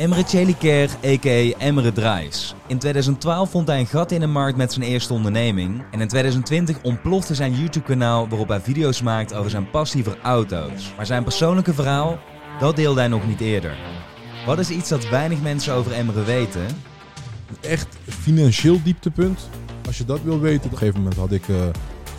Emre Çeliker, a.k.a. Emre Drijs. In 2012 vond hij een gat in de markt met zijn eerste onderneming. En in 2020 ontplofte zijn YouTube-kanaal waarop hij video's maakt over zijn passie voor auto's. Maar zijn persoonlijke verhaal, dat deelde hij nog niet eerder. Wat is iets dat weinig mensen over Emre weten? Echt financieel dieptepunt. Als je dat wil weten. Op een gegeven moment had ik uh,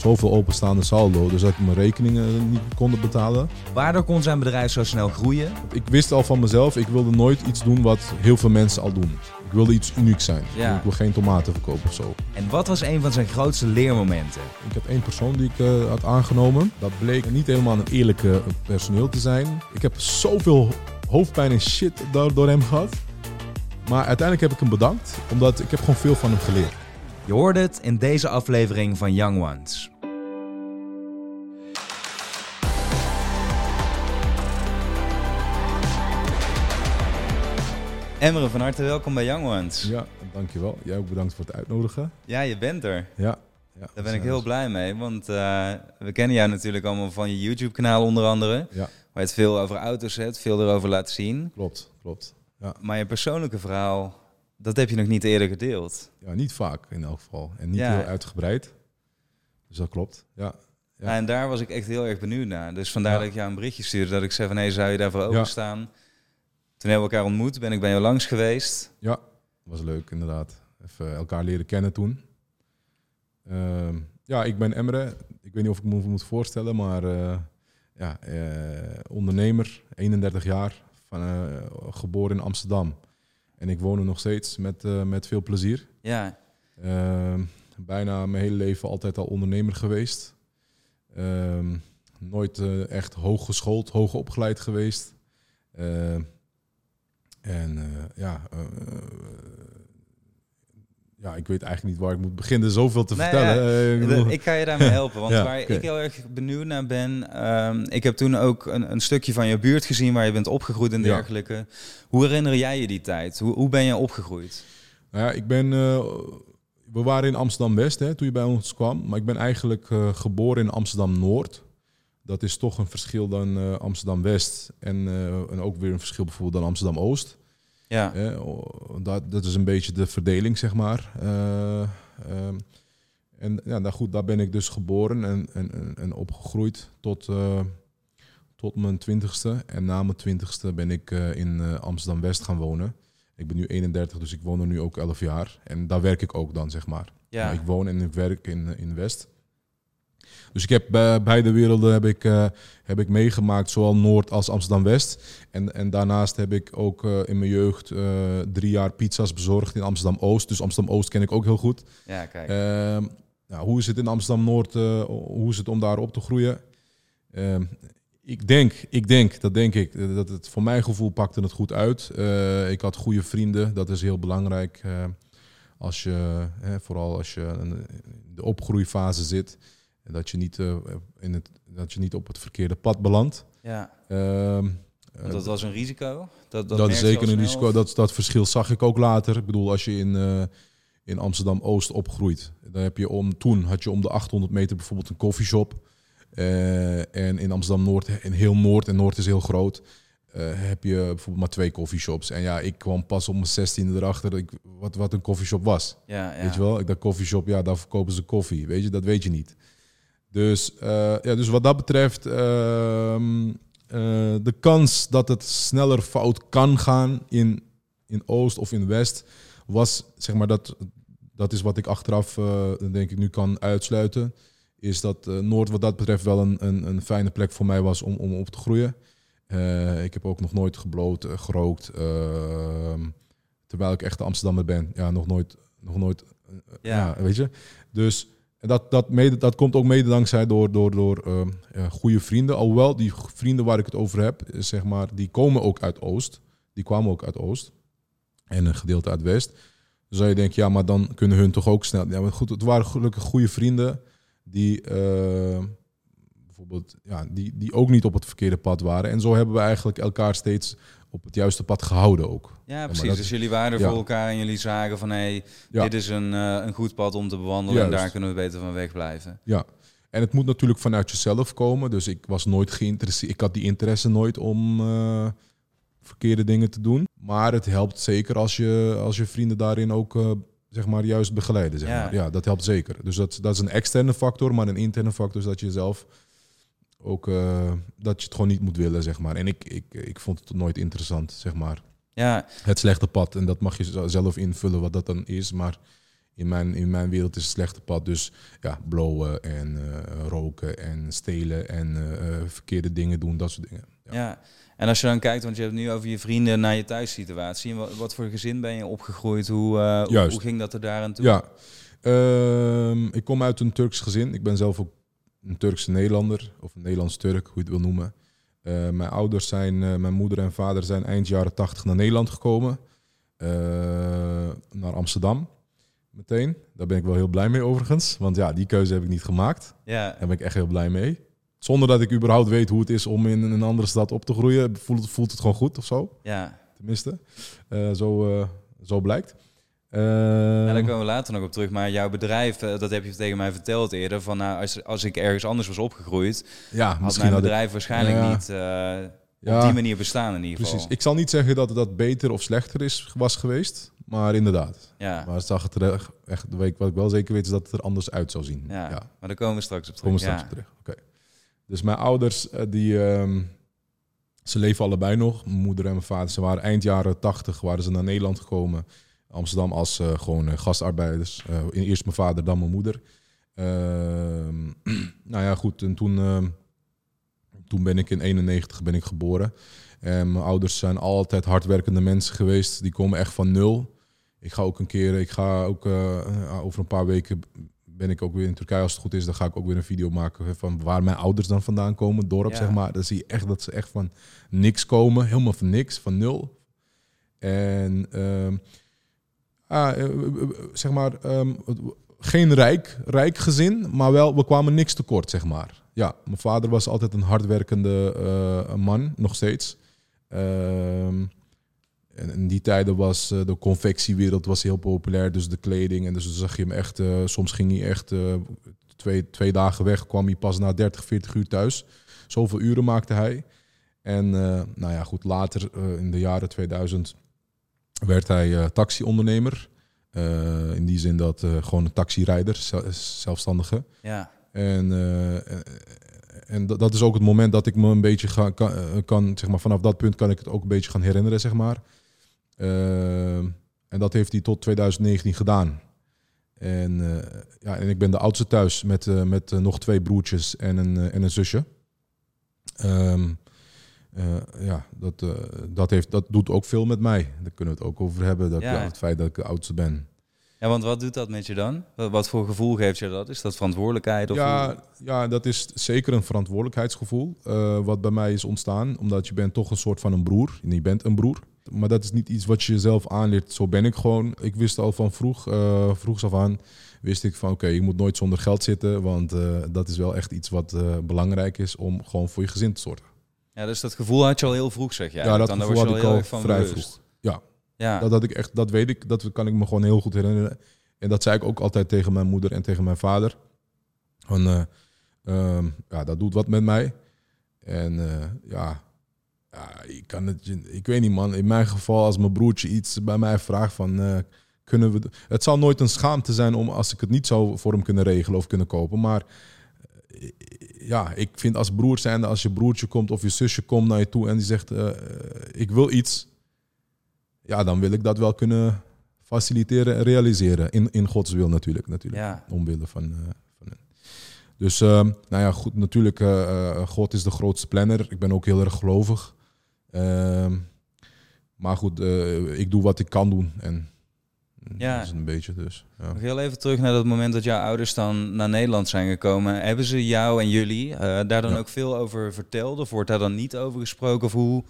zoveel openstaande saldo. Dus dat ik mijn rekeningen niet kon betalen. Waardoor kon zijn bedrijf zo snel groeien? Ik wist al van mezelf, ik wilde nooit iets doen wat heel veel mensen al doen. Ik wilde iets unieks zijn. Ja. Ik wil geen tomaten verkopen of zo. En wat was een van zijn grootste leermomenten? Ik heb één persoon die ik uh, had aangenomen. Dat bleek niet helemaal een eerlijke personeel te zijn. Ik heb zoveel hoofdpijn en shit door, door hem gehad. Maar uiteindelijk heb ik hem bedankt, omdat ik heb gewoon veel van hem geleerd. Je hoorde het in deze aflevering van Young Ones. Emre, van harte welkom bij Young Ones. Ja, dankjewel. Jij ook bedankt voor het uitnodigen. Ja, je bent er. Ja. ja Daar ben ik heel blij mee, want uh, we kennen jou natuurlijk allemaal van je YouTube-kanaal onder andere. Ja. Waar je het veel over auto's hebt, veel erover laat zien. Klopt, klopt. Ja. Maar je persoonlijke verhaal, dat heb je nog niet eerder gedeeld. Ja, niet vaak in elk geval. En niet Ja. heel uitgebreid. Dus dat klopt. Ja. Ja. En daar was ik echt heel erg benieuwd naar. Dus vandaar dat ik jou een berichtje stuurde. Dat ik zei van, hé, zou je daarvoor openstaan? Toen hebben we elkaar ontmoet, ben ik bij jou langs geweest. Ja, was leuk inderdaad. Even elkaar leren kennen toen. Ehm, ja, ik ben Emre. Ik weet niet of ik me moet voorstellen, maar eh, ja, eh, ondernemer, 31 jaar, van, eh, geboren in Amsterdam. En ik woon er nog steeds met, eh, met veel plezier. Ja, Ehm, bijna mijn hele leven altijd al ondernemer geweest. Ehm, nooit eh, echt hoog geschoold, hoog opgeleid geweest. Ehm, en eh, ja, ja, ik weet eigenlijk niet waar ik moet beginnen. Zoveel te Nee, vertellen. Eh, ik kan je daarmee helpen. Want Ja, waar ik heel erg benieuwd naar ben... ehm, ik heb toen ook een, een stukje van je buurt gezien... waar je bent opgegroeid en Ja. dergelijke. Hoe herinner jij je die tijd? Hoe, hoe ben je opgegroeid? Nou ja, ik ben. eh, we waren in Amsterdam West hè, toen je bij ons kwam. Maar ik ben eigenlijk eh, geboren in Amsterdam Noord. Dat is toch een verschil dan Amsterdam West. En, en ook weer een verschil bijvoorbeeld dan Amsterdam Oost. Ja, dat, dat is een beetje de verdeling, zeg maar. Eh, ehm, en ja, nou goed, daar ben ik dus geboren en, en, en, opgegroeid tot, eh, tot mijn twintigste. En na mijn twintigste ben ik eh, in eh, Amsterdam West gaan wonen. Ik ben nu 31, dus ik woon er nu ook 11 jaar. En daar werk ik ook dan, zeg maar. ja. Ik woon en ik werk in, in West. Dus ik heb bij beide werelden heb ik, eh, heb ik meegemaakt, zowel Noord als Amsterdam West. En, en daarnaast heb ik ook eh, in mijn jeugd eh, drie jaar pizza's bezorgd in Amsterdam Oost. Dus Amsterdam Oost ken ik ook heel goed. ja, kijk. Nou, hoe is het in Amsterdam Noord? eh, hoe is het om daar op te groeien? Ehm, ik denk, ik denk, dat denk ik, dat het voor mijn gevoel pakte het goed uit. Eh, ik had goede vrienden, dat is heel belangrijk. eh, als je, hè, vooral als je in de opgroeifase zit, dat je niet, eh, in het, dat je niet op het verkeerde pad belandt. ja. Ehm, dat was een risico? Dat, dat, merk is zeker een risico. of- Dat, dat verschil zag ik ook later. Ik bedoel, als je in, eh, in Amsterdam-Oost opgroeit, dan heb je om, toen had je om de 800 meter bijvoorbeeld een koffieshop. Eh, en in Amsterdam-Noord, in heel Noord, en Noord is heel groot, eh, heb je bijvoorbeeld maar twee coffeeshops. En ja, ik kwam pas op mijn 16e erachter dat ik, wat, wat een koffieshop was. Ja, ja. Weet je wel? Ik dacht koffieshop, ja, daar verkopen ze koffie. Weet je, dat weet je niet. Dus, eh, ja, dus wat dat betreft, ehm, eh, de kans dat het sneller fout kan gaan in, in Oost of in West, was zeg maar dat, dat is wat ik achteraf eh, denk ik nu kan uitsluiten. Is dat Noord wat dat betreft wel een, een, een fijne plek voor mij was om, om op te groeien. Ik heb ook nog nooit gebloot, gerookt. ehm, terwijl ik echt een Amsterdammer ben. Ja, nog nooit, nog nooit Ja. ja. weet je. Dus dat, dat, mede, dat komt ook mede dankzij door, door, door eh, eh, goede vrienden. Alhoewel die vrienden waar ik het over heb, zeg maar, die komen ook uit Oost. Die kwamen ook uit Oost. En een gedeelte uit West. Dan zou je denken, ja, maar dan kunnen hun toch ook snel. Ja, maar goed, het waren gelukkig goede vrienden die eh, bijvoorbeeld, ja, die, die ook niet op het verkeerde pad waren. En zo hebben we eigenlijk elkaar steeds op het juiste pad gehouden ook. Ja, precies. dat- dus jullie waren er ja. voor elkaar en jullie zagen van... hé, hey, Ja. dit is een, eh, een goed pad om te bewandelen... en daar kunnen we beter van wegblijven. Ja, en het moet natuurlijk vanuit jezelf komen. Dus ik was nooit geïnteresseerd. Ik had die interesse nooit om eh, verkeerde dingen te doen. Maar het helpt zeker als je, als je vrienden daarin ook eh, zeg maar, juist begeleiden. Zeg Ja. maar. ja, dat helpt zeker. Dus dat, dat is een externe factor, maar een interne factor is dat je zelf ook eh, dat je het gewoon niet moet willen, zeg maar. En ik, ik, ik vond het nooit interessant, zeg maar. Ja, Het slechte pad. En dat mag je zelf invullen wat dat dan is. Maar in mijn, in mijn wereld is het slechte pad dus ja, blowen en eh, roken en stelen en eh, verkeerde dingen doen, dat soort dingen. Ja. ja. En als je dan kijkt, want je hebt het nu over je vrienden naar je thuissituatie. Wat, wat voor gezin ben je opgegroeid? Hoe, eh, hoe, ging dat er daar aan toe? Ja, Ehm, ik kom uit een Turks gezin. Ik ben zelf ook een Turkse Nederlander, of een Nederlands-Turk, hoe je het wil noemen. Eh, mijn ouders zijn, eh, mijn moeder en vader zijn eind jaren tachtig naar Nederland gekomen. Eh, naar Amsterdam, meteen. Daar ben ik wel heel blij mee overigens. Want ja, die keuze heb ik niet gemaakt. Ja, Daar ben ik echt heel blij mee. Zonder dat ik überhaupt weet hoe het is om in een andere stad op te groeien, voelt, voelt het gewoon goed of zo. ja. Tenminste, zo, zo blijkt. Ja, daar komen we later nog op terug. Maar jouw bedrijf, eh, dat heb je tegen mij verteld eerder. Van nou, als, als ik ergens anders was opgegroeid, ja, had mijn ik- bedrijf waarschijnlijk Ja. niet eh, op die manier bestaan in ieder geval. Precies. Ik zal niet zeggen dat dat beter of slechter is, was geweest, maar inderdaad. Ja. Maar het zag het er echt, echt, wat ik- wat ik wel zeker weet, is dat het er anders uit zou zien. Ja, maar daar komen we straks op terug. komen we straks op terug. Oké. Dus mijn ouders, eh, die, ehm, ze leven allebei nog. Mijn moeder en mijn vader, ze waren eind jaren tachtig, waren ze naar Nederland gekomen. Amsterdam als eh, gewoon eh, gastarbeiders. Eh, eerst mijn vader, dan mijn moeder. Ehm, nou ja, goed. En toen, ehm, toen ben ik in 91 ben ik geboren. En mijn ouders zijn altijd hardwerkende mensen geweest. Die komen echt van nul. Ik ga ook een keer, ik ga ook over een paar weken ben ik ook weer in Turkije als het goed is. Dan ga ik ook weer een video maken van waar mijn ouders dan vandaan komen, dorp Ja. zeg maar. Dan zie je echt dat ze echt van niks komen, helemaal van niks, van nul. En ehm, ah, eh, eh, eh, zeg maar, ehm, geen rijk, rijk gezin, maar wel, we kwamen niks tekort, zeg maar. Ja, mijn vader was altijd een hardwerkende man, nog steeds. Ehm, en in die tijden was de confectiewereld was heel populair, dus de kleding. En dus dan zag je hem echt, soms ging hij echt twee, twee dagen weg, kwam hij pas na 30, 40 uur thuis. Zoveel uren maakte hij. En nou ja, goed, later in de jaren 2000 werd hij eh taxiondernemer. Eh, in die zin dat eh, gewoon een taxirijder, zel- zelfstandige. Ja, En, en dat, is ook het moment dat ik me een beetje ga, kan, kan, zeg maar, vanaf dat punt kan ik het ook een beetje gaan herinneren, zeg maar. En dat heeft hij tot 2019 gedaan. En, ja, en ik ben de oudste thuis met, met nog twee broertjes en een, en een zusje. Ehm, eh, ja, dat, eh, dat, heeft, dat doet ook veel met mij. Daar kunnen we het ook over hebben. Dat, Ja. het feit dat ik de oudste ben. ja, want wat doet dat met je dan? Wat, voor gevoel geeft je dat? Is dat verantwoordelijkheid? Of hoe- Ja, ja, dat is zeker een verantwoordelijkheidsgevoel. eh, wat bij mij is ontstaan. Omdat je bent toch een soort van een broer. En je bent een broer. Maar dat is niet iets wat je jezelf aanleert. Zo ben ik gewoon. Ik wist al van vroeg, vroegs af aan. Wist ik van oké, je moet nooit zonder geld zitten. Want dat is wel echt iets wat belangrijk is om gewoon voor je gezin te zorgen. Ja, dus dat gevoel had je al heel vroeg, zeg jij. Ja, dat gevoel was je had ik heel al vrij bewust. vroeg. Ja, Ja, Dat, had ik echt, dat weet ik, dat kan ik me gewoon heel goed herinneren. En dat zei ik ook altijd tegen mijn moeder en tegen mijn vader. Van, eh, ehm, ja, dat doet wat met mij. En eh, ja, ja, ik kan het, ik weet niet man. In mijn geval, als mijn broertje iets bij mij vraagt van, eh, kunnen we, het zal nooit een schaamte zijn om als ik het niet zou voor hem kunnen regelen of kunnen kopen. Maar ja, ik vind als broer zijnde, als je broertje komt of je zusje komt naar je toe en die zegt, eh, eh, ik wil iets ja, dan wil ik dat wel kunnen faciliteren en realiseren. In, in Gods wil natuurlijk. natuurlijk. Ja. Omwille van, eh, van hen. Dus, ehm, nou ja, goed, natuurlijk, God is de grootste planner. Ik ben ook heel erg gelovig. Ehm, maar goed, ik doe wat ik kan doen. En Ja. dat is een beetje dus. Ja. Nog heel even terug naar dat moment dat jouw ouders dan naar Nederland zijn gekomen. Hebben ze jou en jullie eh, daar dan Ja. ook veel over verteld? Of wordt daar dan niet over gesproken? Of hoe,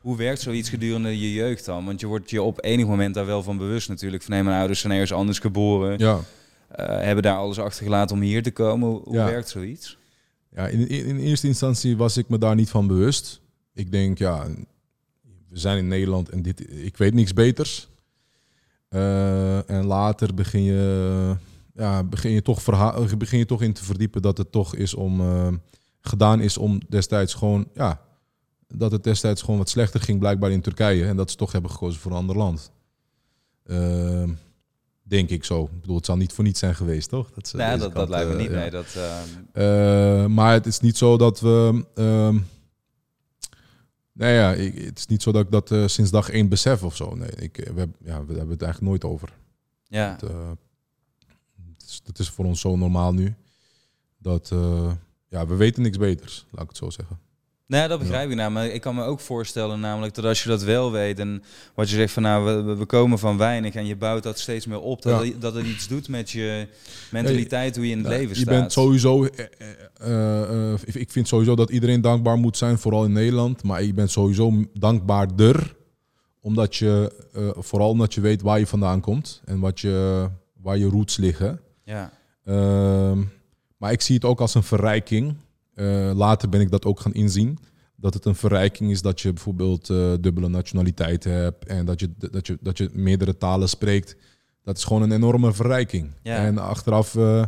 hoe werkt zoiets gedurende je jeugd dan? Want je wordt je op enig moment daar wel van bewust natuurlijk. Van nee, mijn ouders zijn ergens anders geboren. Ja. eh, hebben daar alles achtergelaten om hier te komen. Hoe, hoe Ja. werkt zoiets? Ja, in, in, in eerste instantie was ik me daar niet van bewust. Ik denk, ja, we zijn in Nederland en dit, ik weet niks beters. Eh, en later begin je, ja, begin, je toch verha- begin je toch in te verdiepen dat het toch is om, eh, gedaan is om destijds gewoon ja, dat het destijds gewoon wat slechter ging, blijkbaar in Turkije. En dat ze toch hebben gekozen voor een ander land. Ehm, denk ik zo. Ik bedoel, het zal niet voor niets zijn geweest, toch? Dat, ze ja, dat, dat lijkt me niet. Uh, nee, dat, uh, maar het is niet zo dat we. Nee, ja, ik, het is niet zo dat ik dat uh, sinds dag één besef of zo. Nee, ik, we, hebben, ja, we hebben het eigenlijk nooit over. Ja. Het, het, is, het is voor ons zo normaal nu dat ja, we weten niks beters, laat ik het zo zeggen. Nou, dat begrijp ik nou. Maar ik kan me ook voorstellen namelijk dat als je dat wel weet en wat je zegt van nou, we, we komen van weinig en je bouwt dat steeds meer op, dat, het, dat het iets doet met je mentaliteit, hoe je in het leven staat. Je bent sowieso, uh, uh, ik vind sowieso dat iedereen dankbaar moet zijn, vooral in Nederland. Maar je bent sowieso dankbaarder, omdat je, vooral omdat je weet waar je vandaan komt en wat je, waar je roots liggen. Ja. Ehm, maar ik zie het ook als een verrijking. Uh, later ben ik dat ook gaan inzien. Dat het een verrijking is dat je bijvoorbeeld uh, dubbele nationaliteit hebt en dat je, dat, je, dat je meerdere talen spreekt. Dat is gewoon een enorme verrijking. Ja. En achteraf uh,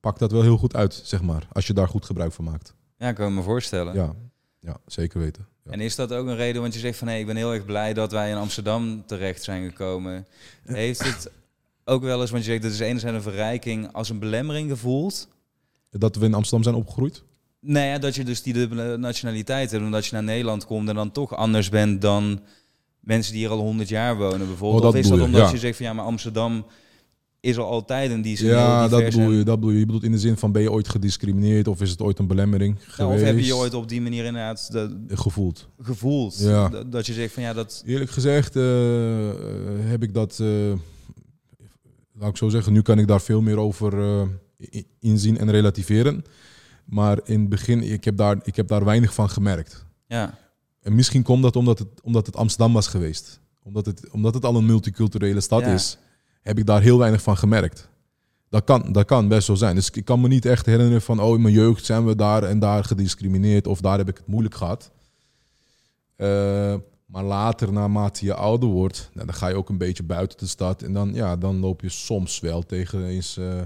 pakt dat wel heel goed uit, zeg maar, als je daar goed gebruik van maakt. Ja, kan me voorstellen. Ja, ja zeker weten. Ja. En is dat ook een reden, want je zegt van hé, hey, ik ben heel erg blij dat wij in Amsterdam terecht zijn gekomen. Heeft het ook wel eens, want je zegt dat is enerzijds een verrijking, als een belemmering gevoeld? Dat we in Amsterdam zijn opgegroeid? Nee, ja, dat je dus die dubbele nationaliteit hebt. Omdat je naar Nederland komt en dan toch anders bent dan mensen die hier al 100 jaar wonen bijvoorbeeld. Oh, of is dat je, omdat ja. je zegt van ja, maar Amsterdam is al altijd in die Ja, dat bedoel, je, dat bedoel je. Je bedoelt in de zin van ben je ooit gediscrimineerd of is het ooit een belemmering Nou, geweest? of heb je je ooit op die manier inderdaad de, gevoeld? gevoeld? Ja. Dat, dat je zegt van ja, dat... Eerlijk gezegd eh, eh, heb ik dat, eh, laat ik zo zeggen, nu kan ik daar veel meer over inzien en relativeren. Maar in het begin, ik heb daar, ik heb daar weinig van gemerkt. Ja, En misschien komt dat omdat het, omdat het Amsterdam was geweest. Omdat het, omdat het al een multiculturele stad Ja. is, heb ik daar heel weinig van gemerkt. Dat kan, dat kan best zo zijn. Dus ik kan me niet echt herinneren van, oh in mijn jeugd zijn we daar en daar gediscrimineerd of daar heb ik het moeilijk gehad. Eh, maar later, naarmate je ouder wordt, nou, dan ga je ook een beetje buiten de stad. En dan, ja, dan loop je soms wel tegen eens. eh,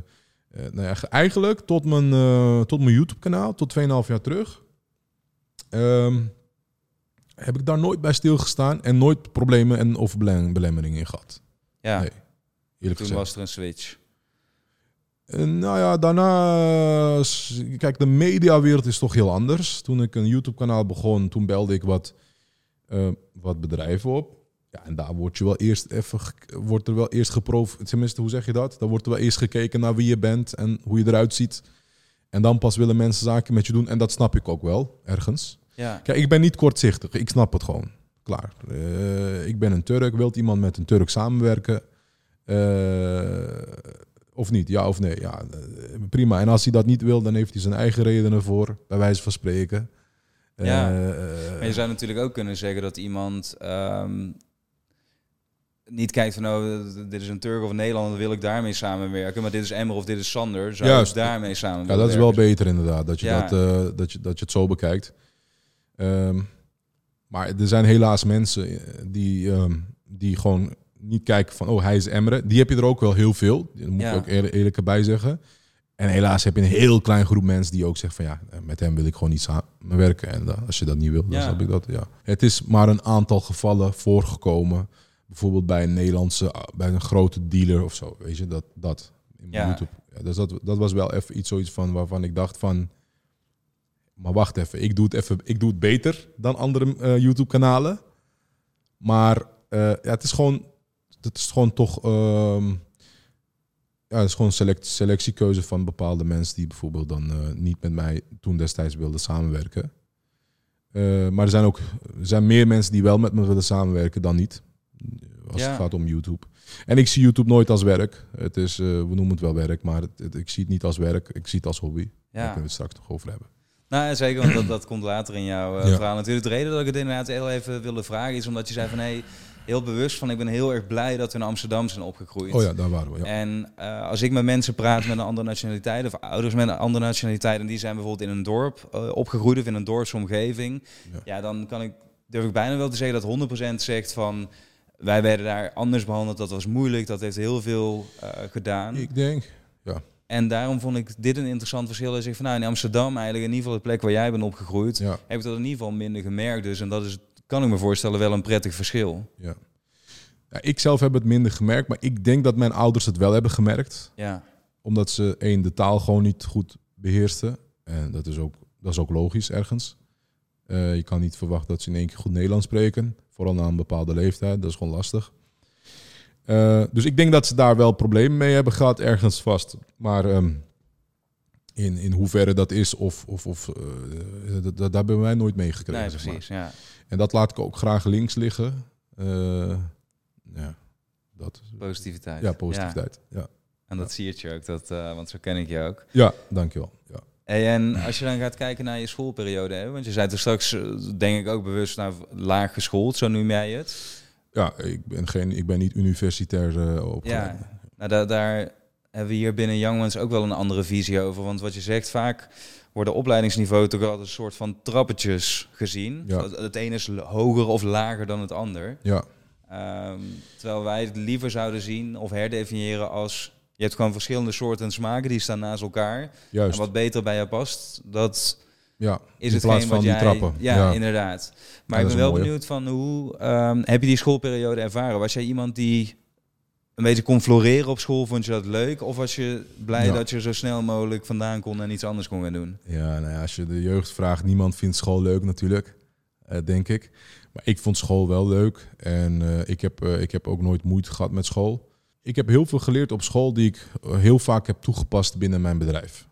eh, nou ja, eigenlijk tot mijn, eh, tot mijn YouTube-kanaal, tot 2,5 jaar terug. ehm, heb ik daar nooit bij stilgestaan en nooit problemen en of belem- belemmeringen in gehad. ja. Nee, Eerlijk toen gezegd. was er een switch. Eh, nou ja, daarna... Kijk, de mediawereld is toch heel anders. Toen ik een YouTube-kanaal begon, toen belde ik wat, wat bedrijven op. Ja, en daar wordt, je wel eerst even, wordt er wel eerst geproefd. Tenminste, hoe zeg je dat? Dan wordt er wel eerst gekeken naar wie je bent en hoe je eruit ziet. En dan pas willen mensen zaken met je doen. En dat snap ik ook wel, ergens. Ja, Kijk, ik ben niet kortzichtig. Ik snap het gewoon. Klaar. Eh, ik ben een Turk. Wilt iemand met een Turk samenwerken? Eh, of niet? Ja of nee? Ja, eh, prima. En als hij dat niet wil, dan heeft hij zijn eigen redenen voor, bij wijze van spreken. Ja. Maar je zou natuurlijk ook kunnen zeggen dat iemand ehm, niet kijkt van oh, dit is een Turk of een Nederlander, wil ik daarmee samenwerken. Maar dit is Emmer of dit is Sander, zou Juist. ik daarmee samen ja, dat is wel beter inderdaad, dat je, Ja. dat, eh, dat, je, dat je het zo bekijkt. Ehm, maar er zijn helaas mensen eh, die, ehm, die gewoon niet kijken van, oh, hij is Emre. Die heb je er ook wel heel veel, dat moet Ja. ik ook eerlijk, eerlijk bij zeggen. En helaas heb je een heel klein groep mensen die ook zeggen van, ja, eh, met hem wil ik gewoon niet samenwerken. En als je dat niet wil, dan Ja. snap ik dat, ja. Het is maar een aantal gevallen voorgekomen. Bijvoorbeeld bij een Nederlandse, ah, bij een grote dealer of zo, weet je, dat, dat in Ja. YouTube. Ja, dus dat, dat was wel even iets zoiets van waarvan ik dacht van, maar wacht even, ik doe het, even, ik doe het beter dan andere eh, YouTube-kanalen. Maar eh, ja, het is gewoon, het is gewoon toch, ehm, ja, het is gewoon select, selectiekeuze van bepaalde mensen die bijvoorbeeld dan eh, niet met mij toen destijds wilden samenwerken. Maar er zijn ook er zijn meer mensen die wel met me willen samenwerken dan niet. Als Ja. het gaat om YouTube. En ik zie YouTube nooit als werk. Het is, eh, we noemen het wel werk, maar het, het- ik zie het niet als werk. Ik zie het als hobby. Daar Ja. kunnen we het straks nog over hebben. Nou, zeker, want dat, dat komt later in jouw eh, Ja. verhaal natuurlijk. De reden dat ik het inderdaad heel even wilde vragen is omdat je zei van hey, heel bewust van ik ben heel erg blij dat we in Amsterdam zijn opgegroeid. Oh ja, daar waren we. Ja. En eh, als ik met mensen praat met een andere nationaliteit of ouders met een andere nationaliteit en die zijn bijvoorbeeld in een dorp opgegroeid of in een dorpsomgeving, Ja. ja. dan kan ik durf ik bijna wel te zeggen dat 100% zegt van wij werden daar anders behandeld, dat was moeilijk, dat heeft heel veel eh, gedaan. Ik denk, ja. En daarom vond ik dit een interessant verschil. Dat ik van, nou, in Amsterdam eigenlijk, in ieder geval de plek waar jij bent opgegroeid, Ja, heb ik dat in ieder geval minder gemerkt. Dus en dat is, kan ik me voorstellen, wel een prettig verschil. ja. ja. Ik zelf heb het minder gemerkt, maar ik denk dat mijn ouders het wel hebben gemerkt. Ja, Omdat ze één, de taal gewoon niet goed beheersten. En dat is ook, dat is ook logisch ergens. Eh, je kan niet verwachten dat ze in één keer goed Nederlands spreken. Vooral na een bepaalde leeftijd. Dat is gewoon lastig. Eh, dus ik denk dat ze daar wel problemen mee hebben gehad, ergens vast. Maar ehm, in, in hoeverre dat is, of, of, of dat, dat, daar hebben wij nooit mee gekregen. nee, zeg maar. precies. Ja. En dat laat ik ook graag links liggen. Ja, dat. Positiviteit. Ja, positiviteit. Ja, En dat zie je ook, dat, want zo ken ik je ook. ja dankjewel. Ja. Hey, en als je dan gaat kijken naar je schoolperiode, hè, want je zei er straks, eh, denk ik ook bewust, nou, laag geschoold, zo noem jij het. Ja, ik ben, geen, ik ben niet universitair eh opgeleid. Ja, nou, da- daar hebben we hier binnen Young Ones ook wel een andere visie over. Want wat je zegt, vaak worden opleidingsniveau toch altijd een soort van trappetjes gezien. Ja. Het- ene is hoger of lager dan het ander. Ja, Ehm, terwijl wij het liever zouden zien of herdefiniëren als... Je hebt gewoon verschillende soorten smaken, die staan naast elkaar. juist. En wat beter bij jou past, dat ja, is het plaats van wat die trappen. Ja, inderdaad. Maar Ja, ik ben wel mooi, benieuwd van hoe... ehm, heb je die schoolperiode ervaren? Was jij iemand die een beetje kon floreren op school? Vond je dat leuk? Of was je blij Ja. dat je zo snel mogelijk vandaan kon en iets anders kon gaan doen? Ja, nou ja, als je de jeugd vraagt, niemand vindt school leuk natuurlijk, eh, denk ik. Maar ik vond school wel leuk en eh, ik, heb, eh, ik heb ook nooit moeite gehad met school. Ik heb heel veel geleerd op school die ik eh, heel vaak heb toegepast binnen mijn bedrijf.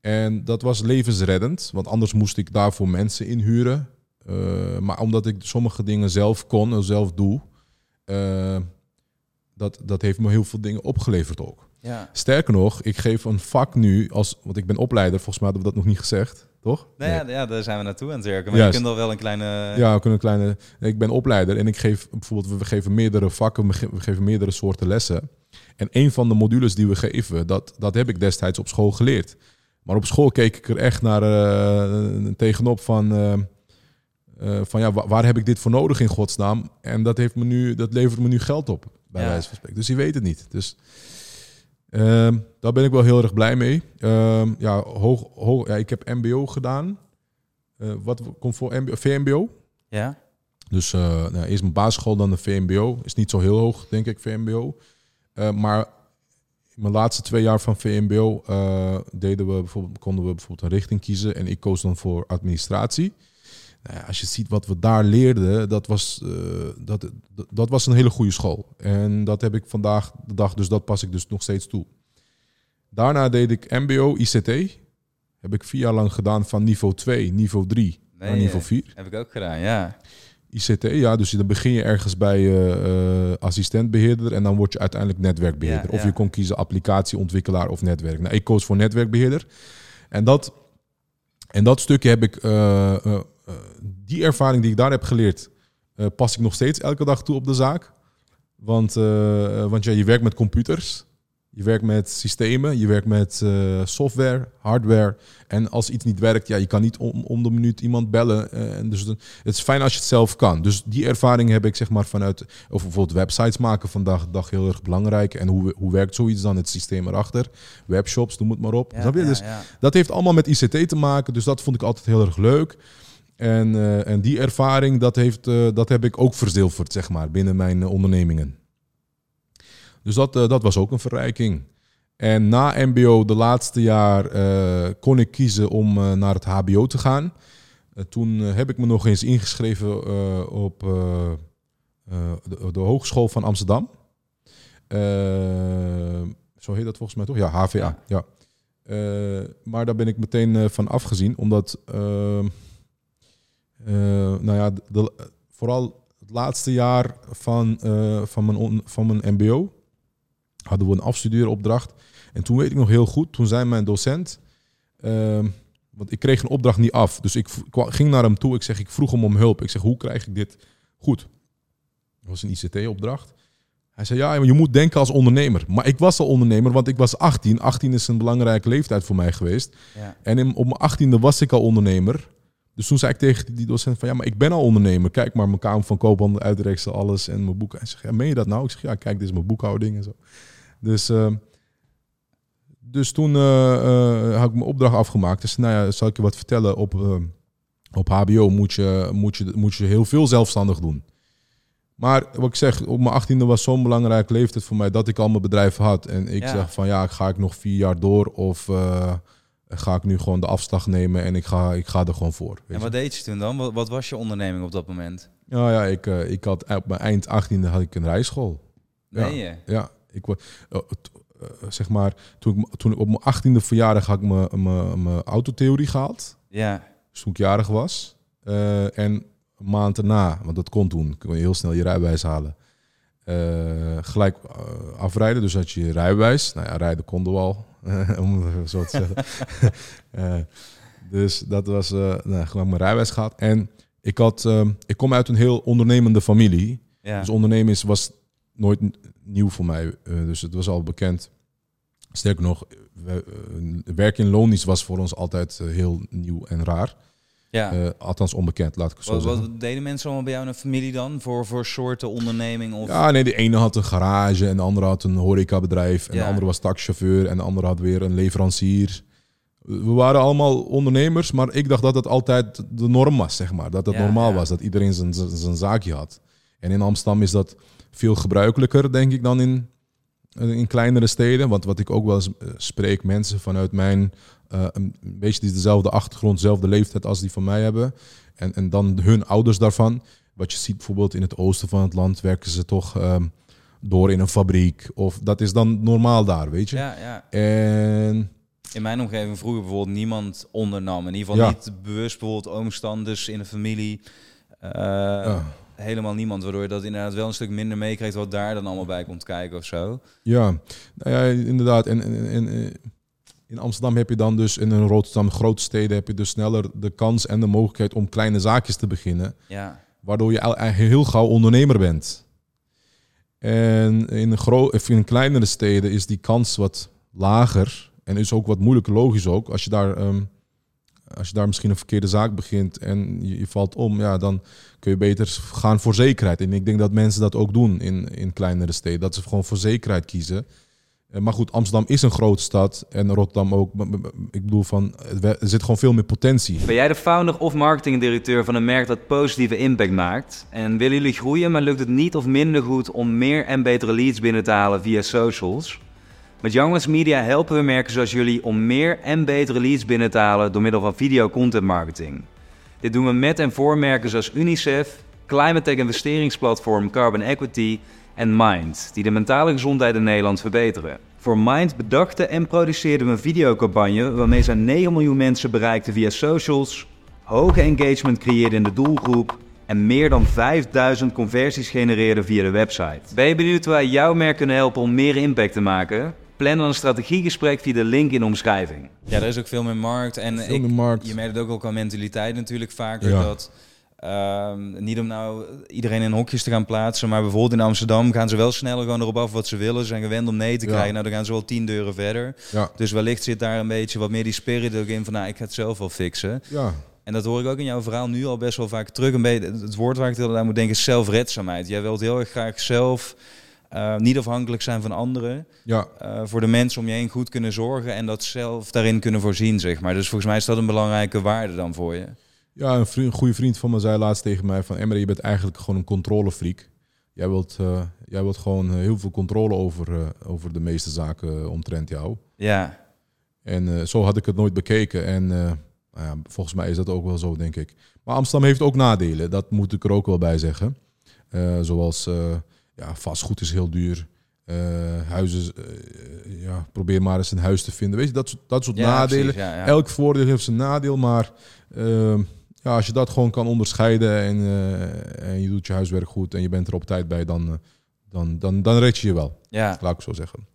En dat was levensreddend, want anders moest ik daarvoor mensen inhuren. Eh, maar omdat ik sommige dingen zelf kon en zelf doe, eh, dat, dat heeft me heel veel dingen opgeleverd ook. Ja. Sterker nog, ik geef een vak nu als, want ik ben opleider, volgens mij hadden we dat nog niet gezegd, toch? Nou ja, ja, daar zijn we naartoe aan het werken. Maar Juist. je kunt al wel een kleine... Ja, we kunnen een kleine. nee, Ik ben opleider en ik geef bijvoorbeeld, we geven meerdere vakken, we ge- we geven meerdere soorten lessen. En een van de modules die we geven, dat, dat heb ik destijds op school geleerd. Maar op school keek ik er echt naar eh, tegenop van, eh, eh, van ja, wa- waar heb ik dit voor nodig in godsnaam? En dat, heeft me nu, dat levert me nu geld op, bij Ja. wijze van spreken. Dus je weet het niet. Dus ehm, daar ben ik wel heel erg blij mee. Ehm, ja, hoog, hoog, ja, ik heb MBO gedaan. Eh, wat komt voor MBO? VMBO? Ja? Dus eh, nou, eerst mijn basisschool, dan de VMBO. Is niet zo heel hoog, denk ik, VMBO. Eh, maar in mijn laatste twee jaar van VMBO deden we bijvoorbeeld, konden we bijvoorbeeld een richting kiezen. En ik koos dan voor administratie. Nou als je ziet wat we daar leerden, dat was, eh, dat, dat, was een hele goede school. En dat heb ik vandaag de dag, dus dat pas ik dus nog steeds toe. Daarna deed ik MBO, ICT. Heb ik vier jaar lang gedaan van niveau 2, niveau 3 Nee, naar niveau eh, 4. Heb ik ook gedaan, ja. ICT, ja, dus dan begin je ergens bij eh, eh, assistentbeheerder en dan word je uiteindelijk netwerkbeheerder. Ja, Of ja. je kon kiezen applicatieontwikkelaar of netwerk. Nou, ik koos voor netwerkbeheerder. En dat, en dat stukje heb ik, eh, eh, eh, die ervaring die ik daar heb geleerd, eh, pas ik nog steeds elke dag toe op de zaak. Want, eh, eh, want ja, je werkt met computers. Je werkt met systemen, je werkt met software, hardware. En als iets niet werkt, ja, je kan niet om, om de minuut iemand bellen. en dus het is fijn als je het zelf kan. Dus die ervaring heb ik zeg maar vanuit, of bijvoorbeeld websites maken vandaag de dag heel erg belangrijk. En hoe, hoe werkt zoiets dan, het systeem erachter? Webshops, noem het maar op. ja, ja, Dus ja. dat heeft allemaal met ICT te maken, dus dat vond ik altijd heel erg leuk. En, eh, en die ervaring, dat, heeft, eh, dat heb ik ook verzilverd, zeg maar, binnen mijn eh, ondernemingen. Dus dat, dat was ook een verrijking. En na MBO, de laatste jaar, kon ik kiezen om naar het HBO te gaan. Toen heb ik me nog eens ingeschreven op de, de Hogeschool van Amsterdam. Zo heet dat volgens mij toch? Ja, HVA. Ja. Ja. Maar daar ben ik meteen van afgezien, omdat, ehm, eh, nou ja, de, vooral het laatste jaar van, eh, van, mijn van mijn MBO hadden we een afstudeeropdracht. En toen weet ik nog heel goed, toen zei mijn docent, ehm, want ik kreeg een opdracht niet af, dus ik ging naar hem toe. Ik zeg, ik vroeg hem om hulp. Ik zeg, hoe krijg ik dit goed? Dat was een ICT-opdracht. Hij zei, ja, je moet denken als ondernemer. Maar ik was al ondernemer, want ik was 18. 18 is een belangrijke leeftijd voor mij geweest. ja. En in, op mijn 18e was ik al ondernemer. Dus toen zei ik tegen die docent van, ja, maar ik ben al ondernemer. Kijk maar, mijn kamer van koophandel, uitreksel, alles en mijn boeken. Hij zegt, ja, meen je dat nou? Ik zeg, ja, kijk, dit is mijn boekhouding en zo. Dus, ehm, dus toen eh, eh, had ik mijn opdracht afgemaakt. Dus nou ja, zal ik je wat vertellen. Op, eh, op HBO moet je, moet, je, moet je heel veel zelfstandig doen. Maar wat ik zeg, op mijn achttiende was zo'n belangrijk leeftijd voor mij dat ik al mijn bedrijf had. En ik Ja. zeg van ja, ga ik nog vier jaar door of eh, ga ik nu gewoon de afslag nemen en ik ga, ik ga er gewoon voor. En je. wat deed je toen dan? Wat, wat was je onderneming op dat moment? Ja, ja ik, eh, ik had op mijn eind achttiende had ik een rijschool. Ja. Nee je? Ja, ik eh, zeg maar, toen ik, toen ik op mijn achttiende verjaardag had ik mijn, mijn, mijn autotheorie gehaald. Ja. Dus toen ik jarig was. En een maand daarna, want dat kon toen, kon je heel snel je rijbewijs halen. Gelijk afrijden, dus had je je rijbewijs. Nou ja, rijden konden we al, om het zo te zeggen. Eh, dus dat was, eh nou, gewoon mijn rijbewijs gehad. En ik, had, eh, ik kom uit een heel ondernemende familie. Ja. Dus ondernemen was nooit nieuw voor mij. eh, dus het was al bekend. Sterker nog, we, werken in loondienst was voor ons altijd heel nieuw en raar. Ja. Eh, althans onbekend, laat ik het zo wat, zeggen. wat deden mensen allemaal bij jou in de familie dan? Voor, voor soorten onderneming? Of... Ja, nee, de ene had een garage en de andere had een horecabedrijf. En Ja. de andere was taxichauffeur en de andere had weer een leverancier. We waren allemaal ondernemers, maar ik dacht dat het altijd de norm was, zeg maar. Dat het Ja, normaal was, dat iedereen zijn, zijn zaakje had. En in Amsterdam is dat veel gebruikelijker, denk ik, dan in, in kleinere steden. Want wat ik ook wel eens eh, spreek, mensen vanuit mijn... eh, een beetje die dezelfde achtergrond, dezelfde leeftijd als die van mij hebben. En, en dan hun ouders daarvan. Wat je ziet bijvoorbeeld in het oosten van het land werken ze toch ehm, door in een fabriek. Of dat is dan normaal daar, weet je. ja, ja. En In mijn omgeving vroeger bijvoorbeeld niemand ondernam. In ieder geval Ja. niet bewust bijvoorbeeld oomstanders in de familie. Eh, Ja. Helemaal niemand. Waardoor je dat inderdaad wel een stuk minder meekrijgt wat daar dan allemaal bij komt kijken of zo. ja, nou ja inderdaad. En, en, en, in Amsterdam heb je dan dus, in een Rotterdam, grote steden, heb je dus sneller de kans en de mogelijkheid om kleine zaakjes te beginnen. Ja, Waardoor je heel gauw ondernemer bent. En in, een gro- of in kleinere steden is die kans wat lager. En is ook wat moeilijker, logisch ook. Als je daar, ehm, als je daar misschien een verkeerde zaak begint en je, je valt om, ja, dan kun je beter gaan voor zekerheid. En ik denk dat mensen dat ook doen in, in kleinere steden. Dat ze gewoon voor zekerheid kiezen. Eh, Maar goed, Amsterdam is een grote stad en Rotterdam ook. Ik bedoel, van, er zit gewoon veel meer potentie. Ben jij de founder of marketingdirecteur van een merk dat positieve impact maakt? En willen jullie groeien, maar lukt het niet of minder goed om meer en betere leads binnen te halen via socials? Met Youngmans Media helpen we merken zoals jullie om meer en betere leads binnen te halen door middel van video content marketing. Dit doen we met en voor merken zoals Unicef, Climate Tech investeringsplatform Carbon Equity en Mind, die de mentale gezondheid in Nederland verbeteren. Voor Mind bedachten en produceerden we een videocampagne waarmee ze 9 miljoen mensen bereikten via socials, hoge engagement creëerden in de doelgroep en meer dan 5000 conversies genereerden via de website. Ben je benieuwd waar wij jouw merk kunnen helpen om meer impact te maken? Plan dan een strategiegesprek via de link in de omschrijving. Ja, er is ook veel meer markt en Veel meer markt. je merkt het ook wel qua mentaliteit natuurlijk vaker Ja. dat ehm, niet om nou iedereen in hokjes te gaan plaatsen, maar bijvoorbeeld in Amsterdam gaan ze wel sneller gewoon erop af wat ze willen. Ze zijn gewend om nee te Ja. krijgen. Nou, dan gaan ze wel tien deuren verder. Ja, Dus wellicht zit daar een beetje wat meer die spirit ook in van, nou, ik ga het zelf wel fixen. ja. En dat hoor ik ook in jouw verhaal nu al best wel vaak terug. Een beetje, het woord waar ik heel aan moet denken is zelfredzaamheid. Jij wilt heel erg graag zelf eh, niet afhankelijk zijn van anderen. ja. eh, voor de mensen om je heen goed kunnen zorgen en dat zelf daarin kunnen voorzien, zeg maar. Dus volgens mij is dat een belangrijke waarde dan voor je. Ja, een, vriend, een goede vriend van me zei laatst tegen mij van... Emre, je bent eigenlijk gewoon een controlefreak. Jij wilt, eh, jij wilt gewoon eh, heel veel controle over, eh, over de meeste zaken omtrent jou. Ja, En zo had ik het nooit bekeken. En nou ja, volgens mij is dat ook wel zo, denk ik. Maar Amsterdam heeft ook nadelen. Dat moet ik er ook wel bij zeggen. Zoals ja, vastgoed is heel duur. Huizen, ja, probeer maar eens een huis te vinden. Weet je, dat, soort- dat soort ja nadelen. precies, ja, ja. Elk voordeel heeft zijn nadeel, maar ehm, ja, als je dat gewoon kan onderscheiden en, eh, en je doet je huiswerk goed en je bent er op tijd bij, dan, eh, dan, dan, dan red je je wel, ja, laat ik zo zeggen.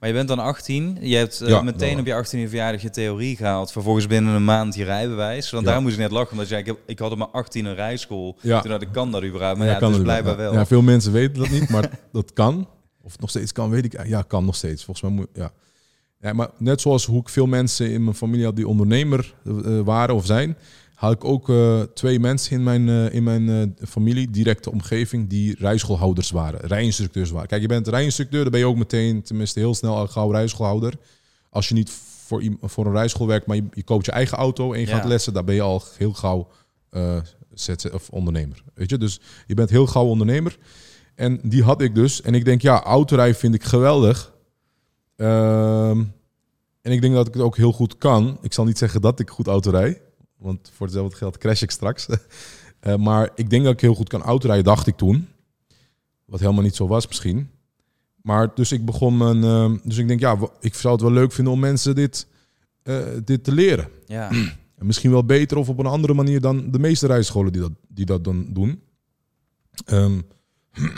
maar je bent dan 18. Je hebt eh, Ja, meteen wel. op je 18e verjaardag je theorie gehaald. Vervolgens binnen een maand je rijbewijs. Want Ja. daar moest ik net lachen. Omdat zei, ik, heb, ik had op mijn 18 een rijschool. Ja. Toen had ik, kan dat überhaupt? Maar Ja, dus het blijkbaar wel. Ja, veel mensen weten dat niet, maar dat kan. Of het nog steeds kan, weet ik. Ja, kan nog steeds. Volgens mij moet ja. ja. Maar net zoals hoe ik veel mensen in mijn familie had die ondernemer waren of zijn, had ik ook eh, twee mensen in mijn, eh, in mijn eh, familie, directe omgeving, die rijschoolhouders waren, rijinstructeurs waren. Kijk, je bent rijinstructeur, dan ben je ook meteen, tenminste heel snel al gauw rijschoolhouder. als je niet voor, voor een rijschool werkt, maar je, je koopt je eigen auto en je Ja. gaat lessen, dan ben je al heel gauw ZZ of ondernemer. Weet je, dus je bent heel gauw ondernemer. En die had ik dus. En ik denk, ja, autorijden vind ik geweldig. Ehm, en ik denk dat ik het ook heel goed kan. Ik zal niet zeggen dat ik goed autorij. Want voor hetzelfde geld crash ik straks. Eh, maar ik denk dat ik heel goed kan autorijden, dacht ik toen. Wat helemaal niet zo was misschien. Maar dus ik begon mijn... ehm, dus ik denk, ja, ik zou het wel leuk vinden om mensen dit, eh, dit te leren. Ja. En misschien wel beter of op een andere manier dan de meeste rijscholen die dat, die dat dan doen. Ehm,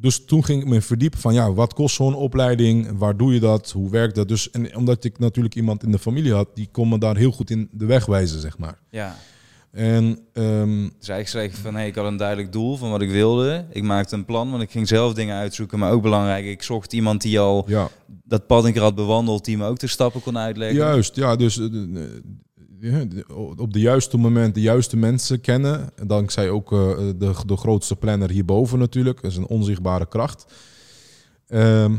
dus toen ging ik me verdiepen van ja, wat kost zo'n opleiding? Waar doe je dat? Hoe werkt dat? Dus en omdat ik natuurlijk iemand in de familie had, die kon me daar heel goed in de weg wijzen, zeg maar. ja. En ehm, Dus eigenlijk zeg je van, hey, ik had een duidelijk doel van wat ik wilde. Ik maakte een plan, want ik ging zelf dingen uitzoeken. Maar ook belangrijk, ik zocht iemand die al ja, dat pad een keer had bewandeld, die me ook de stappen kon uitleggen. juist. Ja, dus eh, op de juiste moment de juiste mensen kennen. En dankzij ook eh, de, de grootste planner hierboven natuurlijk. Dat is een onzichtbare kracht. Ehm,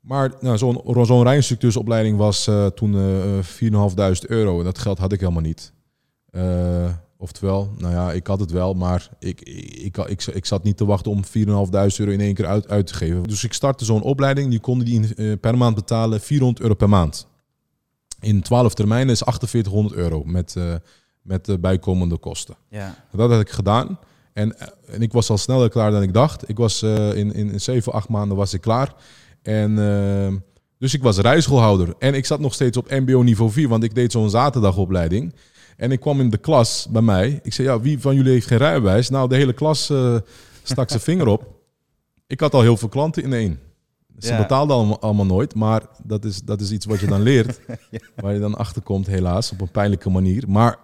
maar nou, zo'n zo'n was eh, toen eh 4.500 euro. En dat geld had ik helemaal niet. Oftewel, nou ja, ik had het wel, maar ik, ik, ik, ik, zat niet te wachten om 4.500 euro in één keer uit, uit te geven. Dus ik startte zo'n opleiding, die konden die per maand betalen 400 euro per maand. In 12 termijnen is 4800 euro met, eh, met de bijkomende kosten. Ja. Dat had ik gedaan. En, eh, en ik was al sneller klaar dan ik dacht. Ik was eh, in, in, in 7, 8 maanden was ik klaar. En, dus ik was rijschoolhouder. En ik zat nog steeds op mbo niveau 4, want ik deed zo'n zaterdagopleiding. En ik kwam in de klas bij mij. Ik zei, ja, wie van jullie heeft geen rijbewijs? Nou, de hele klas stak zijn vinger op. Ik had al heel veel klanten in één. Ze Ja. betaalden allemaal, allemaal nooit, maar dat is, dat is iets wat je dan leert. Waar je dan achter komt, helaas, op een pijnlijke manier. Maar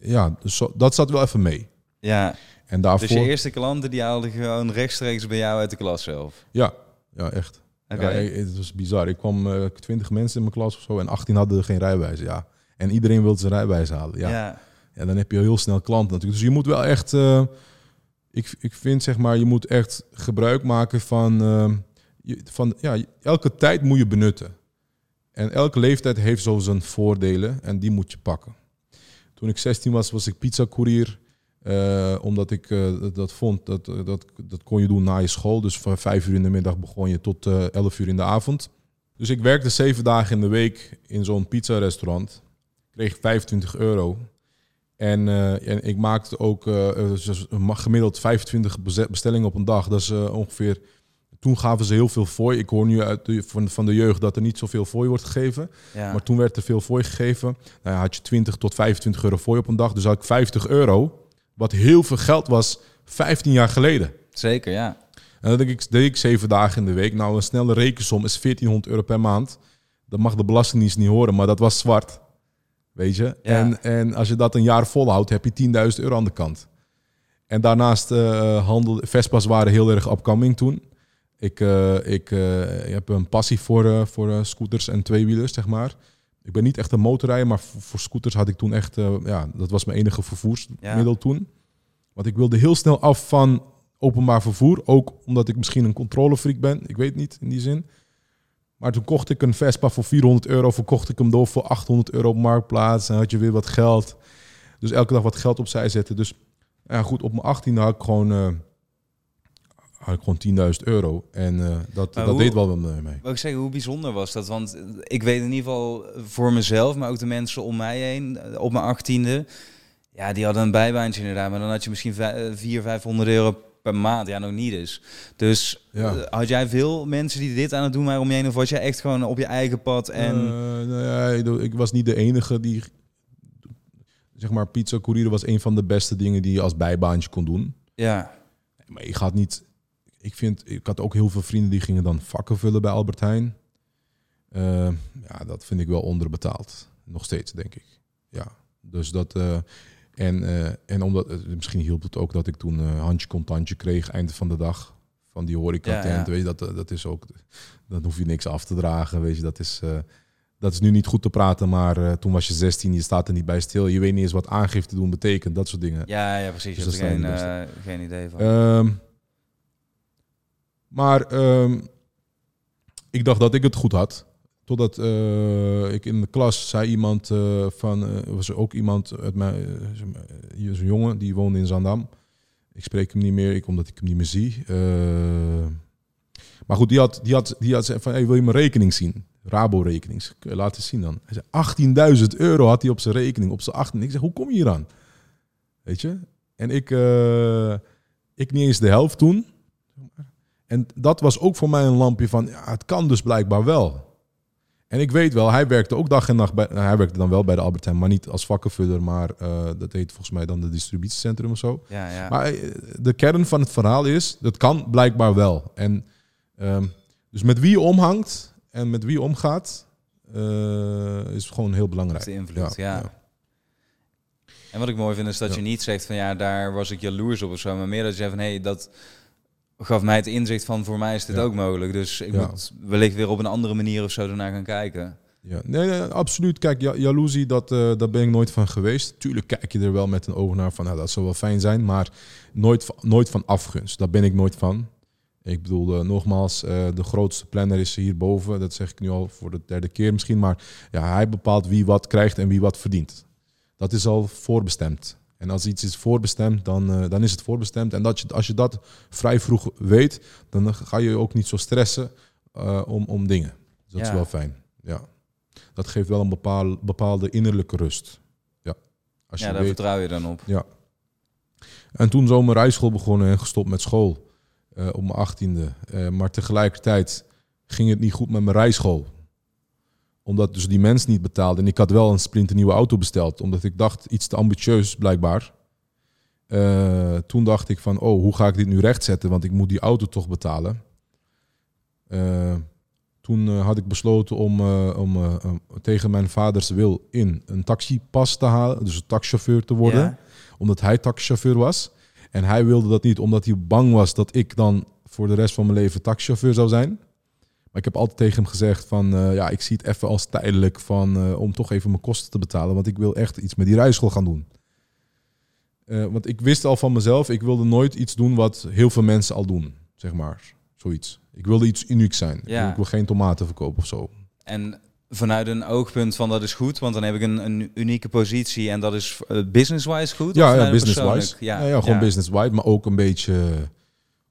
ja, zo, dat zat wel even mee. ja. En daarvoor... Dus je eerste klanten die haalden gewoon rechtstreeks bij jou uit de klas zelf. Ja, ja, echt. Ja, ik- het was bizar. Ik kwam eh 20 mensen in mijn klas of zo en 18 hadden geen rijbewijs. Ja. En iedereen wilde zijn rijbewijs halen. Ja. ja. Ja, dan heb je heel snel klanten natuurlijk. Dus je moet wel echt, eh, ik, ik vind zeg maar, je moet echt gebruik maken van, eh, je, van ja, elke tijd moet je benutten. En elke leeftijd heeft zo zijn voordelen en die moet je pakken. Toen ik 16 was, was ik pizzacourier. eh, omdat ik eh, dat, vond, dat, eh, dat, dat kon je doen na je school. Dus van 5 uur in de middag begon je tot eh 11 uur in de avond. Dus ik werkte zeven dagen in de week in zo'n pizzarestaurant. Kreeg 25 euro. En, en ik maakte ook gemiddeld 25 beze- bestellingen op een dag. Dat is ongeveer. Toen gaven ze heel veel fooi. Ik hoor nu uit de, van, van de jeugd dat er niet zoveel fooi wordt gegeven. ja. Maar toen werd er veel fooi gegeven. Nou ja, had je 20 tot 25 euro fooi op een dag. Dus had ik 50 euro. Wat heel veel geld was 15 jaar geleden. Zeker, ja. En dat deed ik, deed ik zeven dagen in de week. Nou, een snelle rekensom is 1400 euro per maand. Dat mag de Belastingdienst niet horen, maar dat was zwart. Weet je? En, en als je dat een jaar volhoudt, heb je 10.000 euro aan de kant. En daarnaast eh handelde... Vespa's waren heel erg upcoming toen. Ik, eh, ik eh, heb een passie voor, eh, voor scooters en tweewielers, zeg maar. Ik ben niet echt een motorrijder, maar voor, voor scooters had ik toen echt... ja, dat was mijn enige vervoersmiddel toen. Want ik wilde heel snel af van openbaar vervoer. Ook omdat ik misschien een controlefreak ben. Ik weet niet, in die zin. Maar toen kocht ik een Vespa voor 400 euro. Verkocht ik hem door voor 800 euro op Marktplaats. En had je weer wat geld. Dus elke dag wat geld opzij zetten. Dus ja, goed, op mijn 18e had ik gewoon, had ik gewoon 10.000 euro. En eh, dat, Maar dat hoe- deed wel wat mee. Wil ik zeggen, hoe bijzonder was dat? Want ik weet in ieder geval voor mezelf, maar ook de mensen om mij heen, eh, op mijn achttiende, ja, die hadden een bijbaantje inderdaad. Maar dan had je misschien vij- eh, 400, 500 euro per maand. Ja, nog niet dus. Dus Ja. eh, had jij veel mensen die dit aan het doen waren om je heen? Of was jij echt gewoon op je eigen pad? En Eh, nou ja, ik was niet de enige die... Zeg maar, pizza courier was een van de beste dingen die je als bijbaantje kon doen. ja, Maar je gaat niet. Ik vind, ik had ook heel veel vrienden die gingen dan vakken vullen bij Albert Heijn. Eh, ja, dat vind ik wel onderbetaald. Nog steeds, denk ik. Ja, dus dat. eh, en, eh, en omdat, misschien hielp het ook dat ik toen handje contantje kreeg eind van de dag van die horeca tent. Ja, ja. Weet je, dat, dat is ook. Dan hoef je niks af te dragen. Weet je, dat is. dat is nu niet goed te praten, maar toen was je 16, je staat er niet bij stil. Je weet niet eens wat aangifte doen betekent, dat soort dingen. ja, ja, precies. Dus Je er geen, geen idee van. Ehm, maar ehm, ik dacht dat ik het goed had. Totdat eh, ik in de klas zei iemand eh, van, eh, was er ook iemand uit mijn, is een jongen die woonde in Zandam. Ik spreek hem niet meer, ik, omdat ik hem niet meer zie. Maar goed, die had, die had, die had gezegd van, wil je mijn rekening zien? Rabo-rekening. Je laten zien dan. Hij zei, 18.000 euro had hij op zijn rekening, op zijn 18. Ik zeg, hoe kom je hier aan? Weet je? En ik, ik niet eens de helft toen. En dat was ook voor mij een lampje van, ja, het kan dus blijkbaar wel. En ik weet wel, hij werkte ook dag en nacht bij, nou, hij werkte dan wel bij de Albert Heijn, maar niet als vakkenvuller, maar eh, dat heet volgens mij dan de distributiecentrum of zo. Ja, ja. Maar eh, de kern van het verhaal is, dat kan blijkbaar wel. En ehm, dus met wie je omhangt en met wie je omgaat, eh, is gewoon heel belangrijk. de invloed, ja. En wat ik mooi vind is dat Ja. je niet zegt van ja, daar was ik jaloers op of zo, maar meer dat je zegt van hé, hey, dat gaf mij het inzicht van voor mij is dit Ja. ook mogelijk. Dus ik Ja. moet wellicht weer op een andere manier of zo ernaar gaan kijken. Ja, nee, nee, absoluut. Kijk, ja, jaloezie, dat, eh, daar ben ik nooit van geweest. Tuurlijk kijk je er wel met een oog naar van, nou, dat zou wel fijn zijn, maar nooit, nooit van afgunst. Daar ben ik nooit van. Ik bedoel, eh, nogmaals, eh, de grootste planner is hierboven. Dat zeg ik nu al voor de derde keer misschien. Maar ja, hij bepaalt wie wat krijgt en wie wat verdient. Dat is al voorbestemd. En als iets is voorbestemd, dan, eh, dan is het voorbestemd. En dat je, als je dat vrij vroeg weet, dan ga je ook niet zo stressen eh, om, om dingen. Dus dat is wel fijn. Ja. Dat geeft wel een bepaal, bepaalde innerlijke rust. Ja. Als je daar weet, vertrouw je dan op. ja. En toen zo mijn rijschool begonnen en gestopt met school eh, op mijn achttiende. Maar tegelijkertijd ging het niet goed met mijn rijschool. Omdat dus die mens niet betaalde. En ik had wel een splinternieuwe auto besteld. Omdat ik dacht, iets te ambitieus blijkbaar. Eh, toen dacht ik van, oh, hoe ga ik dit nu rechtzetten? Want ik moet die auto toch betalen. Eh, toen eh, had ik besloten om, om tegen mijn vaders wil in een taxipas te halen. Dus een taxichauffeur te worden Ja. omdat hij taxichauffeur was. En hij wilde dat niet omdat hij bang was dat ik dan voor de rest van mijn leven taxichauffeur zou zijn. Maar ik heb altijd tegen hem gezegd van eh, ja, ik zie het even als tijdelijk van eh, om toch even mijn kosten te betalen, want ik wil echt iets met die rijschool gaan doen. Eh, want ik wist al van mezelf, ik wilde nooit iets doen wat heel veel mensen al doen, zeg maar, zoiets. Ik wilde iets unieks zijn. Ik, Ja. wil, ik wil geen tomaten verkopen of zo. En vanuit een oogpunt van dat is goed, want dan heb ik een, een unieke positie en dat is business-wise goed. Ja, ja business-wise. Ja, ja, gewoon business-wise, maar ook een beetje,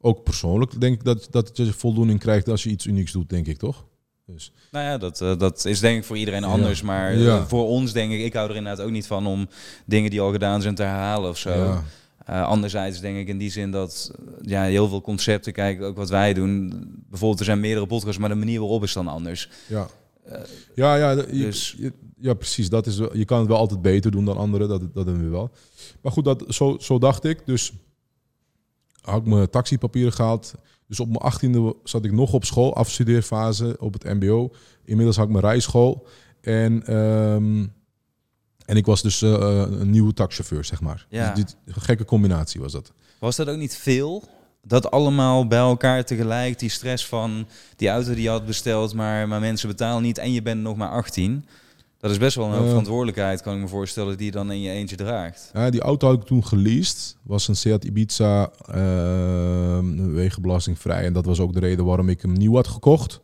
ook persoonlijk denk ik dat, dat je voldoening krijgt als je iets unieks doet, denk ik toch? Dus, Nou ja, dat, eh, dat is denk ik voor iedereen Ja. anders. Maar Ja. eh, voor ons denk ik, ik hou er inderdaad ook niet van om dingen die al gedaan zijn te herhalen of zo. ja. Eh, anderzijds denk ik in die zin dat ja, heel veel concepten, kijk ook wat wij doen. Bijvoorbeeld er zijn meerdere podcasts, maar de manier waarop is dan anders. Ja. Ja, ja, je- dus- je- ja, precies. Dat is, je kan het wel altijd beter doen dan anderen, dat, dat doen we wel. Maar goed, dat, zo, zo dacht ik. Dus had ik mijn taxipapieren gehaald. Dus op mijn achttiende zat ik nog op school, afstudeerfase op het mbo. Inmiddels had ik mijn rijschool. En, ehm, en ik was dus eh, een nieuwe taxichauffeur, zeg maar. Ja. Dus dit, een gekke combinatie was dat. Was dat ook niet veel? Dat allemaal bij elkaar tegelijk, die stress van die auto die je had besteld, maar, maar mensen betalen niet en je bent nog maar 18. Dat is best wel een Eh. verantwoordelijkheid, kan ik me voorstellen, die je dan in je eentje draagt. Ja, die auto had ik toen geleased. Was een Seat Ibiza, ehm wegenbelastingvrij. En dat was ook de reden waarom ik hem nieuw had gekocht.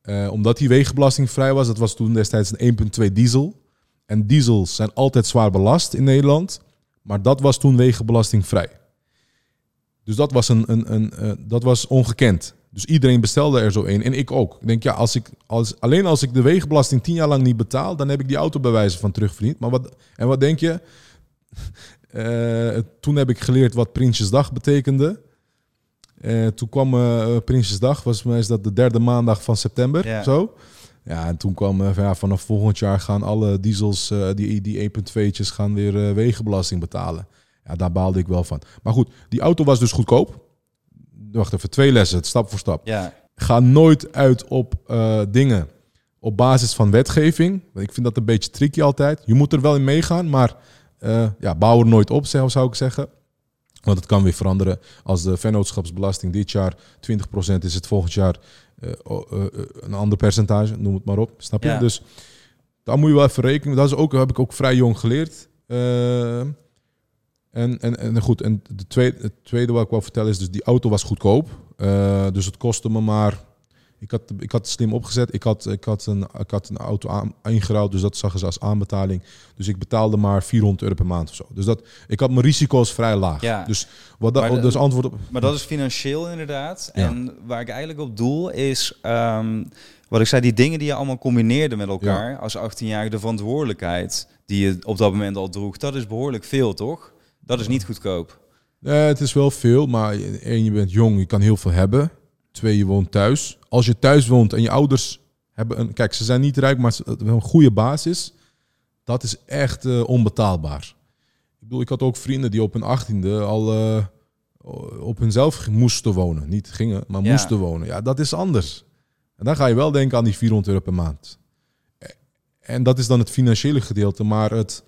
Eh, omdat die wegenbelastingvrij was. Dat was toen destijds een 1.2 diesel. En diesels zijn altijd zwaar belast in Nederland. Maar dat was toen wegenbelastingvrij. Dus dat was, een, een, een, eh, dat was ongekend. Dus iedereen bestelde er zo een. En ik ook. Ik denk, ja, als ik, als, alleen als ik de wegenbelasting tien jaar lang niet betaal... dan heb ik die auto bij wijze van terugverdiend. Maar wat, en wat denk je? Eh, toen heb ik geleerd wat Prinsjesdag betekende. Eh, toen kwam eh Prinsjesdag, was mij is dat de derde maandag van september. Ja. Zo. Ja, en toen kwam van, ja, vanaf volgend jaar gaan alle diesels, die, die 1.2'tjes, gaan weer wegenbelasting betalen. Ja, daar baalde ik wel van. Maar goed, die auto was dus goedkoop. Wacht even, twee lessen, stap voor stap. Ja, Ga nooit uit op eh, dingen op basis van wetgeving. Want Ik vind dat een beetje tricky altijd. Je moet er wel in meegaan, maar eh, ja, bouw er nooit op, zou zou ik zeggen. Want het kan weer veranderen. Als de vennootschapsbelasting dit jaar 20% is, het volgend jaar eh, een ander percentage. Noem het maar op. Snap je? Ja. Dus daar moet je wel even rekenen. Dat is ook, heb ik ook vrij jong geleerd. En, en, en goed, en de tweede, het tweede wat ik wil vertellen is dus die auto was goedkoop. Eh, dus het kostte me maar Ik had, ik had het slim opgezet. Ik had, ik had, een, ik had een auto aan, ingeruild, dus dat zag ze als aanbetaling. Dus ik betaalde maar 400 euro per maand of zo. Dus dat, ik had mijn risico's vrij laag. Ja. Dus wat dat, Maar dus antwoord op. Maar dat is financieel inderdaad. Ja. En waar ik eigenlijk op doel is, ehm, wat ik zei, die dingen die je allemaal combineerde met elkaar als 18-jarige, de verantwoordelijkheid die je op dat moment al droeg, dat is behoorlijk veel, toch? Dat is niet goedkoop. Nee, het is wel veel, maar één, je bent jong, je kan heel veel hebben. Twee, je woont thuis. Als je thuis woont en je ouders hebben een... Kijk, ze zijn niet rijk, maar ze hebben een goede basis. Dat is echt eh, onbetaalbaar. Ik bedoel, ik had ook vrienden die op hun achttiende al eh, op hunzelf moesten wonen. Niet gingen, maar Ja. moesten wonen. Ja, dat is anders. En dan ga je wel denken aan die 400 euro per maand. En dat is dan het financiële gedeelte, maar het,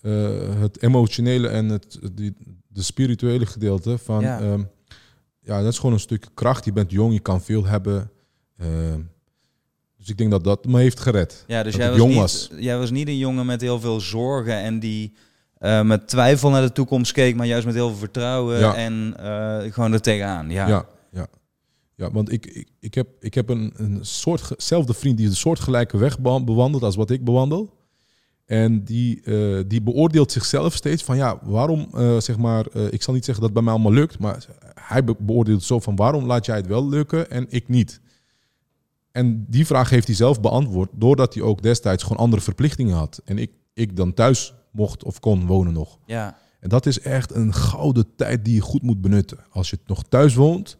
eh, het emotionele en het, die, de spirituele gedeelte van... Ja. Ja. ja, dat is gewoon een stuk kracht. Je bent jong, je kan veel hebben. Ehm, dus ik denk dat dat me heeft gered. Ja, dus Dat jij was, jong niet, was. jij was niet een jongen met heel veel zorgen en die eh, met twijfel naar de toekomst keek, maar juist met heel veel vertrouwen Ja. en eh, gewoon er tegenaan. Ja. Ja, ja. ja. want ik, ik, ik heb, ik heb een, een soortzelfde vriend die een soortgelijke weg be- bewandelt als wat ik bewandel. En die, eh, die beoordeelt zichzelf steeds van ja, waarom, eh, zeg maar, eh, ik zal niet zeggen dat het bij mij allemaal lukt, maar hij be- beoordeelt zo van waarom laat jij het wel lukken en ik niet. En die vraag heeft hij zelf beantwoord doordat hij ook destijds gewoon andere verplichtingen had. En ik, ik dan thuis mocht of kon wonen nog. Ja. En dat is echt een gouden tijd die je goed moet benutten. Als je nog thuis woont,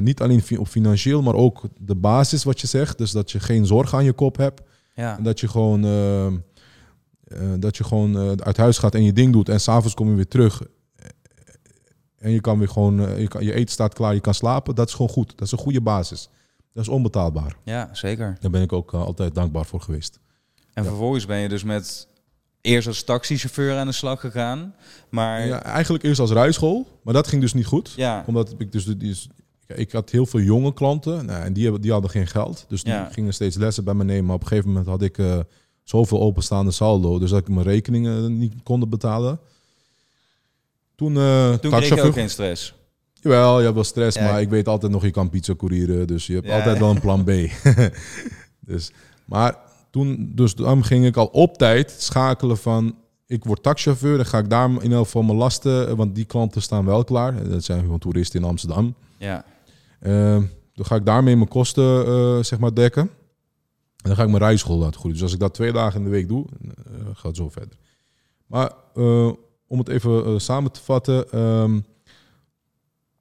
niet alleen op financieel, maar ook de basis wat je zegt. Dus dat je geen zorg aan je kop hebt. Ja. En dat je gewoon, eh, eh, dat je gewoon eh, uit huis gaat en je ding doet. En s'avonds kom je weer terug. En je kan weer gewoon, je, kan, je eten staat klaar, je kan slapen. Dat is gewoon goed. Dat is een goede basis. Dat is onbetaalbaar. ja, zeker. Daar ben ik ook altijd dankbaar voor geweest. En Ja. vervolgens ben je dus met eerst als taxichauffeur aan de slag gegaan, maar Ja, eigenlijk eerst als rijschool, maar dat ging dus niet goed. ja, Omdat ik dus, dus ik had heel veel jonge klanten nou, en die, die hadden geen geld. Dus die Ja. gingen steeds lessen bij me nemen. Maar op een gegeven moment had ik eh, zoveel openstaande saldo, dus dat ik mijn rekeningen niet kon betalen. Toen, eh toen kreeg je ook geen stress. Jawel, je hebt wel stress, Ja. maar ik weet altijd nog, je kan pizza courieren. Dus je hebt Ja, altijd wel een plan B. dus, maar toen, dus dan ging ik al op tijd schakelen van... Ik word taxichauffeur, dan ga ik daar in ieder geval mijn lasten... Want die klanten staan wel klaar. Dat zijn gewoon toeristen in Amsterdam. Ja, dan ga ik daarmee mijn kosten eh, zeg maar dekken. En dan ga ik mijn rijschool laten groeien. Dus als ik dat twee dagen in de week doe, eh, gaat het zo verder. Maar eh, om het even samen te vatten, ehm,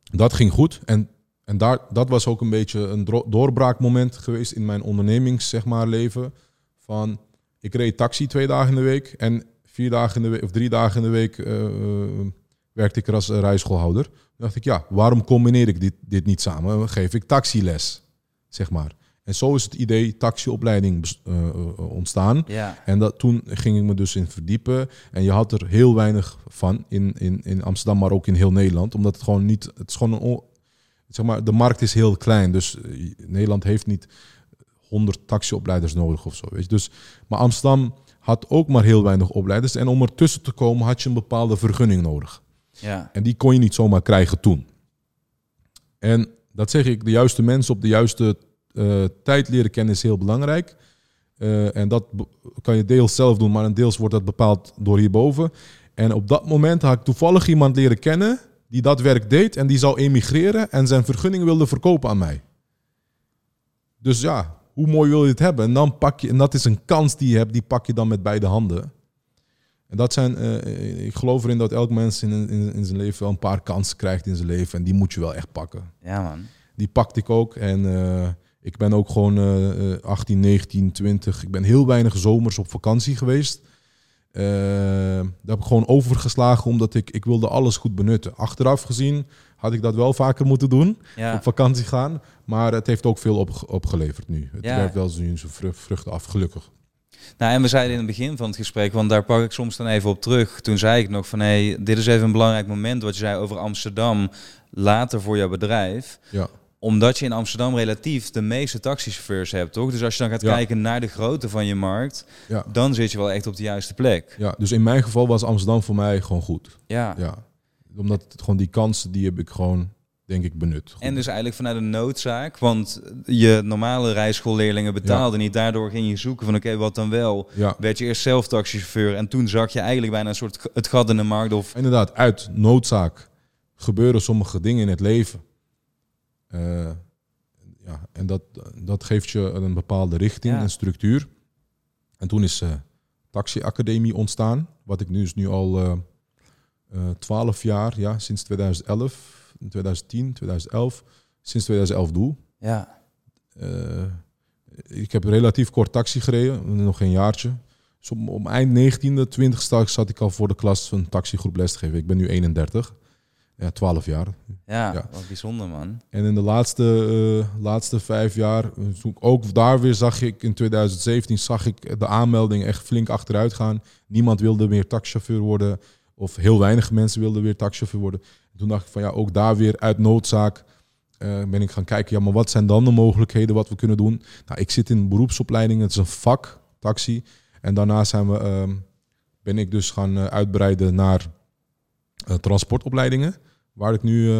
dat ging goed. En, en daar, dat was ook een beetje een doorbraakmoment geweest in mijn ondernemings zeg maar, leven. Van, ik reed taxi twee dagen in de week en vier dagen in de week, of drie dagen in de week werkte ik er als rijschoolhouder. Dacht ik, ja, waarom combineer ik dit, dit niet samen? Geef ik taxiles, zeg maar. En zo is het idee taxiopleiding eh, ontstaan. ja, En dat, toen ging ik me dus in verdiepen. En je had er heel weinig van in, in, in Amsterdam, maar ook in heel Nederland. Omdat het gewoon niet... Het is gewoon een... Zeg maar, de markt is heel klein. Dus eh, Nederland heeft niet 100 taxiopleiders nodig of zo. Weet je. Dus, maar Amsterdam had ook maar heel weinig opleiders. En om ertussen te komen had je een bepaalde vergunning nodig. Ja, En die kon je niet zomaar krijgen toen. En dat zeg ik, de juiste mensen op de juiste eh, tijd leren kennen is heel belangrijk. Eh, en dat kan je deels zelf doen, maar een deels wordt dat bepaald door hierboven. En op dat moment had ik toevallig iemand leren kennen die dat werk deed en die zou emigreren en zijn vergunning wilde verkopen aan mij. Dus ja, hoe mooi wil je het hebben? En dan pak je, en dat is een kans die je hebt, die pak je dan met beide handen. En dat zijn, eh, ik geloof erin dat elk mens in, in, in zijn leven wel een paar kansen krijgt in zijn leven. En die moet je wel echt pakken. ja man. Die pakte ik ook. En eh, ik ben ook gewoon eh, eh, 18, 19, 20. Ik ben heel weinig zomers op vakantie geweest. Eh, daar heb ik gewoon overgeslagen omdat ik, ik wilde alles goed benutten. Achteraf gezien had ik dat wel vaker moeten doen. Ja, Op vakantie gaan. Maar het heeft ook veel op, opgeleverd nu. Het Ja. werkt wel zijn zijn vrucht- vruchten af, gelukkig. Nou, en we zeiden in het begin van het gesprek, want daar pak ik soms dan even op terug. Toen zei ik nog van, hé, hey, dit is even een belangrijk moment wat je zei over Amsterdam later voor jouw bedrijf. Ja. Omdat je in Amsterdam relatief de meeste taxichauffeurs hebt, toch? Dus als je dan gaat Ja. kijken naar de grootte van je markt, Ja. dan zit je wel echt op de juiste plek. ja, dus in mijn geval was Amsterdam voor mij gewoon goed. Ja, Ja, omdat het gewoon die kansen, die heb ik gewoon denk ik, benut. En dus eigenlijk vanuit een noodzaak, want je normale rijschoolleerlingen betaalden niet. Daardoor ging je zoeken van oké, wat dan wel? Ja, Werd je eerst zelf taxichauffeur en toen zag je eigenlijk bijna een soort het gat in de markt of... inderdaad, uit noodzaak gebeuren sommige dingen in het leven. Eh, ja, en dat, dat geeft je een bepaalde richting Ja. en structuur. En toen is eh Taxi Academie ontstaan, wat ik nu is nu al eh, eh, 12 jaar, ja, sinds 2011, 2010, 2011, sinds 2011 doe. Ja, Eh, ik heb relatief kort taxi gereden, nog geen jaartje. Dus om, om eind 19e, 20 straks zat ik al voor de klas een taxigroep les te geven. Ik ben nu 31, ja, 12 jaar. ja, Ja. wat bijzonder man. En in de laatste, eh, laatste vijf jaar, eh, ook daar weer zag ik, in 2017 zag ik de aanmeldingen echt flink achteruit gaan. Niemand wilde meer taxichauffeur worden, of heel weinig mensen wilden weer taxichauffeur worden. Toen dacht ik van ja, ook daar weer uit noodzaak eh, ben ik gaan kijken, ja, maar wat zijn dan de mogelijkheden wat we kunnen doen? Nou, ik zit in beroepsopleiding, het is een vak, taxi. En daarna zijn we, ehm, ben ik dus gaan eh, uitbreiden naar eh, transportopleidingen, waar ik nu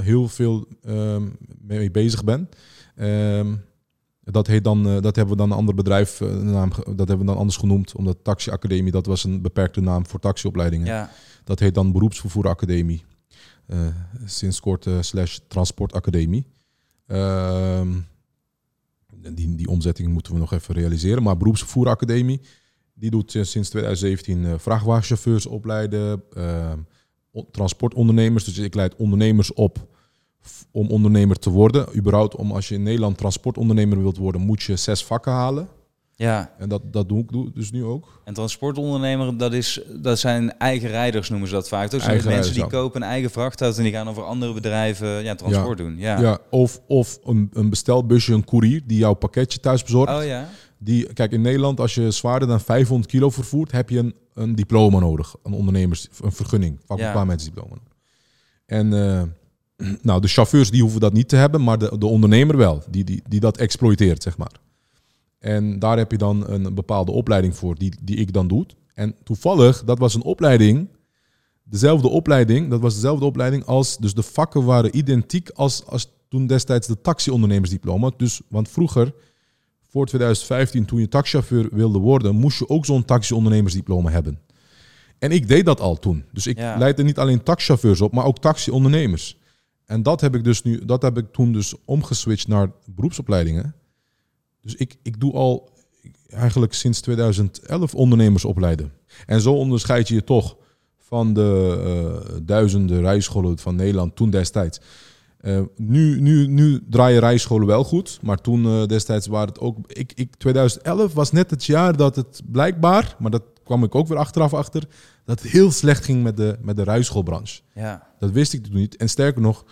heel veel ehm, mee bezig ben. Ehm, dat, heet dan, dat hebben we dan een ander bedrijf, naam, dat hebben we dan anders genoemd, omdat Taxi Academie, dat was een beperkte naam voor taxiopleidingen. Ja, Dat heet dan Beroepsvervoer Academie. Eh, sinds kort eh, slash Transportacademie. Ehm, die, die omzetting moeten we nog even realiseren. Maar Beroepsvervoer Academie, die doet eh, sinds 2017 eh, vrachtwagenchauffeurs opleiden, ehm, transportondernemers. Dus ik leid ondernemers op om ondernemer te worden. Überhaupt om als je in Nederland transportondernemer wilt worden, moet je zes vakken halen. Ja. En dat, dat doe ik dus nu ook. En transportondernemer, dat, is, dat zijn eigen rijders noemen ze dat vaak. Dus Eigen mensen die ja. kopen een eigen vrachtauto en die gaan over andere bedrijven ja, transport doen. Ja. Ja, of of een, een bestelbusje, een koerier die jouw pakketje thuis bezorgt. Oh ja? Die, kijk, in Nederland, als je zwaarder dan 500 kilo vervoert, heb je een, een diploma nodig. Een ondernemers, een vergunning, vakbekwaamheidsdiploma. En eh, nou, de chauffeurs die hoeven dat niet te hebben, maar de, de ondernemer wel, die, die, die dat exploiteert, zeg maar. En daar heb je dan een bepaalde opleiding voor, die, die ik dan doe. En toevallig, dat was een opleiding, dezelfde opleiding, dat was dezelfde opleiding als, dus de vakken waren identiek als, als toen destijds de taxiondernemersdiploma. Dus, want vroeger, voor 2015, toen je taxichauffeur wilde worden, moest je ook zo'n taxiondernemersdiploma hebben. En ik deed dat al toen. Dus ik Ja. leidde niet alleen taxichauffeurs op, maar ook taxiondernemers. En dat heb ik dus nu, dat heb ik toen dus omgeswitcht naar beroepsopleidingen. Dus ik, ik doe al eigenlijk sinds 2011 ondernemers opleiden. En zo onderscheid je je toch van de eh, duizenden rijscholen van Nederland toen destijds. Eh, nu, nu, nu draaien rijscholen wel goed, maar toen eh, destijds waren het ook. Ik, ik, 2011 was net het jaar dat het blijkbaar, maar dat kwam ik ook weer achteraf achter, dat het heel slecht ging met de, met de rijschoolbranche. Ja. Dat wist ik toen niet. En sterker nog,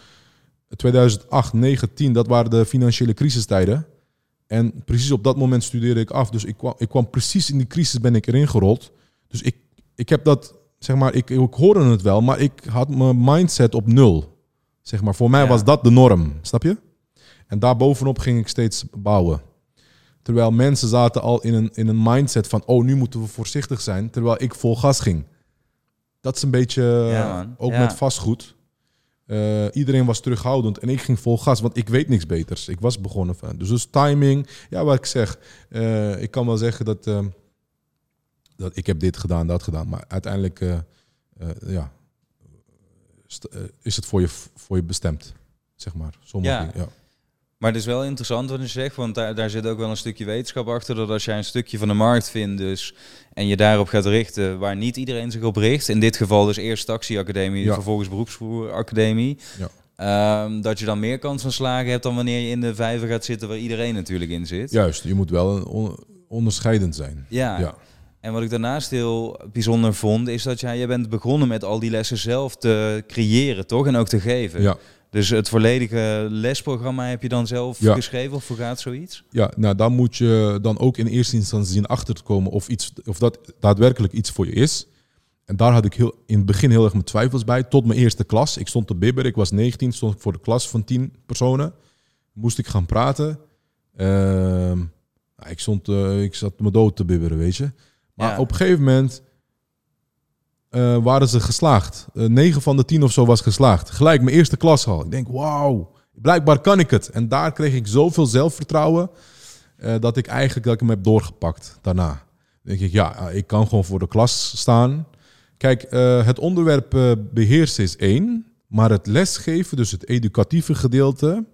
2008, 9, 10, dat waren de financiële crisistijden. En precies op dat moment studeerde ik af. Dus ik kwam, ik kwam precies in die crisis ben ik erin gerold. Dus ik, ik heb dat, zeg maar, ik, ik hoorde het wel, maar ik had mijn mindset op nul. Zeg maar, voor mij Ja. was dat de norm, snap je? En daarbovenop ging ik steeds bouwen. Terwijl mensen zaten al in een, in een mindset van, oh, nu moeten we voorzichtig zijn. Terwijl ik vol gas ging. Dat is een beetje, Ja, ook Ja. met vastgoed. Eh, iedereen was terughoudend en ik ging vol gas, want ik weet niks beters. Ik was begonnen van. Dus, dus timing, ja, wat ik zeg. eh, ik kan wel zeggen dat, eh, dat ik heb dit gedaan, dat gedaan. Maar uiteindelijk ja, is het voor je, voor je bestemd, zeg maar. Sommige Ja. dingen, ja. Maar het is wel interessant wat je zegt, want daar, daar zit ook wel een stukje wetenschap achter. Dat als jij een stukje van de markt vindt dus, en je daarop gaat richten waar niet iedereen zich op richt. In dit geval dus eerst taxiacademie, Ja. vervolgens beroepsvoeracademie. Ja. Ehm, dat je dan meer kans van slagen hebt dan wanneer je in de vijver gaat zitten waar iedereen natuurlijk in zit. Juist, je moet wel een on- onderscheidend zijn. Ja. Ja. En wat ik daarnaast heel bijzonder vond, is dat jij, jij bent begonnen met al die lessen zelf te creëren, toch? En ook te geven. Ja. Dus het volledige lesprogramma heb je dan zelf Ja. geschreven of vergaat zoiets? Ja, nou dan moet je dan ook in eerste instantie zien achter te komen of, iets, of dat daadwerkelijk iets voor je is. En daar had ik heel, in het begin heel erg mijn twijfels bij, tot mijn eerste klas. Ik stond te bibberen, ik was 19, stond ik voor de klas van 10 personen. Moest ik gaan praten. Ehm, nou, ik, stond, eh, ik zat me dood te bibberen, weet je. Maar Ja. op een gegeven moment eh, waren ze geslaagd. Eh 9 van de 10 of zo was geslaagd. Gelijk mijn eerste klas al. Ik denk, wauw, blijkbaar kan ik het. En daar kreeg ik zoveel zelfvertrouwen eh, dat ik eigenlijk dat ik hem heb doorgepakt daarna. Dan denk ik, ja, ik kan gewoon voor de klas staan. Kijk, het onderwerp eh, beheersen is één, maar het lesgeven, dus het educatieve gedeelte,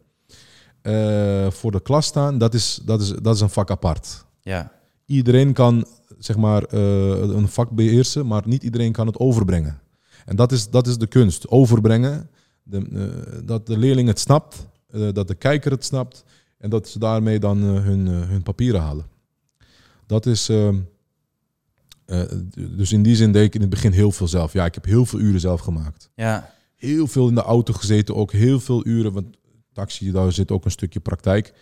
voor de klas staan, dat is, dat, is, dat is een vak apart. Ja. Iedereen kan zeg maar, eh, een vak beheersen, maar niet iedereen kan het overbrengen. En dat is, dat is de kunst, overbrengen. De, eh, dat de leerling het snapt, eh, dat de kijker het snapt en dat ze daarmee dan hun, hun papieren halen. Dat is. dus in die zin deed ik in het begin heel veel zelf. Ja, ik heb heel veel uren zelf gemaakt. Ja. Heel veel in de auto gezeten, ook heel veel uren. Want taxi, daar zit ook een stukje praktijk.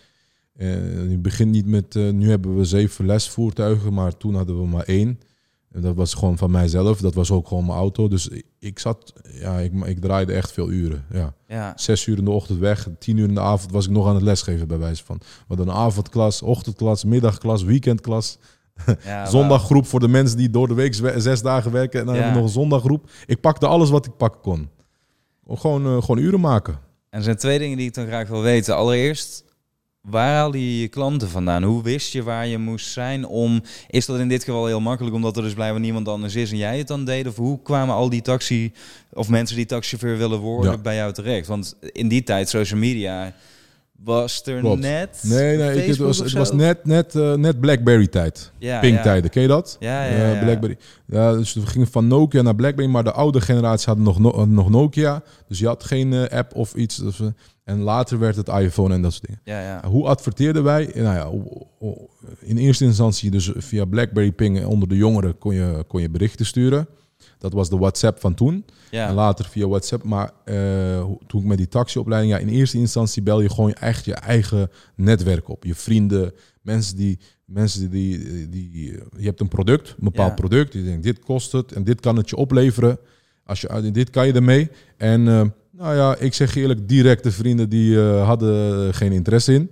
Eh je begint niet met, eh, nu hebben we zeven lesvoertuigen, maar toen hadden we maar één. En dat was gewoon van mijzelf, dat was ook gewoon mijn auto. Dus ik, zat, ja, ik, ik draaide echt veel uren. Ja. Ja. Zes uur in de ochtend weg, tien uur in de avond was ik nog aan het lesgeven bij wijze van. We hadden een avondklas, ochtendklas, middagklas, weekendklas. ja Zondaggroep voor de mensen die door de week zes dagen werken. En dan Ja. hebben we nog een zondaggroep. Ik pakte alles wat ik pakken kon. Gewoon, eh, gewoon uren maken. En er zijn twee dingen die ik dan graag wil weten. Allereerst, waar haalde je je klanten vandaan? Hoe wist je waar je moest zijn om... Is dat in dit geval heel makkelijk, omdat er dus blijkbaar niemand anders is en jij het dan deed? Of hoe kwamen al die taxi... of mensen die taxichauffeur willen worden Ja. bij jou terecht? Want in die tijd, social media, was er Klopt. net... Nee, nee, ik, het was, het was net, net, eh, net Blackberry-tijd. Ja, Pink-tijden, ken je dat? Ja, ja, Eh, ja. Blackberry. Ja, dus we gingen van Nokia naar Blackberry, maar de oude generatie had nog, no- nog Nokia. Dus je had geen eh, app of iets. Dus, eh, en later werd het iPhone en dat soort dingen. Ja, ja. Hoe adverteerden wij? Nou ja, in eerste instantie dus via BlackBerry Ping onder de jongeren kon je, kon je berichten sturen. Dat was de WhatsApp van toen. En ja. later via WhatsApp. Maar eh, toen ik met die taxiopleiding... Ja, in eerste instantie bel je gewoon echt je eigen netwerk op. Je vrienden, mensen die... Mensen die, die, die je hebt een product, een bepaald Ja. product. Je denkt, dit kost het en dit kan het je opleveren. Als je, dit kan je ermee. En eh, nou ja, ik zeg eerlijk, directe vrienden die eh, hadden geen interesse in.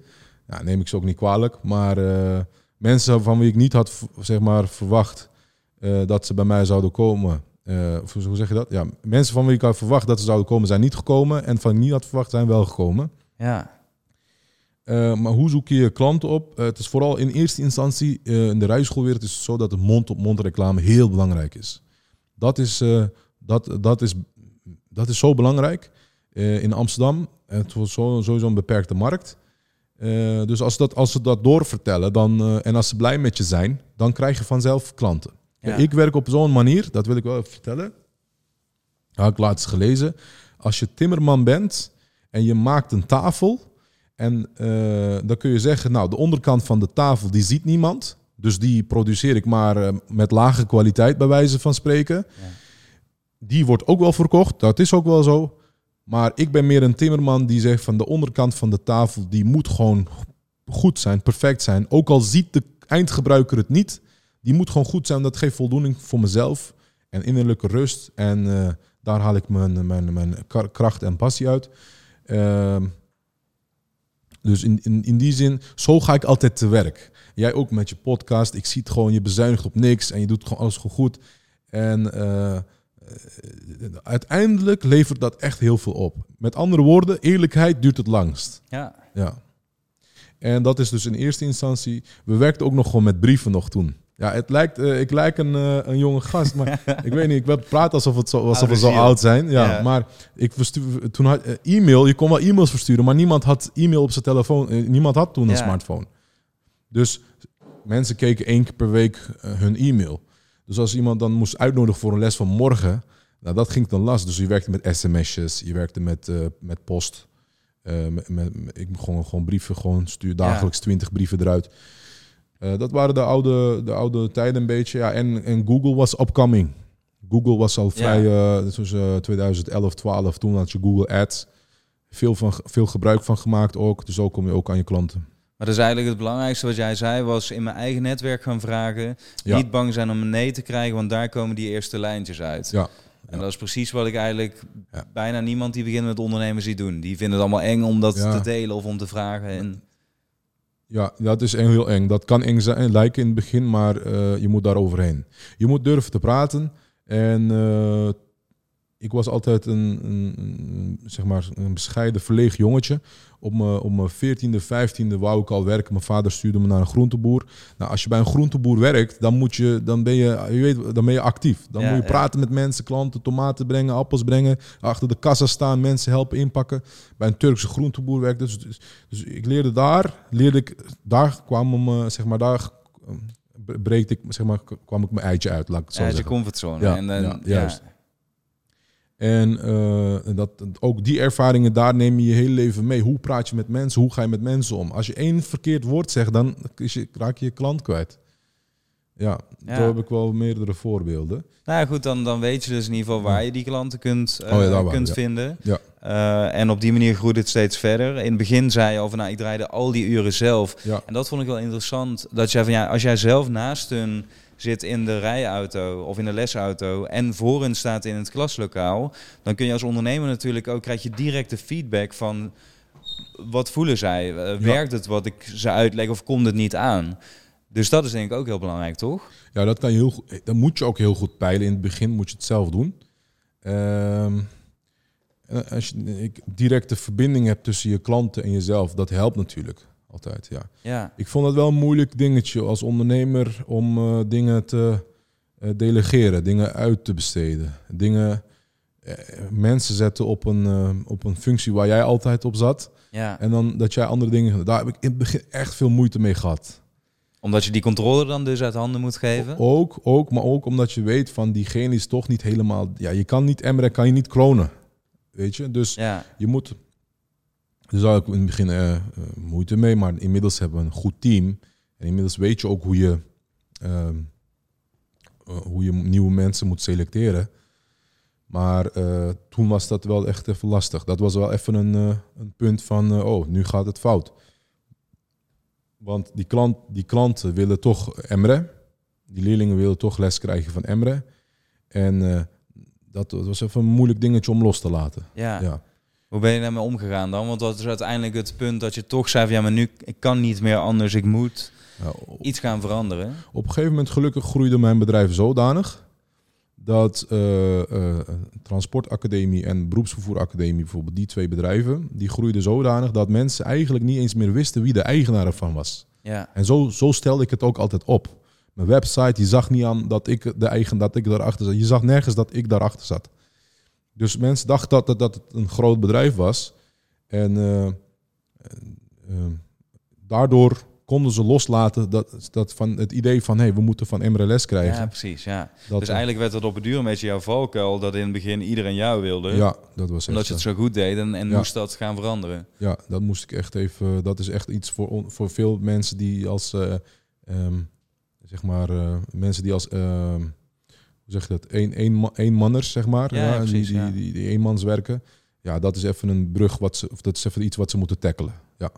Ja, neem ik ze ook niet kwalijk. Maar eh, mensen van wie ik niet had zeg maar, verwacht eh, dat ze bij mij zouden komen. Eh, of hoe zeg je dat? Ja, mensen van wie ik had verwacht dat ze zouden komen, zijn niet gekomen. En van wie ik niet had verwacht, zijn wel gekomen. ja. Eh, maar hoe zoek je je klanten op? Eh, het is vooral in eerste instantie in de rijschoolwereld is het zo dat de mond-op-mond reclame heel belangrijk is. Dat is, dat, dat is, dat is zo belangrijk in Amsterdam. Het was zo, sowieso een beperkte markt. Dus als, dat, als ze dat doorvertellen dan, en als ze blij met je zijn, dan krijg je vanzelf klanten. Ja. Ik werk op zo'n manier, dat wil ik wel even vertellen. Dat had ik laatst gelezen. Als je timmerman bent en je maakt een tafel. En eh, dan kun je zeggen, nou, de onderkant van de tafel, die ziet niemand. Dus die produceer ik maar eh, met lage kwaliteit, bij wijze van spreken. Die wordt ook wel verkocht, dat is ook wel zo. Maar ik ben meer een timmerman die zegt van de onderkant van de tafel, die moet gewoon goed zijn, perfect zijn. Ook al ziet de eindgebruiker het niet, die moet gewoon goed zijn. Dat geeft voldoening voor mezelf en innerlijke rust. En eh, daar haal ik mijn, mijn, mijn kracht en passie uit. Ehm, dus in, in, in die zin, zo ga ik altijd te werk. Jij ook met je podcast. Ik zie het gewoon, je bezuinigt op niks en je doet gewoon alles goed. En eh, eh, uiteindelijk levert dat echt heel veel op. Met andere woorden, eerlijkheid duurt het langst. ja. Ja. En dat is dus in eerste instantie. We werkten ook nog gewoon met brieven nog toen. Ja, het lijkt, eh, ik lijk een, eh, een jonge gast, maar ik weet niet. Ik praten alsof, het zo, alsof we zo oud zijn. Ja, Ja. maar ik verstuur, toen had eh, e-mail. Je kon wel e-mails versturen, maar niemand had e-mail op zijn telefoon. Niemand had toen een smartphone. Dus mensen keken één keer per week hun e-mail. Dus als iemand dan moest uitnodigen voor een les van morgen, nou, dat ging dan last. Dus je werkte met sms'jes, je werkte met, met post. Met, met- met- ik gewoon, gewoon brieven, gewoon stuur dagelijks 20 brieven eruit. Eh, dat waren de oude, de oude tijden een beetje. Ja, en, en Google was upcoming. Google was al vrij, dat was eh, 2011, 12. Toen had je Google Ads. Veel, van, veel gebruik van gemaakt ook. Dus zo kom je ook aan je klanten. Maar dus eigenlijk het belangrijkste wat jij zei was in mijn eigen netwerk gaan vragen. Ja. Niet bang zijn om een nee te krijgen, want daar komen die eerste lijntjes uit. Ja. En dat is precies wat ik eigenlijk Ja. bijna niemand die begint met ondernemen zie doen. Die vinden het allemaal eng om dat Ja. te delen of om te vragen. En Ja, dat is heel eng. Dat kan eng zijn, lijken in het begin, maar eh, je moet daar overheen. Je moet durven te praten. En eh, ik was altijd een, een, een, zeg maar, een bescheiden, verleeg jongetje. Op mijn, op mijn 14e, 15e wou ik al werken. Mijn vader stuurde me naar een groenteboer. Nou, als je bij een groenteboer werkt, dan, moet je, dan, ben, je, je weet, dan ben je actief. Dan Ja, moet je praten met mensen, klanten, tomaten brengen, appels brengen. Achter de kassa staan, mensen helpen inpakken. Bij een Turkse groenteboer werkte. Dus, dus, dus ik leerde daar, leerde ik, daar kwam me, zeg maar, daar eh, breekte ik, zeg maar, kwam ik mijn eitje uit, laat ik het zo Ja, je comfortzone. Ja, en, dan- ja, juist. En eh, dat, ook die ervaringen, daar neem je je hele leven mee. Hoe praat je met mensen? Hoe ga je met mensen om? Als je één verkeerd woord zegt, dan je, raak je je klant kwijt. Ja, Ja. zo heb ik wel meerdere voorbeelden. Nou ja, goed, dan, dan weet je dus in ieder geval waar je die klanten kunt, eh, Oh ja, daar kunt vinden. Ja. Eh, en op die manier groeit het steeds verder. In het begin zei je van, nou, ik draaide al die uren zelf. En dat vond ik wel interessant. Dat jij van, ja, als jij zelf naast hun zit in de rijauto of in de lesauto en voor hun staat in het klaslokaal, dan kun je als ondernemer natuurlijk ook, krijg je direct de feedback van, wat voelen zij? Eh, Werkt het wat ik ze uitleg of komt het niet aan? Dus dat is denk ik ook heel belangrijk, toch? ja dat, kan je heel, goed- dat moet je ook heel goed peilen. In het begin moet je het zelf doen. Ehm, eh, als je ik, directe verbinding hebt tussen je klanten en jezelf, dat helpt natuurlijk altijd. Ja. Ja. Ik vond het wel een moeilijk dingetje als ondernemer om eh, dingen te eh, delegeren, dingen uit te besteden. Dingen, eh, mensen zetten op een, op een functie waar jij altijd op zat. Ja, En dan dat jij andere dingen. Daar heb ik in het begin echt veel moeite mee gehad. omdat je die controle dan dus uit handen moet geven. Ook, ook, maar ook omdat je weet van diegene is toch niet helemaal. Ja, je kan niet Emre, kan je niet klonen. Weet je? Dus Ja, je moet. Daar had ik in het begin eh, eh, moeite mee, maar inmiddels hebben we een goed team. En inmiddels weet je ook hoe je, ehm, eh, hoe je nieuwe mensen moet selecteren. Maar toen was dat wel echt even lastig. Dat was wel even een, een punt van, oh, nu gaat het fout. Want die, klant, die klanten willen toch Emre. Die leerlingen willen toch les krijgen van Emre. En dat, dat was even een moeilijk dingetje om los te laten. ja. ja. Hoe ben je daarmee omgegaan dan? Want dat is uiteindelijk het punt dat je toch zei van ja, maar nu ik kan niet meer anders, ik moet Ja, iets gaan veranderen. op een gegeven moment gelukkig groeide mijn bedrijf zodanig dat eh, Transportacademie en Beroepsvervoeracademie, bijvoorbeeld die twee bedrijven, die groeiden zodanig dat mensen eigenlijk niet eens meer wisten wie de eigenaar ervan was. Ja, En zo, zo stelde ik het ook altijd op. Mijn website, je zag niet aan dat ik de eigen, dat ik daarachter zat. Je zag nergens dat ik daarachter zat. Dus mensen dachten dat, het- dat het een groot bedrijf was. En eh, eh, eh, daardoor konden ze loslaten dat, dat van het idee van... hey, we moeten van Emre les krijgen. ja precies. Ja. dat, dus eigenlijk werd het op het duur een beetje jouw valkuil dat in het begin iedereen jou wilde. ja, dat was echt... omdat je het zo goed deed en, en Ja. moest dat gaan veranderen. Ja, dat moest ik echt even. Dat is echt iets voor, voor veel mensen die als eh, ehm, zeg maar eh, mensen die als ehm, hoe zeg je dat? Een, een, ma- eenmanners, zeg maar. Ja, ja, die, precies, die, die, die eenmans werken. Ja, dat is even een brug wat ze, of dat is even iets wat ze moeten tackelen. Ja.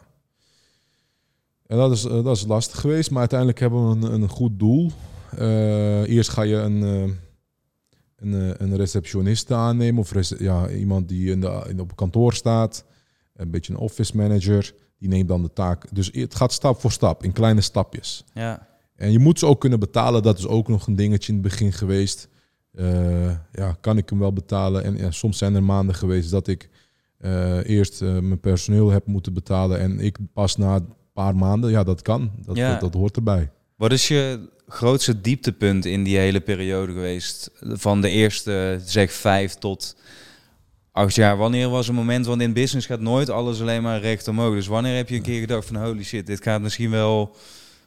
En dat is, eh, dat is lastig geweest, maar uiteindelijk hebben we een, een goed doel. Eh, eerst ga je een, eh, een, een receptioniste aannemen, of rece- ja, iemand die in de, in, op kantoor staat, een beetje een office manager, die neemt dan de taak. Dus het gaat stap voor stap, in kleine stapjes. Ja, En je moet ze ook kunnen betalen. Dat is ook nog een dingetje in het begin geweest. Eh, ja, kan ik hem wel betalen? En ja, soms zijn er maanden geweest dat ik eh, eerst eh, mijn personeel heb moeten betalen. En ik pas na een paar maanden. Ja, dat kan. Dat, Ja. dat, dat hoort erbij. Wat is je grootste dieptepunt in die hele periode geweest? Van de eerste, zeg vijf tot acht jaar. Wanneer was een moment, want in business gaat nooit alles alleen maar recht omhoog. Dus wanneer heb je een keer gedacht van holy shit, dit gaat misschien wel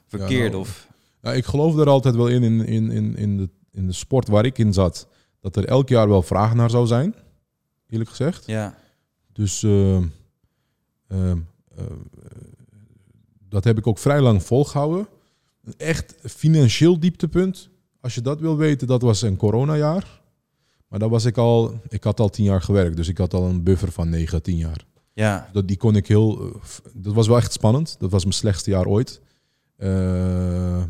verkeerd nou, of... Nou, ik geloof er altijd wel in, in, in, in, in, de, in de sport waar ik in zat. Dat er elk jaar wel vraag naar zou zijn. Eerlijk gezegd. Ja, Dus ehm, ehm, eh, dat heb ik ook vrij lang volgehouden. Een echt financieel dieptepunt, als je dat wil weten, dat was een coronajaar. Maar dat was ik al, ik had al tien jaar gewerkt, dus ik had al een buffer van negen, tien jaar. ja, Dat, die kon ik heel, eh, dat was wel echt spannend. Dat was mijn slechtste jaar ooit. Eh,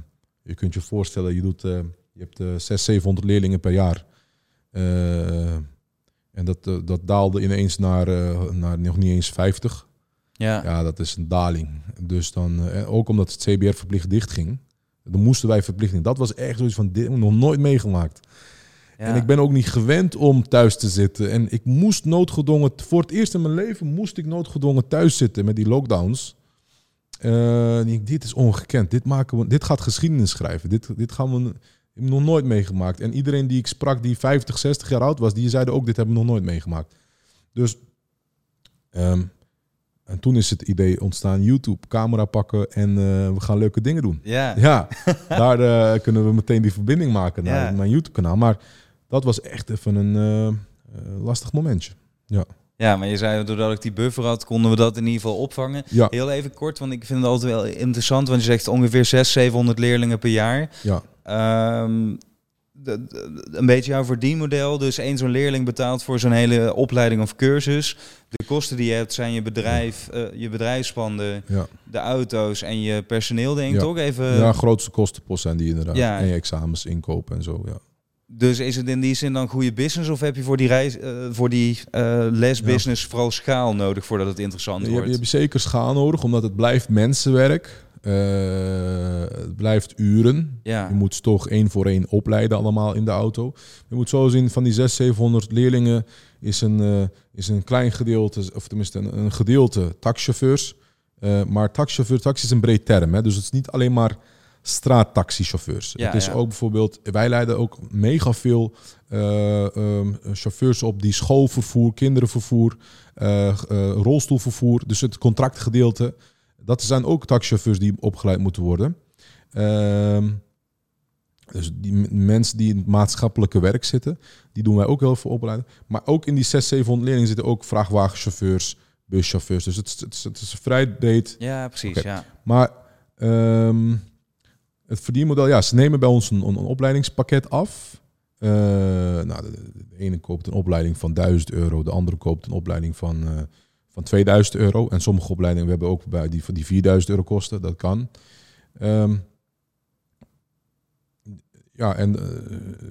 je kunt je voorstellen, je, doet, eh, je hebt eh 600, 700 leerlingen per jaar. Eh, en dat, eh, dat daalde ineens naar, naar nog niet eens 50. ja, Ja, dat is een daling. Dus dan, ook omdat het CBR verplicht dicht ging, dan moesten wij verplichting. Dat was echt zoiets van, dit nog nooit meegemaakt. En ik ben ook niet gewend om thuis te zitten. En ik moest noodgedwongen, voor het eerst in mijn leven moest ik noodgedwongen thuis zitten met die lockdowns. Uh, dit is ongekend. Dit, maken we, dit gaat geschiedenis schrijven. Dit, dit gaan we ik heb nog nooit meegemaakt. En iedereen die ik sprak die 50, 60 jaar oud was, die zeiden ook dit hebben we nog nooit meegemaakt. Dus um, en toen is het idee ontstaan, YouTube, camera pakken en uh, we gaan leuke dingen doen. Ja. Ja, daar uh, kunnen we meteen die verbinding maken naar ja. mijn YouTube kanaal. Maar dat was echt even een lastig momentje. Ja. Ja, maar je zei, doordat ik die buffer had, konden we dat in ieder geval opvangen. Ja. Heel even kort, want ik vind het altijd wel interessant, want je zegt ongeveer 600, 700 leerlingen per jaar. Ja. Um, de, de, een beetje jouw verdienmodel. Dus één zo'n leerling betaalt voor zo'n hele opleiding of cursus. De kosten die je hebt zijn je bedrijf, uh, je bedrijfspanden, ja. de auto's en je personeel, denk ik ja. toch? Even... Ja, grootste kostenpost zijn die inderdaad. Ja. En je examens inkopen en zo, ja. Dus is het in die zin dan goede business of heb je voor die, reis, uh, voor die uh, lesbusiness ja. vooral schaal nodig voordat het interessant je wordt? Hebt, je hebt zeker schaal nodig, omdat het blijft mensenwerk. Uh, het blijft uren. Ja. Je moet toch één voor één opleiden allemaal in de auto. Je moet zo zien, van die 600, 700 leerlingen is een, is een klein gedeelte, of tenminste een, een gedeelte taxichauffeurs. Maar taxichauffeur, taxi is een breed term. Hè? Dus het is niet alleen maar straattaxichauffeurs. Ja, het is ja. ook bijvoorbeeld, wij leiden ook mega veel um, chauffeurs op die schoolvervoer, kinderenvervoer, rolstoelvervoer. Dus het contractgedeelte. Dat zijn ook taxichauffeurs die opgeleid moeten worden. Um, dus die mensen die in het maatschappelijke werk zitten, die doen wij ook heel veel opleiden. Maar ook in die 600, 700 leerlingen zitten ook vrachtwagenchauffeurs, buschauffeurs. Dus het, is, het, het is vrij breed. Ja, precies. Okay. Ja. Maar um, het verdienmodel, ja, ze nemen bij ons een, een opleidingspakket af. Uh, nou, de, de, ene koopt een opleiding van 1000 euro, de andere koopt een opleiding van, uh, van 2000 euro. En sommige opleidingen we hebben ook bij die van die 4000 euro kosten, dat kan. Um, ja, en uh,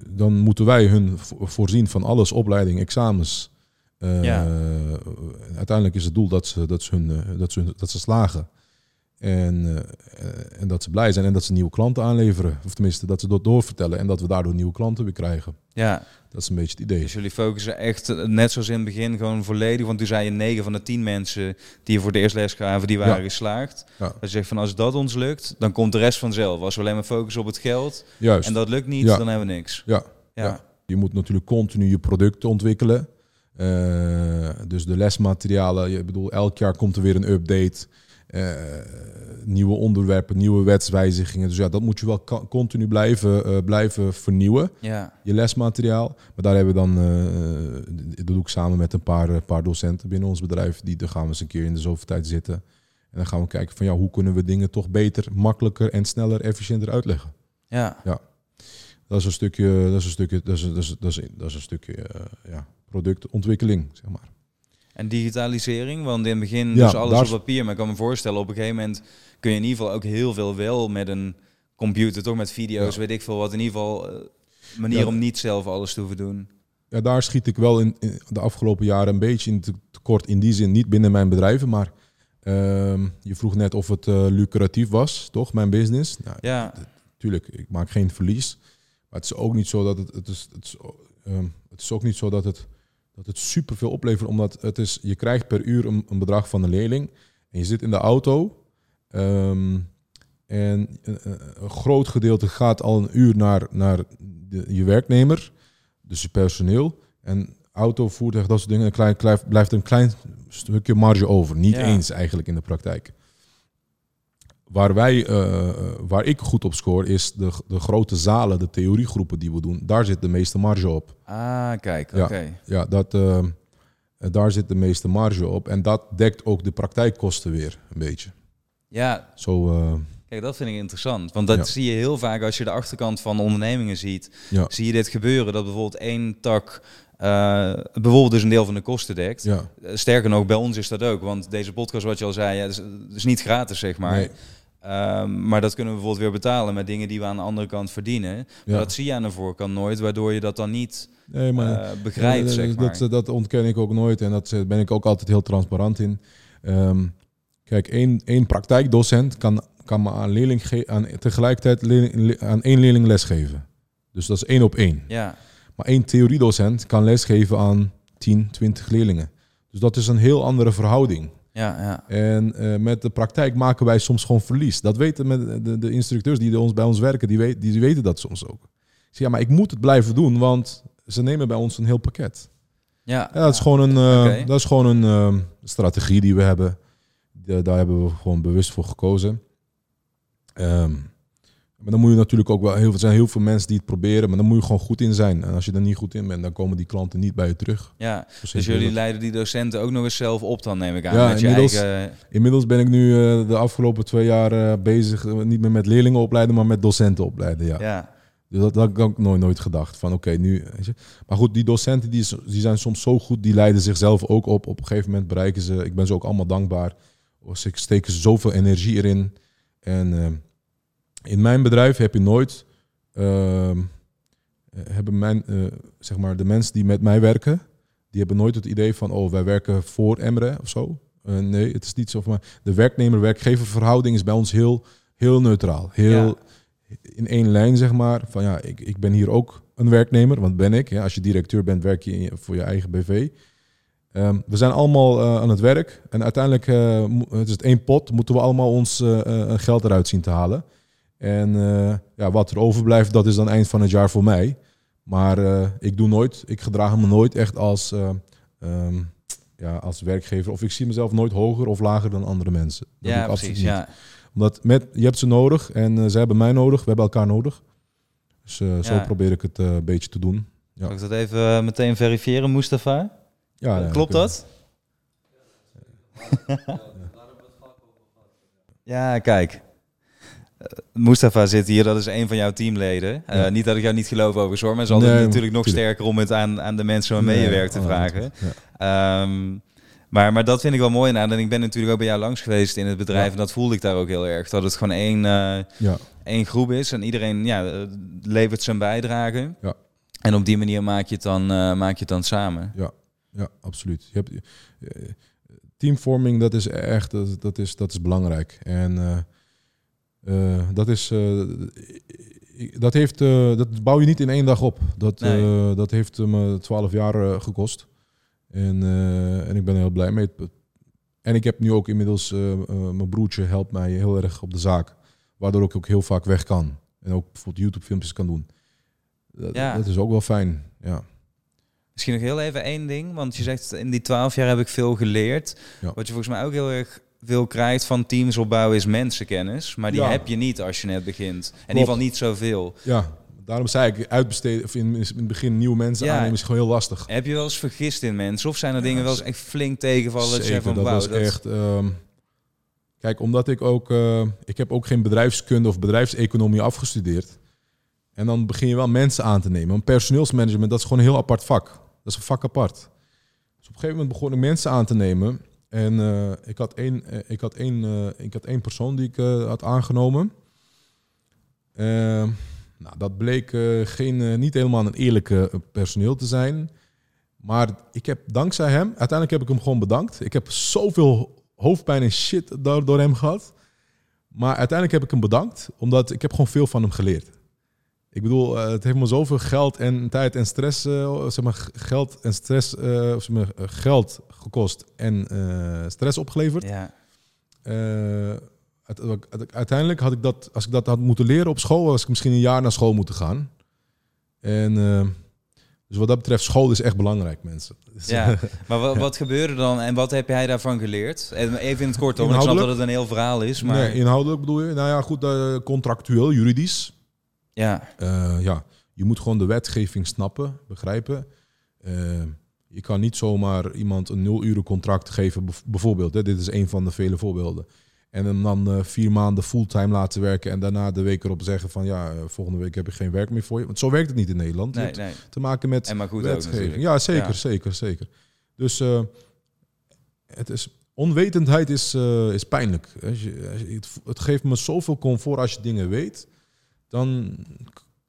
dan moeten wij hun voorzien van alles, opleiding, examens. Ja. Uiteindelijk is het doel dat ze, dat ze, hun, dat ze, dat ze slagen. En, uh, en dat ze blij zijn en dat ze nieuwe klanten aanleveren. Of tenminste, dat ze dat doorvertellen en dat we daardoor nieuwe klanten weer krijgen. Ja, Dat is een beetje het idee. dus jullie focussen echt, eh, net zoals in het begin, gewoon volledig. Want toen zei je 9 van de 10 mensen die je voor de eerste les gaven, die waren Ja. geslaagd. Ja. Dat je zegt van als dat ons lukt, dan komt de rest vanzelf. Als we alleen maar focussen op het geld Juist. en dat lukt niet, Ja. dan hebben we niks. Ja. Ja. Ja. Je moet natuurlijk continu je producten ontwikkelen. Uh, dus de lesmaterialen, je bedoel, elk jaar komt er weer een update. Uh, nieuwe onderwerpen, nieuwe wetswijzigingen. Dus ja, dat moet je wel continu blijven, uh, blijven vernieuwen. Ja. Je lesmateriaal. Maar daar hebben we dan, uh, dat doe ik samen met een paar, paar docenten binnen ons bedrijf. Die, daar gaan we eens een keer in de zoveel tijd zitten. En dan gaan we kijken van ja, hoe kunnen we dingen toch beter, makkelijker en sneller, efficiënter uitleggen. Ja. Ja. Dat is een stukje, dat is een stukje, dat is, dat is, dat is, dat is een stukje ja, productontwikkeling, zeg maar. En digitalisering, want in het begin Ja, dus alles op papier. Maar ik kan me voorstellen, op een gegeven moment kun je in ieder geval ook heel veel wel met een computer, toch met video's, Ja. weet ik veel wat. In ieder geval uh, manier Ja. om niet zelf alles te hoeven doen. Ja, daar schiet ik wel in, in de afgelopen jaren een beetje in tekort. In die zin niet binnen mijn bedrijven, maar ehm, je vroeg net of het eh, lucratief was, toch, mijn business? Nou, Ja, Tuurlijk, ik maak geen verlies. Maar het is ook niet zo dat het. Het is, het is, ehm, het is ook niet zo dat het, dat het superveel oplevert. Omdat het is, je krijgt per uur een, een bedrag van een leerling. En je zit in de auto. ehm, en een, een- een groot gedeelte gaat al een uur naar, naar de, je werknemer. Dus je personeel. En auto, voertuig, dat soort dingen. Een klein, klein, blijft een klein stukje marge over. Niet Ja. eens eigenlijk in de praktijk. Waar, wij, eh, waar ik goed op score is de, de grote zalen, de theoriegroepen die we doen. Daar zit de meeste marge op. ah, kijk, Ja. oké. Ja, dat, eh, daar zit de meeste marge op. En dat dekt ook de praktijkkosten weer een beetje. Ja, Zo, eh, kijk, dat vind ik interessant. Want dat Ja. zie je heel vaak als je de achterkant van ondernemingen ziet. ja, Zie je dit gebeuren, dat bijvoorbeeld één tak eh, bijvoorbeeld dus een deel van de kosten dekt. ja. Eh, Sterker nog, bij ons is dat ook. Want deze podcast, wat je al zei, ja, is, is niet gratis, zeg maar. Nee. Ehm, maar dat kunnen we bijvoorbeeld weer betalen met dingen die we aan de andere kant verdienen. Maar Ja. dat zie je aan de voorkant nooit, waardoor je dat dan niet Nee, maar eh, begrijpt, Ja, zeg maar. dat, dat ontken ik ook nooit en dat ben ik ook altijd heel transparant in. Ehm, kijk, één, één praktijkdocent kan, kan maar aan, leerling ge- aan tegelijkertijd leerling- le- aan één leerling lesgeven. Dus dat is één op één. ja, Maar één theoriedocent kan lesgeven aan 10, 20 leerlingen. Dus dat is een heel andere verhouding. Ja, ja. En eh, met de praktijk maken wij soms gewoon verlies. Dat weten met de, de instructeurs die ons, bij ons werken, die, weet, die weten dat soms ook. Zeg, ja, maar ik moet het blijven doen, want ze nemen bij ons een heel pakket. Ja, Ja, dat is gewoon een, eh, dat is gewoon een eh, strategie die we hebben. De- daar hebben we gewoon bewust voor gekozen. Ehm, maar dan moet je natuurlijk ook wel heel, er zijn heel veel mensen die het proberen, maar dan moet je gewoon goed in zijn. En als je er niet goed in bent, dan komen die klanten niet bij je terug. ja. Dus jullie leiden die docenten ook nog eens zelf op dan, neem ik aan. Ja, met je inmiddels- eigen... Inmiddels ben ik nu eh, de afgelopen twee jaar eh, bezig, eh, niet meer met leerlingen opleiden, maar met docenten opleiden. Ja. Ja, Dus dat, dat had ik nooit, nooit gedacht. Van oké, nu. weet je. Maar goed, die docenten die, die zijn soms zo goed, die leiden zichzelf ook op. Op een gegeven moment bereiken ze. Ik ben ze ook allemaal dankbaar. Ze steken zoveel energie erin. En in mijn bedrijf heb je nooit. ehm, eh, hebben mijn, eh, zeg maar, de mensen die met mij werken, die hebben nooit het idee van, oh, wij werken voor Emre of zo. Eh, nee, het is niet zo. Maar de werknemer-werkgever verhouding is bij ons heel, heel neutraal. Heel, Ja. in één lijn, zeg maar. Van ja, ik, ik ben hier ook een werknemer, want ben ik. Ja, als je directeur bent, werk je voor je eigen BV. Ehm, we zijn allemaal aan het werk. En uiteindelijk, het is het één pot, moeten we allemaal ons geld eruit zien te halen. En eh, ja, wat er overblijft, dat is dan eind van het jaar voor mij. Maar eh, ik doe nooit, ik gedraag me nooit echt als, eh, ehm, ja, als werkgever. Of ik zie mezelf nooit hoger of lager dan andere mensen. Dat ja ik absoluut precies. niet Ja. omdat met, je hebt ze nodig en ze hebben mij nodig. We hebben elkaar nodig. Dus zo probeer ik het een beetje te doen. Ja. Zal ik dat even meteen verifiëren, Mustafa? Ja, Klopt dat? ja, kijk. Eh, Mustafa zit hier, dat is een van jouw teamleden. Eh, Ja. Niet dat ik jou niet geloof over zorg, maar het is Nee, natuurlijk nog tuurlijk. sterker om het aan, aan de mensen waarmee je Nee, werkt te oh, vragen. ja. Ehm, maar, maar dat vind ik wel mooi. Nou, en ik ben natuurlijk ook bij jou langs geweest in het bedrijf. Ja. En dat voelde ik daar ook heel erg. Dat het gewoon één, eh, Ja, één groep is. En iedereen ja, levert zijn bijdrage. Ja. En op die manier maak je het dan, maak je het dan samen. ja, absoluut. Je hebt, teamvorming, dat is echt dat, dat, is, dat is belangrijk. En dat is... eh, dat, heeft, eh, dat bouw je niet in één dag op. Dat, Nee. eh, dat heeft me twaalf jaar eh, gekost. En, eh, en ik ben er heel blij mee. En ik heb nu ook inmiddels... eh, eh, mijn broertje helpt mij heel erg op de zaak. Waardoor ik ook heel vaak weg kan. En ook bijvoorbeeld YouTube-filmpjes kan doen. Dat, Ja. dat is ook wel fijn, ja. Misschien nog heel even één ding. Want je zegt, in die twaalf jaar heb ik veel geleerd. Ja. Wat je volgens mij ook heel erg veel krijgt van teams opbouwen is mensenkennis. Maar die Ja. heb je niet als je net begint. In ieder geval niet zoveel. Ja, daarom zei ik uitbesteden, of in, in het begin nieuwe mensen Ja. aannemen is gewoon heel lastig. Heb je wel eens vergist in mensen? Of zijn er Ja, dingen wel eens echt flink tegenvallen? dat je Zeker, van, dat was echt. ehm, kijk, omdat ik ook, eh, ik heb ook geen bedrijfskunde of bedrijfseconomie afgestudeerd. En dan begin je wel mensen aan te nemen. Een personeelsmanagement, dat is gewoon een heel apart vak. Dat is een vak apart. Dus op een gegeven moment begon ik mensen aan te nemen. En eh, ik, had één, eh, ik, had één, eh, ik had één persoon die ik had aangenomen. Ehm, nou, dat bleek geen, niet helemaal een eerlijke personeel te zijn. Maar ik heb dankzij hem, uiteindelijk heb ik hem gewoon bedankt. Ik heb zoveel hoofdpijn en shit door, door hem gehad. Maar uiteindelijk heb ik hem bedankt, omdat ik heb gewoon veel van hem geleerd. Ik bedoel, eh, het heeft me zoveel geld en tijd en stress, eh, zeg maar, geld en stress, of zeg maar, geld gekost en stress opgeleverd. Ja. Uite- uite- uiteindelijk had ik dat, als ik dat had moeten leren op school, was ik misschien een jaar naar school moeten gaan. En dus wat dat betreft, school is echt belangrijk, mensen. Dus, Ja, maar wat, wat gebeurde dan en wat heb jij daarvan geleerd? En Even in het kort, hoor, want ik snap dat het een heel verhaal is. Maar Nee, inhoudelijk bedoel je? Nou ja, goed, contractueel, juridisch. Ja, Eh, ja, je moet gewoon de wetgeving snappen, begrijpen. Eh, je kan niet zomaar iemand een nul uren contract geven, bijvoorbeeld. Hè, dit is een van de vele voorbeelden. En hem dan eh, vier maanden fulltime laten werken en daarna de week erop zeggen van ja, volgende week heb ik geen werk meer voor je. Want zo werkt het niet in Nederland. Nee, nee. te maken met En maar goed ook wetgeving. Ja, zeker, Ja. zeker, zeker. Dus het is, onwetendheid is, is pijnlijk. Het geeft me zoveel comfort als je dingen weet. Dan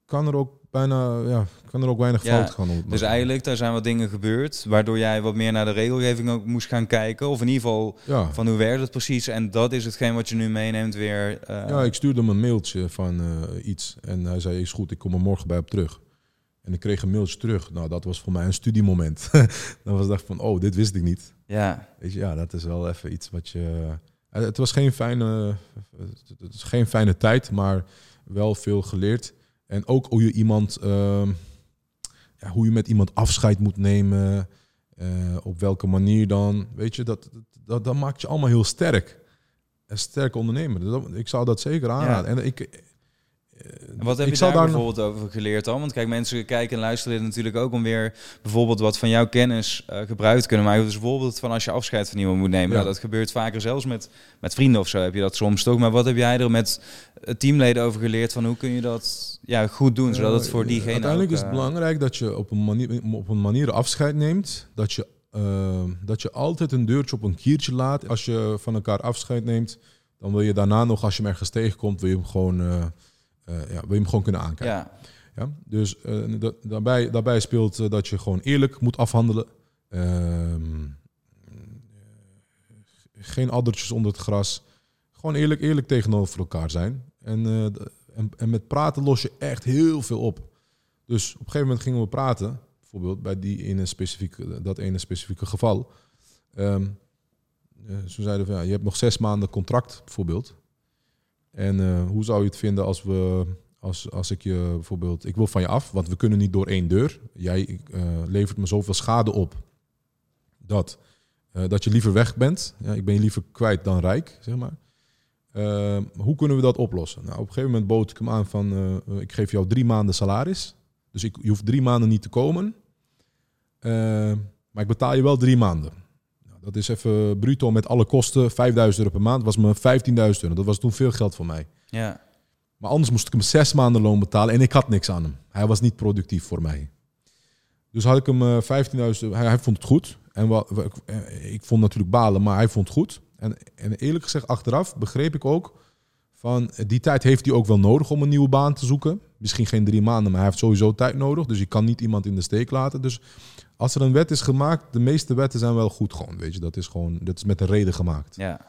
kan er ook bijna, ja, kan er ook weinig Ja, fout gaan. maar Dus eigenlijk, daar zijn wat dingen gebeurd, waardoor jij wat meer naar de regelgeving ook moest gaan kijken. Of in ieder geval. Ja. van hoe werkt het precies. En dat is hetgeen wat je nu meeneemt weer. eh, ja, ik stuurde hem een mailtje van eh, iets. En hij zei, is goed, ik kom er morgen bij op terug. En ik kreeg een mailtje terug. Nou, dat was voor mij een studiemoment. dan was ik van, oh, dit wist ik niet. Ja. Weet je, ja, dat is wel even iets wat je... Eh, Het was geen fijne, het is geen fijne tijd, maar wel veel geleerd. En ook hoe je iemand, ehm, ja, hoe je met iemand afscheid moet nemen, eh, op welke manier dan. Weet je, dat, dat, dat maakt je allemaal heel sterk. Een sterke ondernemer. Dat- ik zou dat zeker aanraden. En ik, En wat heb ik je daar, nog- bijvoorbeeld over geleerd dan? Want kijk, mensen kijken en luisteren dit natuurlijk ook om weer bijvoorbeeld wat van jouw kennis eh, gebruikt te kunnen maken. Dus bijvoorbeeld van als je afscheid van iemand moet nemen. Ja. Nou, dat gebeurt vaker zelfs met, met vrienden of zo heb je dat soms toch. Maar wat heb jij er met eh, teamleden over geleerd van hoe kun je dat ja, goed doen, zodat het voor Eh, diegene Uiteindelijk ook, is het eh, belangrijk dat je op een manier, op een manier afscheid neemt. Dat je, eh, dat je altijd een deurtje op een kiertje laat. Als je van elkaar afscheid neemt, dan wil je daarna nog, als je hem ergens tegenkomt, wil je hem gewoon, eh, ja, wil je hem gewoon kunnen aankijken. Ja, Ja? Dus eh, da- daarbij, daarbij speelt eh, dat je gewoon eerlijk moet afhandelen. Ehm, geen addertjes onder het gras. Gewoon eerlijk, eerlijk tegenover elkaar zijn. En, en, en met praten los je echt heel veel op. Dus op een gegeven moment gingen we praten. Bijvoorbeeld bij die ene specifieke, dat ene specifieke geval. Eh, ze zeiden van ja, je hebt nog zes maanden contract bijvoorbeeld. En eh, hoe zou je het vinden als we als, als ik je bijvoorbeeld, ik wil van je af, want we kunnen niet door één deur. Jij eh, levert me zoveel schade op dat, eh, dat je liever weg bent. Ja, ik ben je liever kwijt dan rijk, zeg maar. Eh, hoe kunnen we dat oplossen? Nou, op een gegeven moment bood ik hem aan van, ik geef jou drie maanden salaris. Dus ik, je hoeft drie maanden niet te komen. Eh, maar ik betaal je wel drie maanden. Dat is even bruto met alle kosten. 5000 euro per maand was me 15.000 euro. Dat was toen veel geld voor mij. ja, Maar anders moest ik hem zes maanden loon betalen en ik had niks aan hem. Hij was niet productief voor mij. Dus had ik hem eh 15.000, hij, hij vond het goed. En wa- wa- ik- eh, ik vond natuurlijk balen, maar hij vond het goed. En, en eerlijk gezegd, achteraf begreep ik ook van eh, die tijd heeft hij ook wel nodig om een nieuwe baan te zoeken. Misschien geen drie maanden, maar hij heeft sowieso tijd nodig. Dus je kan niet iemand in de steek laten. Dus als er een wet is gemaakt, de meeste wetten zijn wel goed gewoon. Weet je, dat is gewoon, dat is met een reden gemaakt. ja,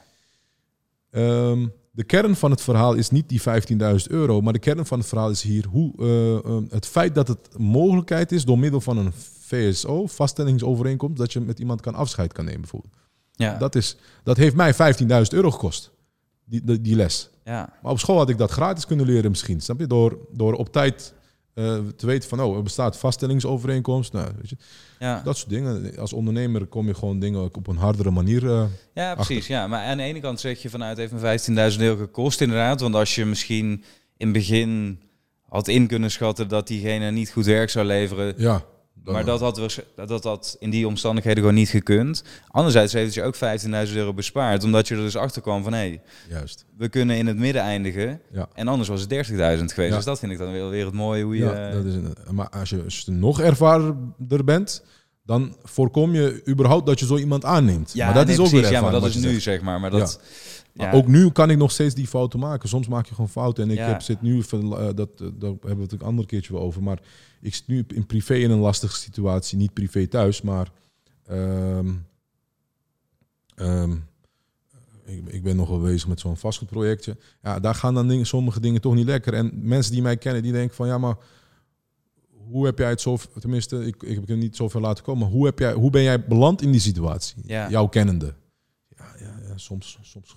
Ehm, de kern van het verhaal is niet die 15.000 euro, maar de kern van het verhaal is hier hoe eh, eh, het feit dat het mogelijkheid is door middel van een VSO, vaststellingsovereenkomst, dat je met iemand kan afscheid kan nemen bijvoorbeeld. ja, Dat, is, dat heeft mij 15.000 euro gekost, die, die, die les. ja, Maar op school had ik dat gratis kunnen leren misschien, snap je? Door, door op tijd eh, te weten van, oh, er bestaat vaststellingsovereenkomst. Nou, weet je, ja. dat soort dingen. Als ondernemer kom je gewoon dingen op een hardere manier eh, Ja, precies. Ja. Maar aan de ene kant zeg je vanuit me 15.000 euro gekost inderdaad. Want als je misschien in het begin had in kunnen schatten dat diegene niet goed werk zou leveren. ja. Dan- Maar dat had, waarsch- dat had in die omstandigheden gewoon niet gekund. Anderzijds heeft het je ook 15.000 euro bespaard. Omdat je er dus achter kwam van hé, hey, Juist. we kunnen in het midden eindigen. Ja. En anders was het 30.000 geweest. Ja. Dus dat vind ik dan weer, weer het mooie hoe je... Ja, dat is een, maar als je, als je nog ervaarder bent, dan voorkom je überhaupt dat je zo iemand aanneemt. ja, maar dat nee, is ook precies, weer Ja, maar dat is nu zeg maar. Maar dat... Maar ook nu kan ik nog steeds die fouten maken. Soms maak je gewoon fouten. En ik heb, zit nu, van, eh, dat, eh, daar hebben we het een ander keertje wel over. Maar ik zit nu in privé in een lastige situatie. Niet privé thuis, maar ehm, ehm, ik, ik ben nog wel bezig met zo'n vastgoedprojectje. Ja, daar gaan dan dingen, sommige dingen toch niet lekker. En mensen die mij kennen, die denken van ja, maar hoe heb jij het zo, tenminste, ik, ik heb het niet zoveel laten komen. Hoe, heb jij, hoe ben jij beland in die situatie? Ja. Jouw kennende. Ja, ja, ja soms, soms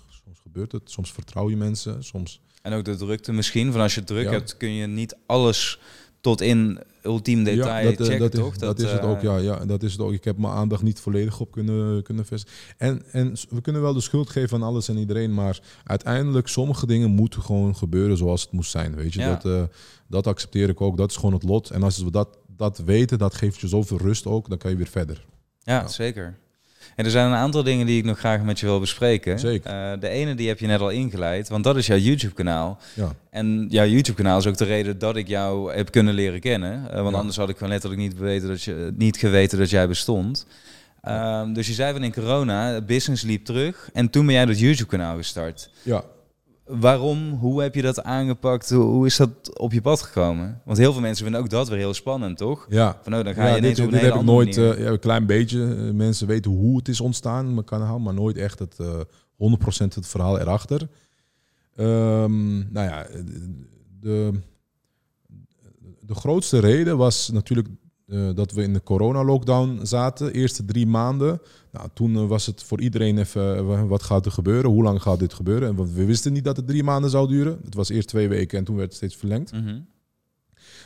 gebeurt het. Soms vertrouw je mensen. Soms. En ook de drukte misschien. Van als je druk Ja. hebt, kun je niet alles tot in ultiem detail ja, dat, eh, checken, dat, is, toch? dat, is het eh, ook. Ja, ja, dat is het ook. Ik heb mijn aandacht niet volledig op kunnen, kunnen vestigen. En, en we kunnen wel de schuld geven aan alles en iedereen. Maar uiteindelijk, sommige dingen moeten gewoon gebeuren zoals het moest zijn. Weet je, Ja. dat, eh, dat accepteer ik ook. Dat is gewoon het lot. En als we dat, dat weten, dat geeft je zoveel rust ook. Dan kan je weer verder. Ja, Ja. zeker. En er zijn een aantal dingen die ik nog graag met je wil bespreken. Zeker. Eh, de ene die heb je net al ingeleid, want dat is jouw YouTube-kanaal. Ja, En jouw YouTube-kanaal is ook de reden dat ik jou heb kunnen leren kennen. Eh, want Ja. anders had ik gewoon letterlijk niet, weten dat je, niet geweten dat jij bestond. Ehm, dus je zei van in corona, business liep terug. En toen ben jij dat YouTube-kanaal gestart. ja. Waarom? Hoe heb je dat aangepakt? Hoe, is dat op je pad gekomen? Want heel veel mensen vinden ook dat weer heel spannend, toch? ja. Van, oh, dan ga je Ja, ineens dit, dit hele heb ik nooit, eh, ja, een klein beetje. eh, mensen weten hoe het is ontstaan, mijn kanaal, maar nooit echt het eh 100% het verhaal erachter. Ehm, nou ja, de, de grootste reden was natuurlijk eh, dat we in de corona-lockdown zaten. Eerste drie maanden. Nou, toen eh, was het voor iedereen even, eh, wat gaat er gebeuren? Hoe lang gaat dit gebeuren? En we wisten niet dat het drie maanden zou duren. Het was eerst twee weken en toen werd het steeds verlengd. Mhm.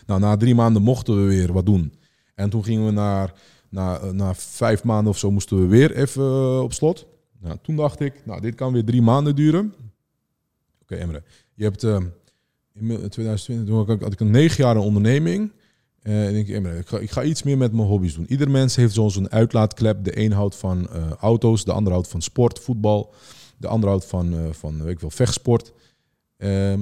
Nou, na drie maanden mochten we weer wat doen. En toen gingen we naar, na, na vijf maanden of zo moesten we weer even op slot. Nou, toen dacht ik, nou, dit kan weer drie maanden duren. Oké, Emre. Je hebt in me- 2020 toen had ik- had ik een negen jaar een onderneming. Eh, en ik denk, Emre, ik ga, ik ga iets meer met mijn hobby's doen. Ieder mens heeft zo- zo'n uitlaatklep. De een houdt van eh, auto's, de ander houdt van sport, voetbal. De ander houdt van, eh, van weet ik wel, vechtsport. Ehm,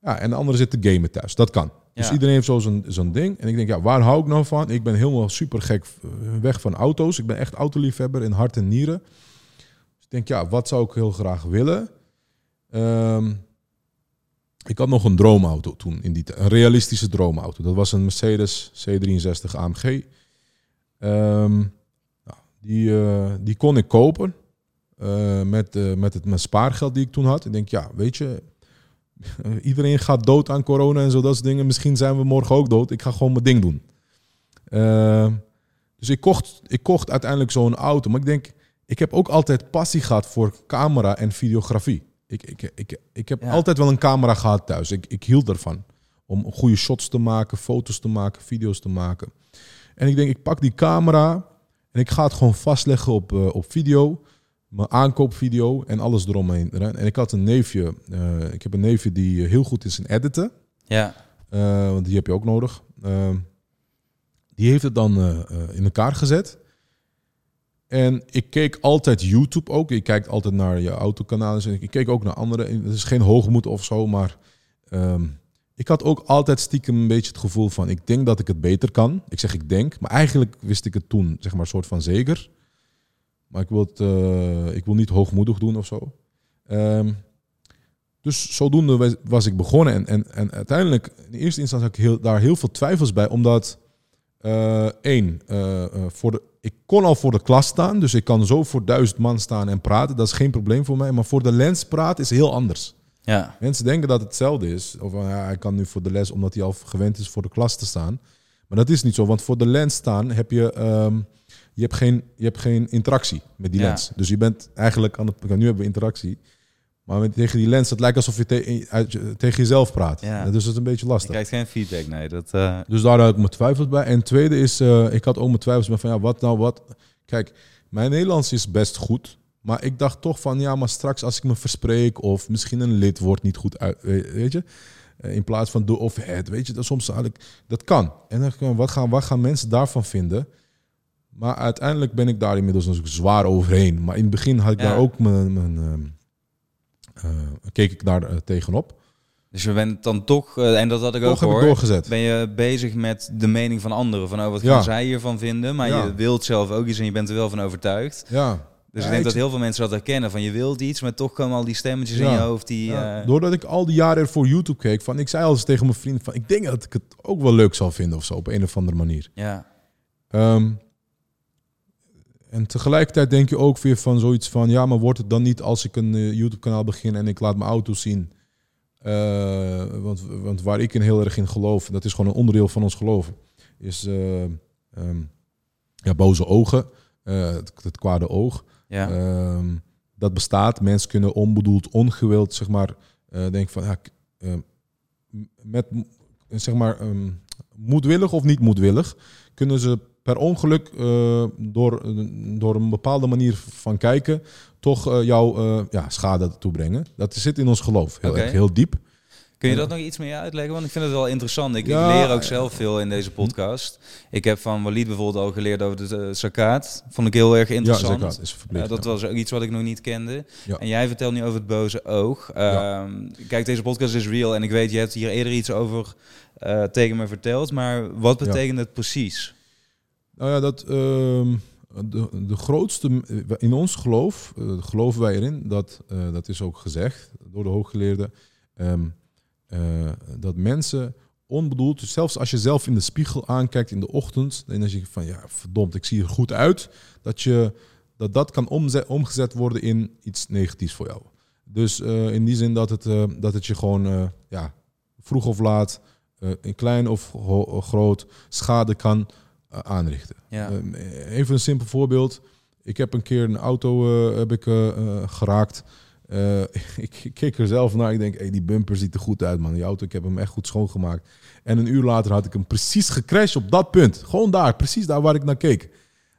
ja, en de andere zit te gamen thuis. Dat kan. Dus iedereen heeft zo zo'n zo'n ding. En ik denk, ja, waar hou ik nou van? Ik ben helemaal super gek weg van auto's. Ik ben echt autoliefhebber in hart en nieren. Dus ik denk, ja, wat zou ik heel graag willen? Ehm, ik had nog een droomauto toen in die. Een realistische droomauto. Dat was een Mercedes C63 AMG. Ehm, nou, die, eh, die kon ik kopen. eh, met, eh, met het mijn spaargeld die ik toen had. Ik denk, ja, weet je, iedereen gaat dood aan corona en zo dat soort dingen. Misschien zijn we morgen ook dood. Ik ga gewoon mijn ding doen. Ehm, dus ik kocht, ik kocht uiteindelijk zo'n auto. Maar ik denk, ik heb ook altijd passie gehad voor camera en videografie. Ik, ik, ik, ik heb Ja. altijd wel een camera gehad thuis. Ik, ik hield ervan. Om goede shots te maken, foto's te maken, video's te maken. En ik denk, ik pak die camera en ik ga het gewoon vastleggen op, eh, op video. Mijn aankoopvideo en alles eromheen. En ik had een neefje. eh, ik heb een neefje die eh, heel goed is in editen. Ja, want die heb je ook nodig. Die heeft het dan in elkaar gezet. En ik keek altijd YouTube ook. Ik kijk altijd naar je autokanalen. En ik keek ook naar andere. Het is geen hoogmoed of zo, maar ehm, ik had ook altijd stiekem een beetje het gevoel van... ik denk dat ik het beter kan. Ik zeg ik denk, maar eigenlijk wist ik het toen, zeg maar, soort van zeker. Maar ik wil, het, eh, ik wil niet hoogmoedig doen of zo. Ehm, dus zodoende was- ik begonnen. En, en, en uiteindelijk, in eerste instantie had ik heel, daar heel veel twijfels bij. Omdat, eh, één, eh, voor de, ik kon al voor de klas staan. Dus ik kan zo voor duizend man staan en praten. Dat is geen probleem voor mij. Maar voor de lens praten is heel anders. ja, Mensen denken dat het hetzelfde is. Of ja, hij kan nu voor de les omdat hij al gewend is voor de klas te staan. Maar dat is niet zo. Want voor de lens staan heb je... ehm, je hebt, geen, je hebt geen interactie met die Ja. lens. Dus je bent eigenlijk aan het... Nu hebben we interactie. Maar met, tegen die lens, het lijkt alsof je te- uit je- tegen jezelf praat. Ja. Dus dat is een beetje je lastig. krijgt geen feedback, nee. Dat, eh, Dus daar had ik mijn twijfels bij. En tweede is, eh, ik had ook mijn twijfels bij van ja, wat nou wat. Kijk, mijn Nederlands is best goed. Maar ik dacht toch van ja, maar straks als ik me verspreek of misschien een lidwoord niet goed uit, we- weet je. Eh, In plaats van de of het, weet je, dat soms eigenlijk, dat kan. En dan wat gaan, wat gaan mensen daarvan vinden? Maar uiteindelijk ben ik daar inmiddels zwaar overheen. Maar in het begin had ik Ja. daar ook mijn, mijn ehm, eh, keek ik daar eh, tegenop. dus je bent dan toch, eh, en dat had ik ook heb ik hoor, doorgezet. ben je bezig met de mening van anderen. Van oh, wat Ja. gaan zij hiervan vinden? Maar Ja. je wilt zelf ook iets en je bent er wel van overtuigd. Ja. Dus Ja, ik denk dat heel veel mensen dat herkennen. Van je wilt iets, maar toch komen al die stemmetjes in Ja. je hoofd die... Ja, eh, doordat ik al die jaren voor YouTube keek, van, ik zei al eens tegen mijn vriend van, ik denk dat ik het ook wel leuk zal vinden of zo, op een of andere manier. ja, Ehm, en tegelijkertijd denk je ook weer van zoiets van, ja, maar wordt het dan niet als ik een eh, YouTube-kanaal begin en ik laat mijn auto zien? Eh, want, want waar ik in heel erg in geloof, dat is gewoon een onderdeel van ons geloof, is eh, ehm, ja, boze ogen, het, het kwade oog. ja. Ehm, dat bestaat. Mensen kunnen onbedoeld, ongewild, zeg maar, denken van, ja, ehm, met, zeg maar, moedwillig of niet moedwillig, kunnen ze per ongeluk eh, door, door een bepaalde manier van kijken, toch eh, jou eh, ja, schade toebrengen. Dat zit in ons geloof, heel, erg, heel diep. Kun je dat nog iets meer uitleggen? Want ik vind het wel interessant. Ik, Ja, leer ook zelf veel in deze podcast. Ik heb van Walid bijvoorbeeld al geleerd over de uh, Sakaat. Vond ik heel erg interessant. zeker. Is verplicht, Ja, dat ja. was ook iets wat ik nog niet kende. Ja. En jij vertelt nu over het boze oog. Ehm, Kijk, deze podcast is real. En ik weet, je hebt hier eerder iets over tegen me verteld. Maar wat betekent het precies? Nou ja, dat, ehm, de, de grootste, in ons geloof, eh, geloven wij erin, dat, eh, dat is ook gezegd door de hooggeleerden, ehm, eh, dat mensen onbedoeld, dus zelfs als je zelf in de spiegel aankijkt in de ochtend, en dan zeg je van ja, verdomd, ik zie er goed uit, dat je, dat, dat kan omgezet worden in iets negatiefs voor jou. Dus in die zin dat het, dat het je gewoon, ja, vroeg of laat, in klein of groot schade kan aanrichten. Ja. Ehm, even een simpel voorbeeld. Ik heb een keer een auto eh, heb ik, eh, eh, geraakt. Ik, ik keek er zelf naar. Ik denk, hey, die bumper ziet er goed uit, man. Die auto, ik heb hem echt goed schoongemaakt. En een uur later had ik hem precies gecrashed op dat punt. Gewoon daar, precies daar waar ik naar keek.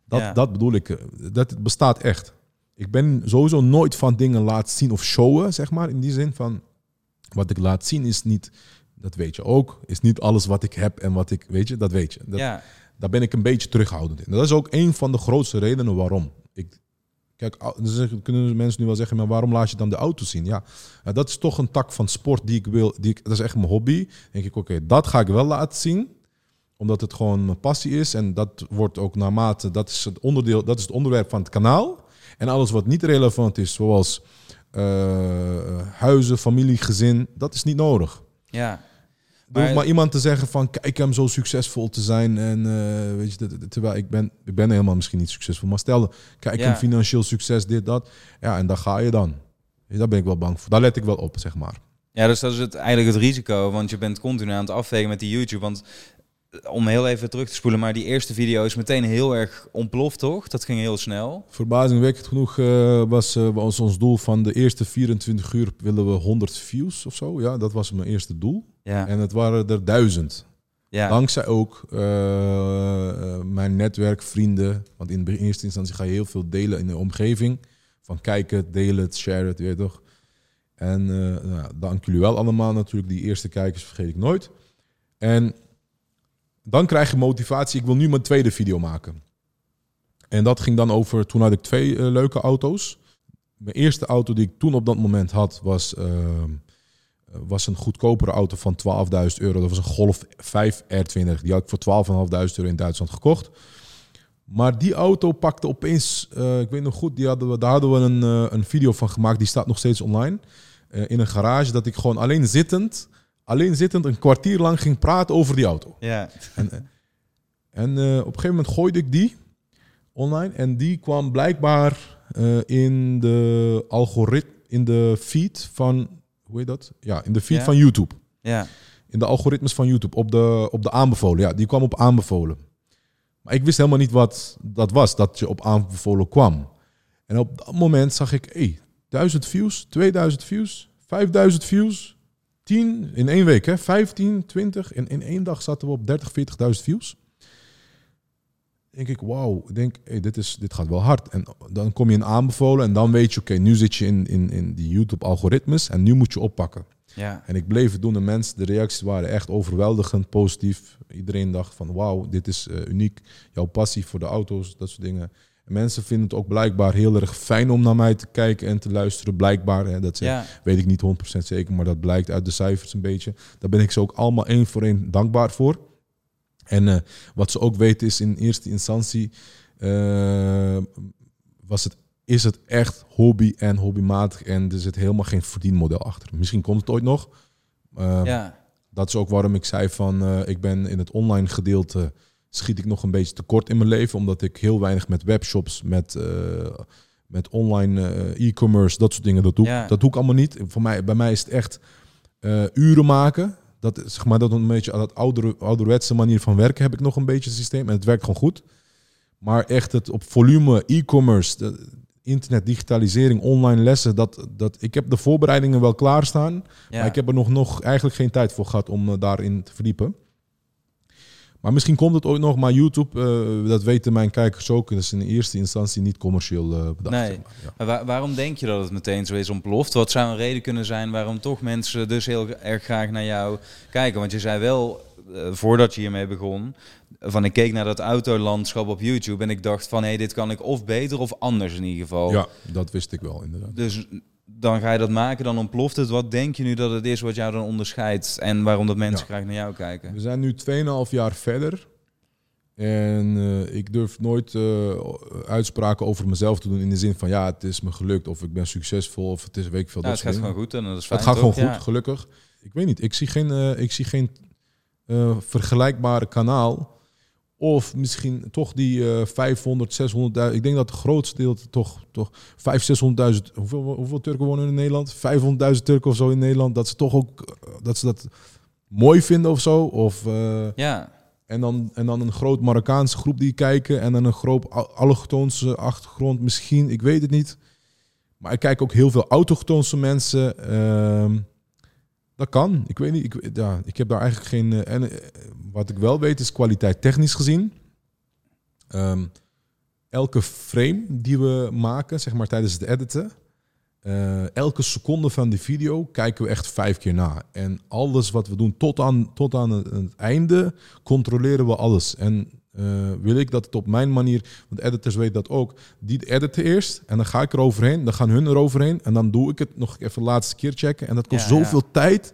Dat, Ja. dat bedoel ik. Dat bestaat echt. Ik ben sowieso nooit van dingen laten zien of showen, zeg maar. In die zin van, wat ik laat zien is niet, dat weet je ook, is niet alles wat ik heb en wat ik, weet je, dat weet je. Dat, ja. Daar ben ik een beetje terughoudend in. Dat is ook een van de grootste redenen waarom. Ik, kijk, kunnen mensen nu wel zeggen, maar waarom laat je dan de auto zien? Ja, eh, dat is toch een tak van sport die ik wil. Die ik, dat is echt mijn hobby. Denk ik, oké, dat ga ik wel laten zien omdat het gewoon mijn passie is. En dat wordt ook naarmate, dat is het onderdeel, dat is het onderwerp van het kanaal. En alles wat niet relevant is, zoals eh, huizen, familie, gezin, dat is niet nodig. ja. Hoeft Maar- maar iemand te zeggen van kijk hem zo succesvol te zijn en eh, weet je, terwijl ik ben, ik ben helemaal misschien niet succesvol, maar stel kijk Ja. hem financieel succes dit dat, ja en daar ga je dan. Daar ben ik wel bang voor. Daar let ik wel op, zeg maar. Ja, dus dat is het, eigenlijk het risico, want je bent continu aan het afwegen met die YouTube. Want eh, om heel even terug te spoelen, maar die eerste video is meteen heel erg ontploft, toch? Dat ging heel snel. Verbazingwekkend genoeg eh, was, was ons doel van de eerste 24 uur willen we 100 views of zo. Ja, dat was mijn eerste doel. Ja, En het waren er duizend. ja. Dankzij ook eh, mijn netwerk, vrienden. Want in de eerste instantie ga je heel veel delen in de omgeving. Van kijken, delen het, share het, weet je toch. En eh, nou, dank jullie wel allemaal natuurlijk. Die eerste kijkers vergeet ik nooit. En dan krijg je motivatie. Ik wil nu mijn tweede video maken. En dat ging dan over, toen had ik twee eh, leuke auto's. Mijn eerste auto die ik toen op dat moment had was, ehm, was een goedkopere auto van 12.000 euro. Dat was een Golf 5 R20. Die had ik voor 12.500 euro in Duitsland gekocht. Maar die auto pakte opeens, eh, ik weet nog goed, die hadden we, daar hadden we een, eh, een video van gemaakt. Die staat nog steeds online. Eh, in een garage dat ik gewoon alleen zittend, alleen zittend een kwartier lang ging praten over die auto. ja. En, en eh, op een gegeven moment gooide ik die online. En die kwam blijkbaar eh, in de algoritme, in de feed van, hoe heet dat? Ja, in de feed Ja. van YouTube. ja. In de algoritmes van YouTube, op de, op de aanbevolen. Ja, die kwam op aanbevolen. Maar ik wist helemaal niet wat dat was, dat je op aanbevolen kwam. En op dat moment zag ik, hé, 1000 views, 2000 views, 5000 views, 10 in één week, hè? 15, 20. En in één dag zaten we op 30, 40.000 views. Denk ik, wauw, denk, hey, dit, is, dit gaat wel hard. En dan kom je in aanbevolen en dan weet je, oké, nu zit je in, in, in die YouTube-algoritmes en nu moet je oppakken. ja. En ik bleef het doen. De mensen, de reacties waren echt overweldigend positief. Iedereen dacht van wauw, dit is eh, uniek. Jouw passie voor de auto's, dat soort dingen. En mensen vinden het ook blijkbaar heel erg fijn om naar mij te kijken en te luisteren. Blijkbaar, hè, dat ze, ja. weet ik niet 100% zeker, maar dat blijkt uit de cijfers een beetje. Daar ben ik ze ook allemaal één voor één dankbaar voor. En eh, wat ze ook weten is in eerste instantie eh, was het, is het echt hobby en hobbymatig en er zit helemaal geen verdienmodel achter. Misschien komt het ooit nog. Eh, ja. Dat is ook waarom ik zei van ik ben in het online gedeelte schiet ik nog een beetje tekort in mijn leven, omdat ik heel weinig met webshops, met, met online e-commerce, dat soort dingen, dat doe, Ja. dat doe ik allemaal niet. Voor mij, bij mij is het echt uren maken. Dat, zeg maar, dat een beetje dat ouder, ouderwetse manier van werken heb ik nog een beetje systeem en het werkt gewoon goed. Maar echt het op volume, e-commerce, internet, digitalisering, online lessen, dat, dat, ik heb de voorbereidingen wel klaarstaan. ja. Maar ik heb er nog, nog eigenlijk geen tijd voor gehad om eh, daarin te verdiepen. Maar misschien komt het ooit nog, maar YouTube, eh, dat weten mijn kijkers ook. Dat is in eerste instantie niet commercieel eh bedacht. Nee. zeg maar. Ja. Maar waar- waarom denk je dat het meteen zo is ontploft? Wat zou een reden kunnen zijn waarom toch mensen dus heel erg graag naar jou kijken? Want je zei wel, eh, voordat je hiermee begon, van ik keek naar dat autolandschap op YouTube en ik dacht van hé, hey, dit kan ik of beter of anders in ieder geval. ja, dat wist ik wel inderdaad. Dus dan ga je dat maken, dan ontploft het. Wat denk je nu dat het is wat jou dan onderscheidt en waarom dat mensen Ja. graag naar jou kijken? We zijn nu 2,5 jaar verder. En eh, ik durf nooit eh, uitspraken over mezelf te doen in de zin van ja, het is me gelukt of ik ben succesvol of het is weet ik veel. Nou, dat het gaat gewoon goed en dat is fijn. Het gaat toch? gewoon goed, Ja. gelukkig. Ik weet niet, ik zie geen, eh, ik zie geen vergelijkbare kanaal. Of misschien toch die eh 500, 600.000. Ik denk dat het grootste deel toch, toch 500, 600.000. Hoeveel, hoeveel Turken wonen in Nederland? 500.000 Turken of zo in Nederland. Dat ze toch ook eh, dat ze dat mooi vinden of zo. Of, eh, Ja, en, dan, en dan een groot Marokkaanse groep die kijken. En dan een groot allochtoonse achtergrond misschien. Ik weet het niet. Maar ik kijk ook heel veel autochtoonse mensen. Ehm, dat kan. Ik weet niet. Ik, ja, ik heb daar eigenlijk geen... eh, en eh, wat ik wel weet is kwaliteit technisch gezien. Ehm, elke frame die we maken, zeg maar tijdens het editen... eh, elke seconde van die video kijken we echt vijf keer na. En alles wat we doen tot aan, tot aan het, einde controleren we alles. En eh, wil ik dat het op mijn manier, want editors weten dat ook, die editen eerst en dan ga ik er overheen, dan gaan hun er overheen en dan doe ik het nog even de laatste keer checken. En dat kost Ja, ja. zoveel tijd.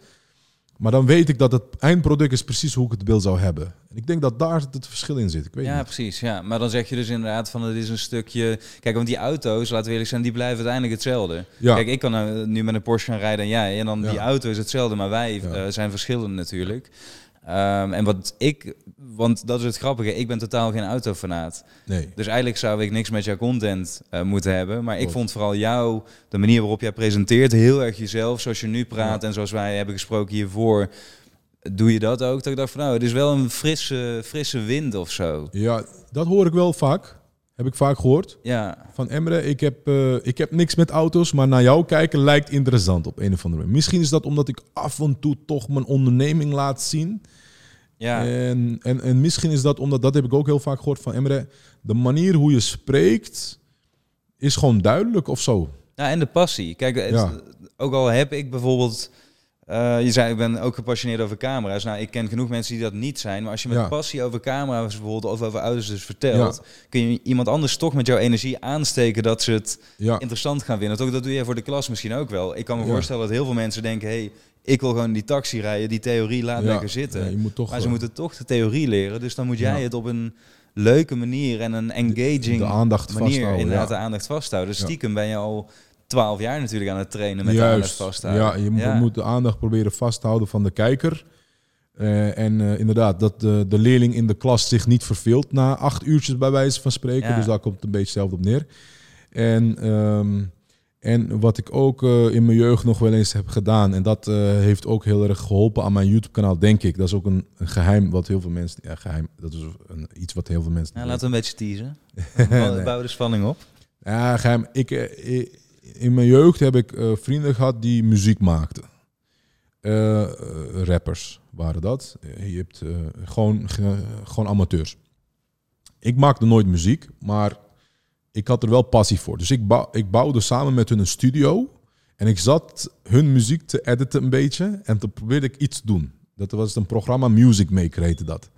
Maar dan weet ik dat het eindproduct is precies hoe ik het beeld zou hebben. En ik denk dat daar het verschil in zit. Ik weet ja, niet. precies. Ja. Maar dan zeg je dus inderdaad van het is een stukje... Kijk, want die auto's, laten we eerlijk zijn, die blijven uiteindelijk hetzelfde. Ja. Kijk, ik kan nou nu met een Porsche gaan rijden en jij. En dan Ja. die auto is hetzelfde, maar wij Ja. eh, zijn verschillend natuurlijk. Ehm, en wat ik... Want dat is het grappige, ik ben totaal geen autofanaat. Nee. Dus eigenlijk zou ik niks met jouw content eh, moeten hebben. Maar ik vond vooral jou, de manier waarop jij presenteert, heel erg jezelf. Zoals je nu praat Ja. en zoals wij hebben gesproken hiervoor. Doe je dat ook? Dat ik dacht van nou, het is wel een frisse, frisse wind of zo. Ja, dat hoor ik wel vaak. Heb ik vaak gehoord. Ja, Van Emre, ik heb, eh, ik heb niks met auto's, maar naar jou kijken lijkt interessant op een of andere manier. Misschien is dat omdat ik af en toe toch mijn onderneming laat zien. ja. En, en, en misschien is dat omdat, dat heb ik ook heel vaak gehoord van Emre, de manier hoe je spreekt is gewoon duidelijk of zo. Ja, en de passie. Kijk, Ja. ook al heb ik bijvoorbeeld... eh, je zei, ik ben ook gepassioneerd over camera's. Nou, ik ken genoeg mensen die dat niet zijn. Maar als je met Ja. passie over camera's bijvoorbeeld... of over auto's dus vertelt... kun je iemand anders toch met jouw energie aansteken... dat ze het Ja, interessant gaan vinden. Toch, dat doe je voor de klas misschien ook wel. Ik kan me voorstellen dat heel veel mensen denken... hey, ik wil gewoon die taxi rijden. Die theorie laat lekker zitten. toch maar ze eh, moeten toch de theorie leren. Dus dan moet jij het op een leuke manier... en een engaging de aandacht manier vasthouden. inderdaad de aandacht vasthouden. Dus stiekem ben je al twaalf jaar natuurlijk aan het trainen met de aandacht Juist. vasthouden. Ja, je moet, moet de aandacht proberen vast te houden van de kijker. Eh, en eh, inderdaad, dat de, de leerling in de klas zich niet verveelt na acht uurtjes bij wijze van spreken. Ja. Dus daar komt het een beetje hetzelfde op neer. En, ehm, en wat ik ook eh, in mijn jeugd nog wel eens heb gedaan, en dat heeft ook heel erg geholpen aan mijn YouTube-kanaal, denk ik. Dat is ook een, een geheim wat heel veel mensen. Ja, geheim. Dat is een, iets wat heel veel mensen. Ja, laten we een beetje teasen. Nee. Bouw de spanning op. ja, geheim. Ik, in mijn jeugd heb ik eh, vrienden gehad die muziek maakten. Eh, eh, rappers waren dat. Je hebt gewoon, ge- gewoon amateurs. Ik maakte nooit muziek, maar ik had er wel passie voor. Dus ik, ik bouwde samen met hun een studio. En ik zat hun muziek te editen een beetje. En toen probeerde ik iets te doen. Dat was een programma, Music Maker heette dat.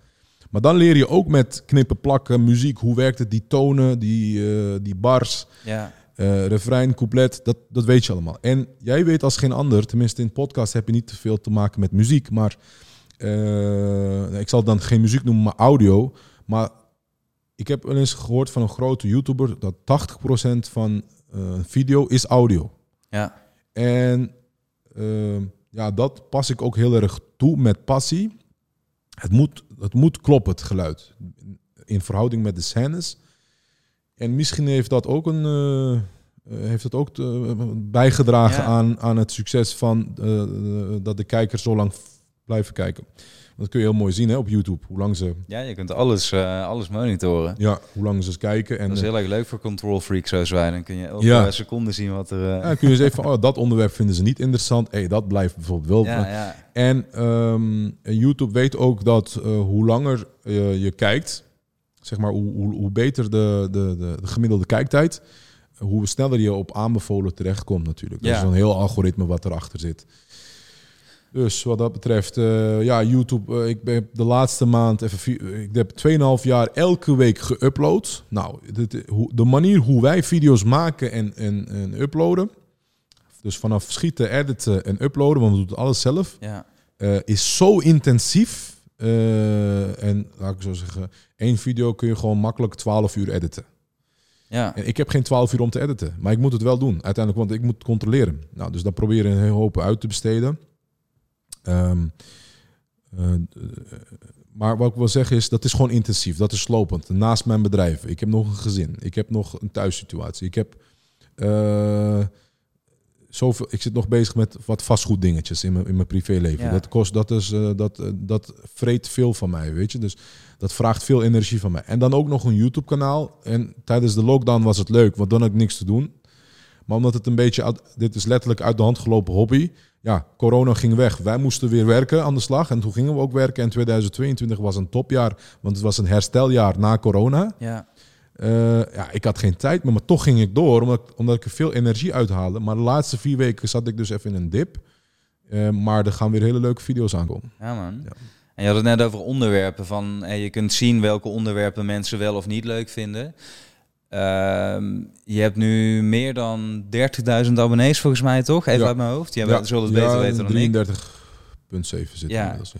Maar dan leer je ook met knippen, plakken, muziek. Hoe werkt het, die tonen, die, die bars, Ja, eh refrein, couplet. Dat, dat weet je allemaal. En jij weet als geen ander, tenminste in podcast heb je niet te veel te maken met muziek. Maar eh, ik zal dan geen muziek noemen, maar audio. Maar ik heb wel eens gehoord van een grote YouTuber dat 80% van eh, video is audio. ja, En ja, dat pas ik ook heel erg toe met passie. Het moet, het moet kloppen, het geluid. In verhouding met de scènes. En misschien heeft dat ook, een, eh, eh, heeft dat ook bijgedragen Ja. aan, aan het succes van eh, dat de kijkers zo lang blijven kijken. Dat kun je heel mooi zien hè, op YouTube. Hoe lang ze, ja, je kunt alles, alles monitoren. ja, hoe lang ze kijken. En Dat is heel erg leuk voor control freaks zoals wij. Dan kun je elke Ja. seconde zien wat er... ja, dan kun je eens even van, oh, dat onderwerp vinden ze niet interessant. Hey, dat blijft bijvoorbeeld wel. ja, ja, En ehm, YouTube weet ook dat hoe langer je kijkt, zeg maar, hoe, hoe, hoe beter de, de, de, de gemiddelde kijktijd, hoe sneller je op aanbevolen terechtkomt natuurlijk. Dat Ja. is een heel algoritme wat erachter zit. Dus wat dat betreft, eh, ja, YouTube, eh, ik ben de laatste maand, even, vi- ik heb 2,5 jaar elke week geüpload. Nou, dit- hoe- de manier hoe wij video's maken en, en, en uploaden, dus vanaf schieten, editen en uploaden, want we doen het alles zelf, ja. eh, is zo intensief. Eh, en laat ik zo zeggen, één video kun je gewoon makkelijk 12 uur editen. ja. En ik heb geen 12 uur om te editen, maar ik moet het wel doen uiteindelijk, want ik moet controleren. Nou, dus daar proberen een hele hoop uit te besteden. Ehm, eh, eh, maar wat ik wil zeggen is, dat is gewoon intensief. Dat is slopend. Naast mijn bedrijf. Ik heb nog een gezin. Ik heb nog een thuissituatie. Ik heb zoveel, ik zit nog bezig met wat vastgoeddingetjes in mijn, in mijn privéleven. Ja. Dat kost, dat is, eh, dat, eh, dat vreet veel van mij, weet je. Dus dat vraagt veel energie van mij. En dan ook nog een YouTube kanaal. En tijdens de lockdown was het leuk, want dan had ik niks te doen. Maar omdat het een beetje, uit- dit is letterlijk uit de hand gelopen hobby. Ja, corona ging weg. Wij moesten weer werken aan de slag. En toen gingen we ook werken. En 2022 was een topjaar, want het was een hersteljaar na corona. Ja. Eh, ja, ik had geen tijd meer, maar toch ging ik door, omdat, ik- omdat ik er veel energie uithaalde. Maar de laatste vier weken zat ik dus even in een dip. Eh, maar er gaan weer hele leuke video's aankomen. Ja, man. Ja. En je had het net over onderwerpen. Van, hey, je kunt zien welke onderwerpen mensen wel of niet leuk vinden. Ehm, je hebt nu meer dan 30.000 abonnees volgens mij, toch? Even Ja. uit mijn hoofd. Jij ja, zult het beter weten dan ik. 33,7 zit Ja. inmiddels, ja.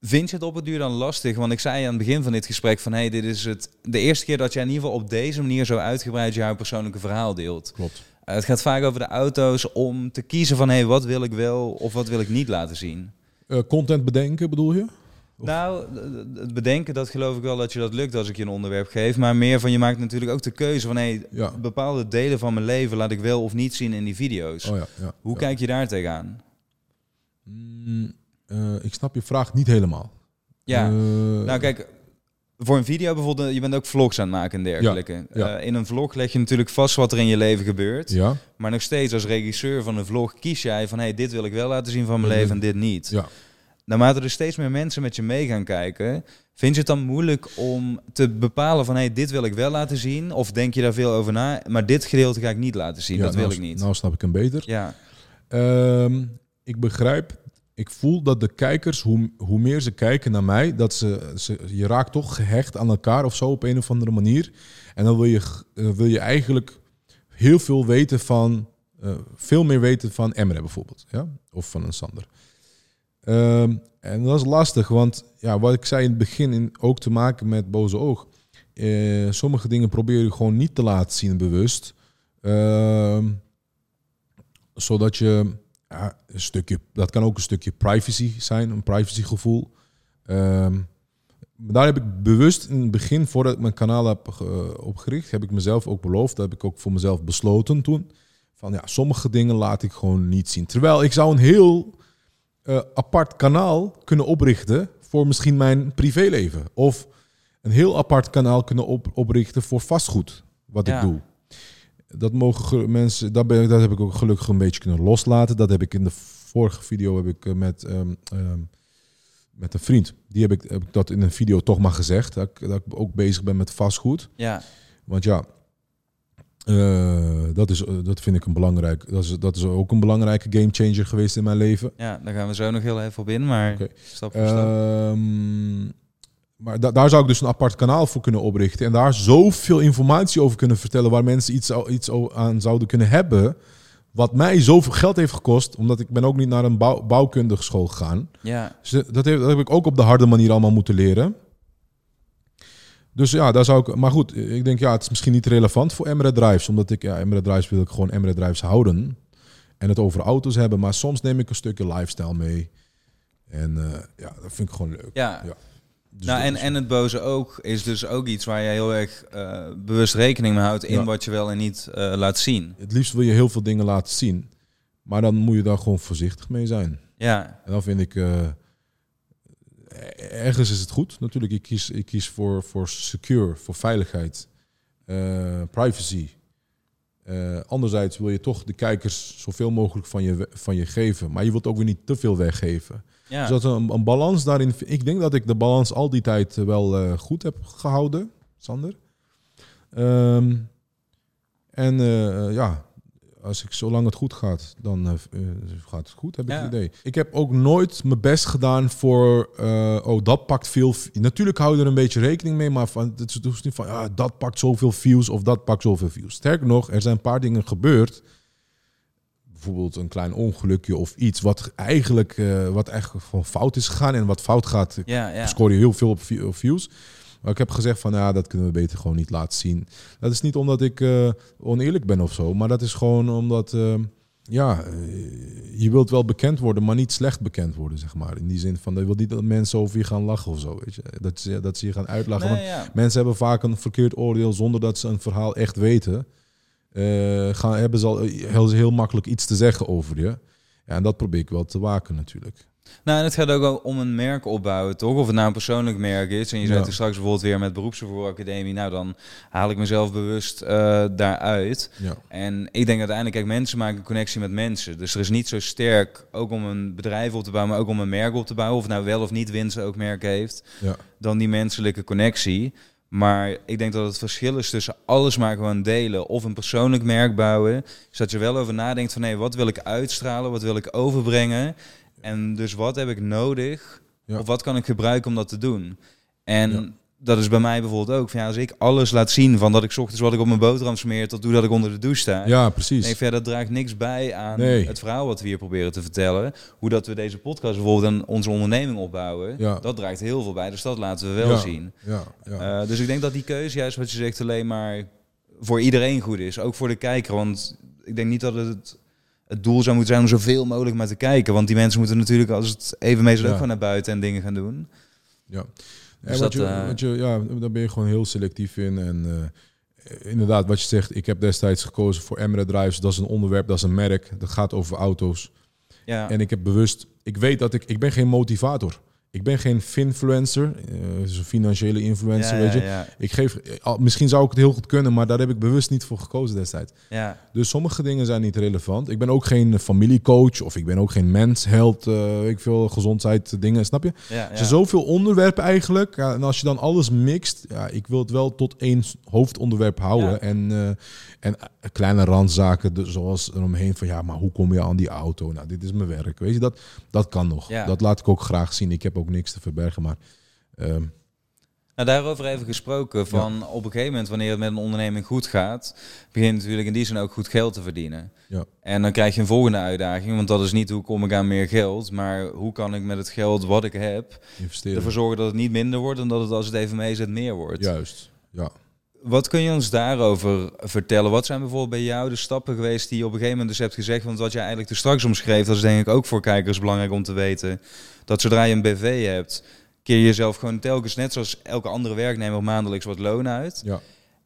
Vind je het op het duur dan lastig? Want ik zei aan het begin van dit gesprek van... hey, dit is het, de eerste keer dat jij in ieder geval op deze manier zo uitgebreid jouw persoonlijke verhaal deelt. Klopt. Eh, het gaat vaak over de auto's om te kiezen van... hey, wat wil ik wel of wat wil ik niet laten zien? Eh, content bedenken bedoel je? Of- Nou, het bedenken, dat geloof ik wel dat je dat lukt als ik je een onderwerp geef. Maar meer van, je maakt natuurlijk ook de keuze van... hey, Ja. bepaalde delen van mijn leven laat ik wel of niet zien in die video's. Oh ja, ja. Hoe kijk je daar tegenaan? Mm, eh, ik snap je vraag niet helemaal. Ja, Eh, nou kijk... Voor een video bijvoorbeeld, je bent ook vlogs aan het maken en dergelijke. ja. Eh, in een vlog leg je natuurlijk vast wat er in je leven gebeurt. ja, Maar nog steeds als regisseur van een vlog kies jij van... hey, dit wil ik wel laten zien van mijn Ja, leven en dit niet. ja. Naarmate er steeds meer mensen met je mee gaan kijken... vind je het dan moeilijk om te bepalen van... hey, dit wil ik wel laten zien? Of denk je daar veel over na? Maar dit gedeelte ga ik niet laten zien, Ja, dat wil nou, ik niet. Nou snap ik hem beter. ja, Ehm, ik begrijp, ik voel dat de kijkers, hoe, hoe meer ze kijken naar mij, dat ze, ze, je raakt toch gehecht aan elkaar of zo op een of andere manier. En dan wil je, eh, wil je eigenlijk heel veel weten van, eh, veel meer weten van Emre bijvoorbeeld, ja? of van een Sander. Ehm, en dat is lastig, want ja, wat ik zei in het begin, in, ook te maken met boze oog. eh, sommige dingen probeer je gewoon niet te laten zien bewust. Ehm, zodat je ja, een stukje, dat kan ook een stukje privacy zijn, een privacygevoel. Maar daar heb ik bewust in het begin, voordat ik mijn kanaal heb ge- opgericht, heb ik mezelf ook beloofd, dat heb ik ook voor mezelf besloten toen. Van ja, sommige dingen laat ik gewoon niet zien. Terwijl ik zou een heel eh, apart kanaal kunnen oprichten voor misschien mijn privéleven. Of een heel apart kanaal kunnen op, oprichten voor vastgoed, wat Ja. ik doe. Dat mogen ge- mensen, dat, ben, ik- dat heb ik ook gelukkig een beetje kunnen loslaten. Dat heb ik in de vorige video heb ik eh, met, ehm, ehm, met een vriend. Die heb ik, heb ik dat in een video toch maar gezegd. Dat ik, dat ik ook bezig ben met vastgoed. ja, Want ja, eh, dat, is, eh, dat vind ik een belangrijk. Dat is, dat is ook een belangrijke gamechanger geweest in mijn leven. ja, daar gaan we zo nog heel even op in. Maar stap voor stap. Ehm, maar da- daar zou ik dus een apart kanaal voor kunnen oprichten. En daar zoveel informatie over kunnen vertellen. Waar mensen iets, iets aan zouden kunnen hebben. Wat mij zoveel geld heeft gekost. Omdat ik ben ook niet naar een bouw, bouwkundige school gegaan. Ja, Dus dat, heeft, dat heb ik ook op de harde manier allemaal moeten leren. Dus ja, daar zou ik. Maar goed, ik denk ja, het is misschien niet relevant voor Emre Drives. Omdat ik, ja, Emre Drives wil ik gewoon Emre Drives houden. En het over auto's hebben. Maar soms neem ik een stukje lifestyle mee. En eh, ja, dat vind ik gewoon leuk. ja. Ja. Dus nou, en, en het boze oog is dus ook iets waar je heel erg eh, bewust rekening mee houdt in Ja. wat je wel en niet eh, laat zien. Het liefst wil je heel veel dingen laten zien. Maar dan moet je daar gewoon voorzichtig mee zijn. Ja, En dan vind ik. eh, ergens is het goed. Natuurlijk, ik kies, ik kies voor, voor secure, voor veiligheid, privacy. Anderzijds wil je toch de kijkers zoveel mogelijk van je, van je geven. Maar je wilt ook weer niet te veel weggeven. Ja. Dus dat een, een balans daarin. Ik denk dat ik de balans al die tijd eh, wel eh, goed heb gehouden, Sander. Ehm, en eh, ja, als ik zolang het goed gaat, dan gaat het goed, heb ik Ja. het idee. Ik heb ook nooit mijn best gedaan voor, oh, dat pakt veel. Natuurlijk hou je er een beetje rekening mee, maar van, het is dus niet van, ja, dat pakt zoveel views of dat pakt zoveel views. Sterker nog, er zijn een paar dingen gebeurd bijvoorbeeld een klein ongelukje of iets wat eigenlijk, eh, wat eigenlijk gewoon fout is gegaan. En wat fout gaat, ja, ja. scoor je heel veel op vi- op views. Maar ik heb gezegd van ja, dat kunnen we beter gewoon niet laten zien. Dat is niet omdat ik eh, oneerlijk ben of zo, maar dat is gewoon omdat eh, ja, eh, je wilt wel bekend worden, maar niet slecht bekend worden, zeg maar. In die zin van, je wilt niet dat mensen over je gaan lachen of zo, weet je. Dat ze, dat ze je gaan uitlachen. Nee, Want ja. Mensen hebben vaak een verkeerd oordeel zonder dat ze een verhaal echt weten. Eh, gaan, hebben ze al heel, heel makkelijk iets te zeggen over je. Ja, en dat probeer ik wel te waken natuurlijk. Nou, en het gaat ook wel om een merk opbouwen, toch? Of het nou een persoonlijk merk is. En je zegt er straks bijvoorbeeld weer met beroepsvervoeracademie. Nou, dan haal ik mezelf bewust eh, daaruit. Ja, En ik denk uiteindelijk, kijk, mensen maken een connectie met mensen. Dus er is niet zo sterk, ook om een bedrijf op te bouwen, maar ook om een merk op te bouwen. Of het nou wel of niet winst ook merk heeft, ja, dan die menselijke connectie. Maar ik denk dat het verschil is tussen alles maar gewoon delen of een persoonlijk merk bouwen. Dus dat je wel over nadenkt van, hé, wat wil ik uitstralen, wat wil ik overbrengen? En dus wat heb ik nodig, Ja. of wat kan ik gebruiken om dat te doen? En. Dat is bij mij bijvoorbeeld ook. Van, ja, als ik alles laat zien, van dat ik 's ochtends wat ik op mijn boterham smeer, tot hoe dat ik onder de douche sta. ja precies. Nee, verder draagt niks bij aan Nee. het verhaal wat we hier proberen te vertellen. Hoe dat we deze podcast bijvoorbeeld en onze onderneming opbouwen. Ja. Dat draagt heel veel bij, dus dat laten we wel Ja. zien. Ja, ja. Eh, dus ik denk dat die keuze, juist wat je zegt, alleen maar voor iedereen goed is. Ook voor de kijker, want ik denk niet dat het het doel zou moeten zijn om zoveel mogelijk maar te kijken. Want die mensen moeten natuurlijk, als het even mee is, ook Ja. gewoon naar buiten en dingen gaan doen. Ja. Dus dat, je, eh, je, ja, daar ben je gewoon heel selectief in. En eh, inderdaad, wat je zegt, ik heb destijds gekozen voor Emre Drives. Dat is een onderwerp, dat is een merk. Dat gaat over auto's. Ja, En ik heb bewust, ik weet dat ik, ik ben geen motivator. Ik ben geen finfluencer, eh, dus een financiële influencer, ja, weet je. ja, ja, Ik geef, misschien zou ik het heel goed kunnen, maar daar heb ik bewust niet voor gekozen destijds. ja. Dus sommige dingen zijn niet relevant. Ik ben ook geen familiecoach of ik ben ook geen mensheld, eh weet ik veel, gezondheid dingen, snap je? ja, Er zijn zoveel onderwerpen eigenlijk. En als je dan alles mixt, ja, ik wil het wel tot één hoofdonderwerp houden. En, eh, en eh, kleine randzaken, dus zoals eromheen van ja, maar hoe kom je aan die auto? Nou, dit is mijn werk. Weet je, dat, dat kan nog. Ja. Dat laat ik ook graag zien. Ik heb ook niks te verbergen, maar ehm, Nou, daarover even gesproken. Van op een gegeven moment, wanneer het met een onderneming goed gaat, begin je natuurlijk in die zin ook goed geld te verdienen. Ja. En dan krijg je een volgende uitdaging, want dat is niet hoe kom ik aan meer geld, maar hoe kan ik met het geld wat ik heb investeren. ervoor zorgen dat het niet minder wordt en dat het als het even mee zit meer wordt. Juist, ja. Wat kun je ons daarover vertellen? Wat zijn bijvoorbeeld bij jou de stappen geweest die je op een gegeven moment dus hebt gezegd? Want wat jij eigenlijk er straks omschreef, dat is denk ik ook voor kijkers belangrijk om te weten. Dat zodra je een BV hebt, keer je jezelf gewoon telkens net zoals elke andere werknemer maandelijks wat loon uit. Ja.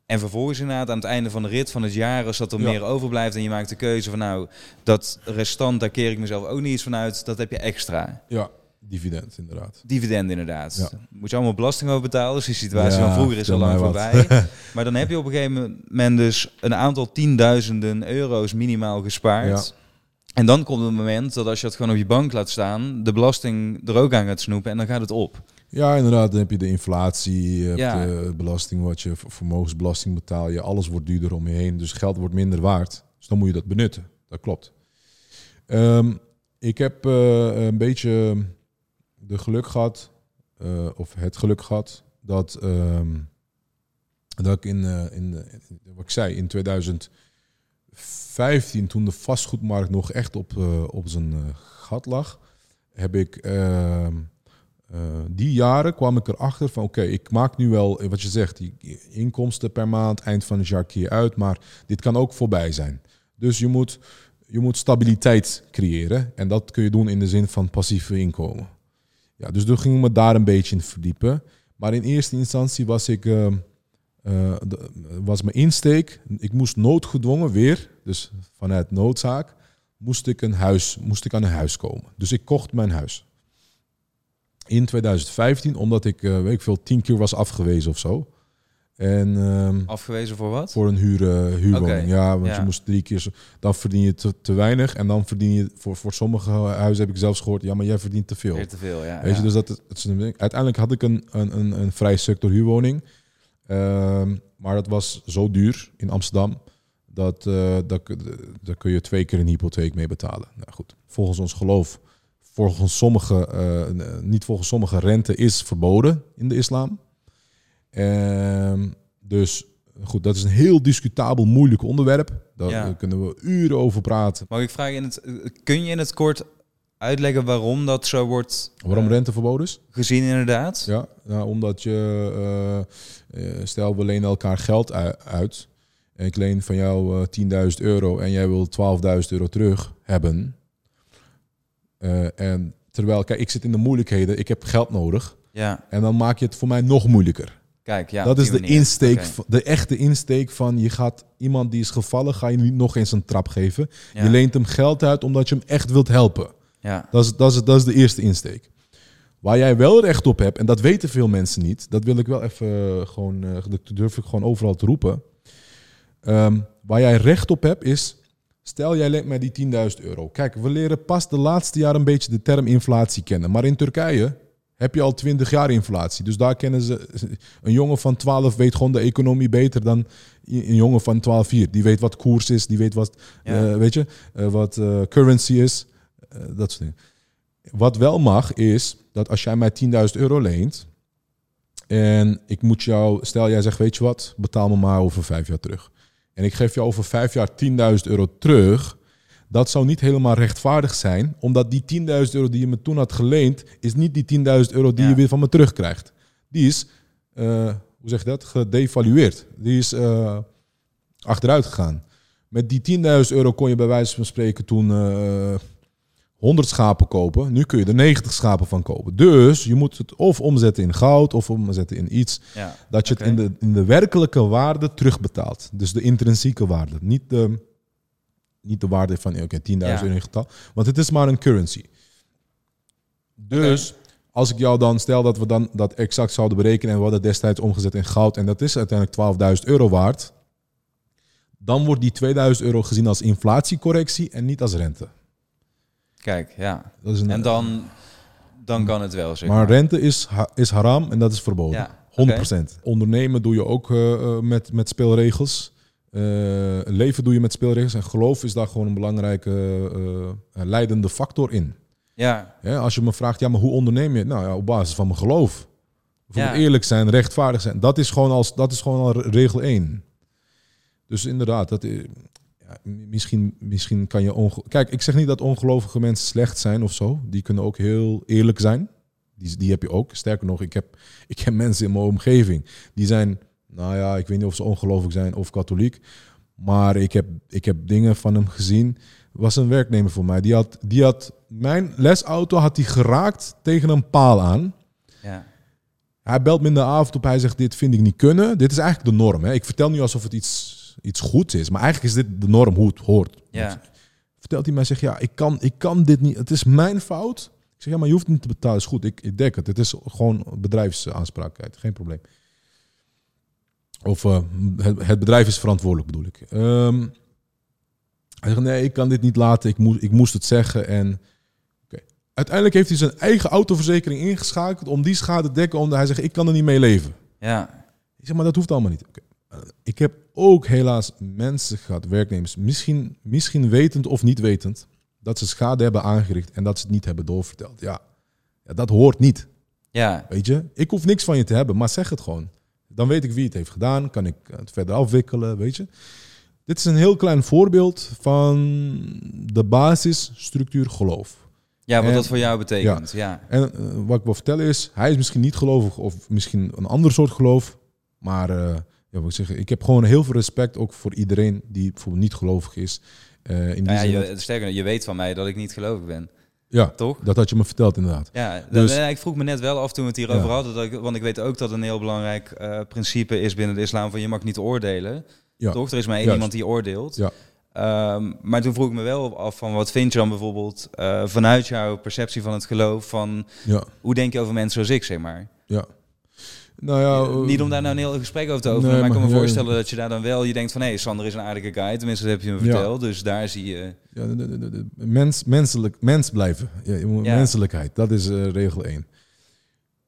En vervolgens inderdaad aan het einde van de rit van het jaar, als dat er Ja. meer overblijft en je maakt de keuze van nou, dat restant, daar keer ik mezelf ook niet iets van uit, dat heb je extra. ja, dividend inderdaad. Dividend inderdaad. Ja. Moet je allemaal belasting over betalen. Dus die situatie Ja, van vroeger is al lang voorbij. maar dan heb je op een gegeven moment dus een aantal tienduizenden euro's minimaal gespaard. En dan komt het moment dat als je het gewoon op je bank laat staan, de belasting er ook aan gaat snoepen en dan gaat het op. Ja, inderdaad. Dan heb je de inflatie, je hebt Ja. de belasting, wat je vermogensbelasting betaal je. Alles wordt duurder om je heen, dus geld wordt minder waard. Dus dan moet je dat benutten. Dat klopt. Ehm, ik heb eh, een beetje de geluk gehad, eh, of het geluk gehad, dat, ehm, dat ik in, eh, in, eh, wat ik zei, in 2015, toen de vastgoedmarkt nog echt op, op zijn gat lag, heb ik ehm, eh, die jaren kwam ik erachter van oké, ik maak nu wel wat je zegt, die inkomsten per maand, eind van het jaar keer uit, maar dit kan ook voorbij zijn. Dus je moet, je moet stabiliteit creëren en dat kun je doen in de zin van passieve inkomen. Ja, dus toen ging ik me daar een beetje in verdiepen. Maar in eerste instantie was ik, eh, eh, was mijn insteek, ik moest noodgedwongen weer, dus vanuit noodzaak, moest ik, een huis, moest ik aan een huis komen. Dus ik kocht mijn huis in 2015, omdat ik, eh, weet ik veel, tien keer was afgewezen of zo. En ehm, Afgewezen voor wat? voor een huur, eh, huurwoning. Ja, want ja. je moest drie keer, dan verdien je te, te weinig. En dan verdien je, voor, voor sommige huizen heb ik zelfs gehoord, ja, maar jij verdient te veel. Te veel, ja. Weet je, dus dat, het is een ding. Uiteindelijk had ik een, een, een, een vrij sector huurwoning. Ehm, maar dat was zo duur in Amsterdam. Dat, eh dat, daar kun je twee keer een hypotheek mee betalen. Nou goed, volgens ons geloof, volgens sommige, eh, niet volgens sommige rente is verboden in de islam. Ehm, dus goed, dat is een heel discutabel, moeilijk onderwerp. Daar Ja. kunnen we uren over praten. Mag ik vragen, in het, kun je in het kort uitleggen waarom dat zo wordt Waarom rente verboden is? gezien inderdaad? Ja, nou, omdat je, eh, eh, stel we lenen elkaar geld uit. En ik leen van jou eh 10.000 euro en jij wil 12.000 euro terug hebben. En terwijl, kijk, ik zit in de moeilijkheden, ik heb geld nodig. Ja, En dan maak je het voor mij nog moeilijker. Kijk, ja. dat is de manier. insteek, de echte insteek van je gaat iemand die is gevallen, ga je niet nog eens een trap geven. Ja. Je leent hem geld uit omdat je hem echt wilt helpen. Ja, Dat is, dat is, dat is de eerste insteek. Waar jij wel recht op hebt, en dat weten veel mensen niet, dat wil ik wel even eh, gewoon, eh, dat durf ik gewoon overal te roepen. Ehm, waar jij recht op hebt is, stel jij leent mij die 10.000 euro. Kijk, we leren pas de laatste jaren een beetje de term inflatie kennen. Maar in Turkije heb je al 20 jaar inflatie. Dus daar kennen ze, een jongen van 12 weet gewoon de economie beter dan een jongen van 12 hier. Die weet wat koers is, die weet wat, Ja. eh, weet je, eh, wat eh, currency is. Dat soort dingen. Wat wel mag is dat als jij mij 10.000 euro leent en ik moet jou, stel jij zegt, weet je wat, betaal me maar over vijf jaar terug. En ik geef jou over vijf jaar 10.000 euro terug. Dat zou niet helemaal rechtvaardig zijn, omdat die 10.000 euro die je me toen had geleend, is niet die 10.000 euro die Ja. je weer van me terugkrijgt. Die is, eh, hoe zeg je dat, gedevalueerd. Die is eh, achteruit gegaan. Met die 10.000 euro kon je bij wijze van spreken toen eh 100 schapen kopen. Nu kun je er 90 schapen van kopen. Dus je moet het of omzetten in goud of omzetten in iets ja. dat je het in de, in de werkelijke waarde terugbetaalt. Dus de intrinsieke waarde. Niet de, niet de waarde van oké 10.000 Ja. euro in getal. Want het is maar een currency. Dus als ik jou dan stel dat we dan dat exact zouden berekenen en we hadden destijds omgezet in goud en dat is uiteindelijk 12.000 euro waard. Dan wordt die 2000 euro gezien als inflatiecorrectie en niet als rente. Kijk, ja. Dat is een, En dan, dan kan het wel, zeg maar maar. rente is, ha- is haram en dat is verboden. Ja, 100%. Ondernemen doe je ook eh, eh, met, met speelregels. Eh, leven doe je met speelregels. En geloof is daar gewoon een belangrijke eh, eh, leidende factor in. Ja, als je me vraagt, ja, maar hoe onderneem je? Nou ja, op basis van mijn geloof. Ja. eerlijk zijn, rechtvaardig zijn. Dat is gewoon, als, dat is gewoon al regel 1. Dus inderdaad, dat, is- ja, misschien, misschien kan je... onge- Kijk, ik zeg niet dat ongelovige mensen slecht zijn of zo. Die kunnen ook heel eerlijk zijn. Die, die heb je ook. Sterker nog, ik heb, ik heb mensen in mijn omgeving. Die zijn, nou ja, ik weet niet of ze ongelovig zijn of katholiek. Maar ik heb, ik heb dingen van hem gezien. Was een werknemer voor mij. Die had, die had mijn lesauto had hij geraakt tegen een paal aan. ja. Hij belt me in de avond op. Hij zegt: Dit vind ik niet kunnen. Dit is eigenlijk de norm. Hè. Ik vertel nu alsof het iets, iets goeds is. Maar eigenlijk is dit de norm hoe het hoort. Ja. Vertelt hij mij: zegt, Ja, ik kan, ik kan dit niet. Het is mijn fout. Ik zeg: Ja, maar je hoeft niet te betalen. Is goed. Ik, ik dek het. Het is gewoon bedrijfsaanspraakheid. Geen probleem. Of eh, het, het bedrijf is verantwoordelijk, bedoel ik. Ehm, hij zegt: Nee, ik kan dit niet laten. Ik, moest ik moest het zeggen. En uiteindelijk heeft hij zijn eigen autoverzekering ingeschakeld om die schade te dekken. Omdat hij zegt: Ik kan er niet mee leven. Ja, Ik zeg, maar dat hoeft allemaal niet. Eh, Ik heb ook helaas mensen gehad, werknemers, misschien, misschien wetend of niet wetend, dat ze schade hebben aangericht en dat ze het niet hebben doorverteld. Ja, ja dat hoort niet. ja, Weet je, ik hoef niks van je te hebben, maar zeg het gewoon. Dan weet ik wie het heeft gedaan, kan ik het verder afwikkelen, weet je. Dit is een heel klein voorbeeld van de basisstructuur geloof. ja wat En- dat voor jou betekent. Ja, En eh, wat ik wil vertellen is, hij is misschien niet gelovig of misschien een ander soort geloof. Maar eh, ja, wat ik, zeg, ik heb gewoon heel veel respect ook voor iedereen die bijvoorbeeld niet gelovig is. Eh, in die Nou ja, zin je, dat- sterker, je weet van mij dat ik niet gelovig ben, ja, toch? dat had je me verteld inderdaad. Ja, Dus- ik vroeg me net wel af toen we het hierover Ja. hadden, dat ik, want ik weet ook dat een heel belangrijk eh, principe is binnen de islam van je mag niet oordelen. Ja. Toch? Er is maar één Juist. iemand die oordeelt. Ja. Ehm, maar toen vroeg ik me wel af van wat vind je dan bijvoorbeeld eh, vanuit jouw perceptie van het geloof van Ja, hoe denk je over mensen zoals ik, zeg maar. ja. Nou ja, eh, Niet om daar nou een heel gesprek over te openen, nee, maar ik kan me voorstellen dat je daar dan wel, je denkt van hé, hey, Sander is een aardige guy, tenminste dat heb je me verteld, dus daar zie je... ja, de, de, de- de- mens, menselijk, mens blijven. Je moet-. Menselijkheid, dat is eh, regel 1.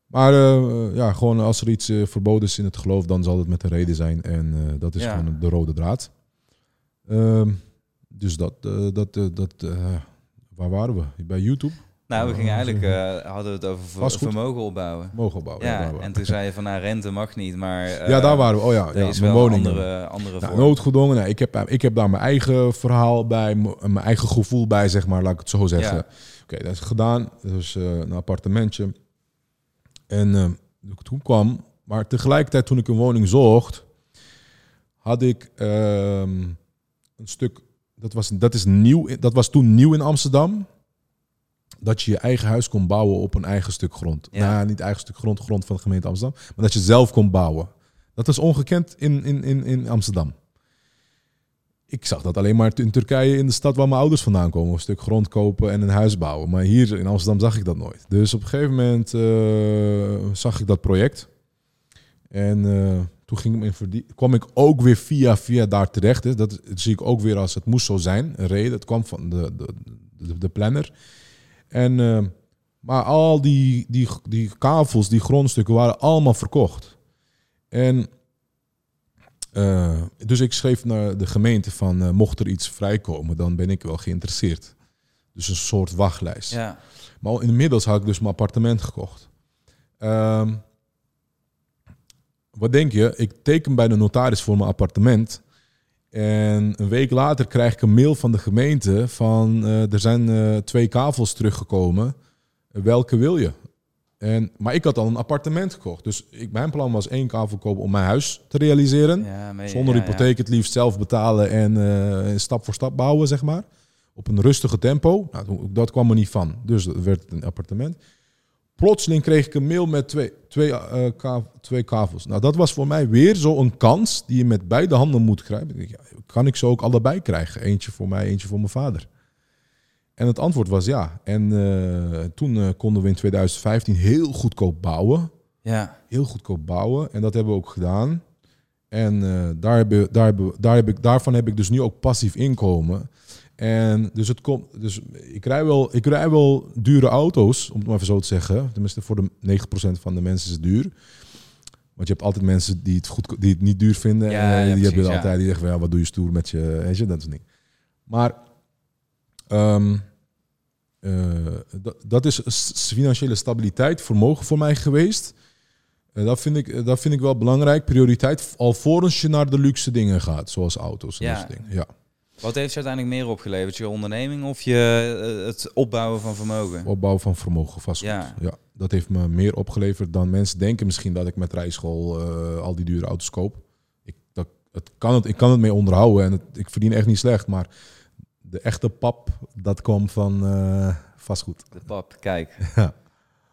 Maar eh, ja, gewoon als er iets eh, verboden is in het geloof, dan zal het met een reden zijn. En eh, dat is Ja. gewoon de rode draad. Ehm, dus dat, eh, dat, eh, dat eh, waar waren we? Bij YouTube? Nou, we gingen Oh, eigenlijk, eh, hadden we het over vermogen opbouwen. Mogen bouwen. Ja, en toen zei je van nou, rente mag niet, maar... eh, ja, daar waren we. Oh ja, ja is mijn woning. andere, andere Nou, noodgedwongen. Nee, ik, heb, ik heb daar mijn eigen verhaal bij, mijn eigen gevoel bij, zeg maar, laat ik het zo zeggen. Ja. Oké, dat is gedaan. Dat was eh, een appartementje. En eh, toen kwam, maar tegelijkertijd toen ik een woning zocht, had ik ehm, een stuk. Dat was, dat, is nieuw, dat was toen nieuw in Amsterdam. Dat je je eigen huis kon bouwen op een eigen stuk grond. Ja. Nou, niet eigen stuk grond, grond van de gemeente Amsterdam, maar dat je zelf kon bouwen. Dat is ongekend in, in, in, in Amsterdam. Ik zag dat alleen maar in Turkije, in de stad waar mijn ouders vandaan komen. Een stuk grond kopen en een huis bouwen. Maar hier in Amsterdam zag ik dat nooit. Dus op een gegeven moment eh, zag ik dat project. En eh, toen ging ik me verdie- kwam ik ook weer via, via daar terecht. Hè. Dat, dat zie ik ook weer als het moest zo zijn. Een reden. Het kwam van de, de, de, de planner. En, eh, maar al die, die, die kavels, die grondstukken waren allemaal verkocht. En eh, dus ik schreef naar de gemeente van eh, mocht er iets vrijkomen, dan ben ik wel geïnteresseerd. Dus een soort wachtlijst. Ja. Maar inmiddels had ik dus mijn appartement gekocht. Ehm, wat denk je? Ik teken bij de notaris voor mijn appartement. En een week later krijg ik een mail van de gemeente van eh, er zijn eh, twee kavels teruggekomen. Welke wil je? En, maar ik had al een appartement gekocht. Dus ik, mijn plan was één kavel kopen om mijn huis te realiseren. Ja, Zonder ja, hypotheek het liefst zelf betalen en eh, stap voor stap bouwen, zeg maar. Op een rustige tempo. Nou, dat kwam er niet van. Dus dat werd het een appartement. Plotseling kreeg ik een mail met twee, twee, eh, twee kavels. Nou, dat was voor mij weer zo'n kans die je met beide handen moet grijpen. Ik ja, kan ik ze ook allebei krijgen? Eentje voor mij, eentje voor mijn vader. En het antwoord was ja. En eh, toen eh, konden we in 2015 heel goedkoop bouwen Ja. heel goedkoop bouwen. En dat hebben we ook gedaan. En daar daar hebben, daar heb ik, daarvan heb ik dus nu ook passief inkomen. En dus het komt. Dus ik rij wel, ik rij wel dure auto's, om het maar even zo te zeggen. Tenminste, voor de 90% van de mensen is het duur. Want je hebt altijd mensen die het, goed, die het niet duur vinden. Ja, en ja, die precies, hebben ja. altijd die zeggen: ja, wat doe je stoer met je. Weet je, dat is niet. Maar ehm, eh, dat, is financiële stabiliteit, vermogen voor mij geweest. Eh, dat, vind ik, dat vind ik wel belangrijk. Prioriteit alvorens je naar de luxe dingen gaat, zoals auto's en dat soort dingen. Ja, Wat heeft je uiteindelijk meer opgeleverd? Je onderneming of je, eh, het opbouwen van vermogen? opbouw van vermogen, vastgoed. Ja. Ja. dat heeft me meer opgeleverd dan mensen denken misschien dat ik met rijschool eh, al die dure auto's koop. Ik, dat, het kan het, ik kan het mee onderhouden en het, ik verdien echt niet slecht, maar de echte pap, dat kwam van eh, vastgoed. De pap, kijk. Ja.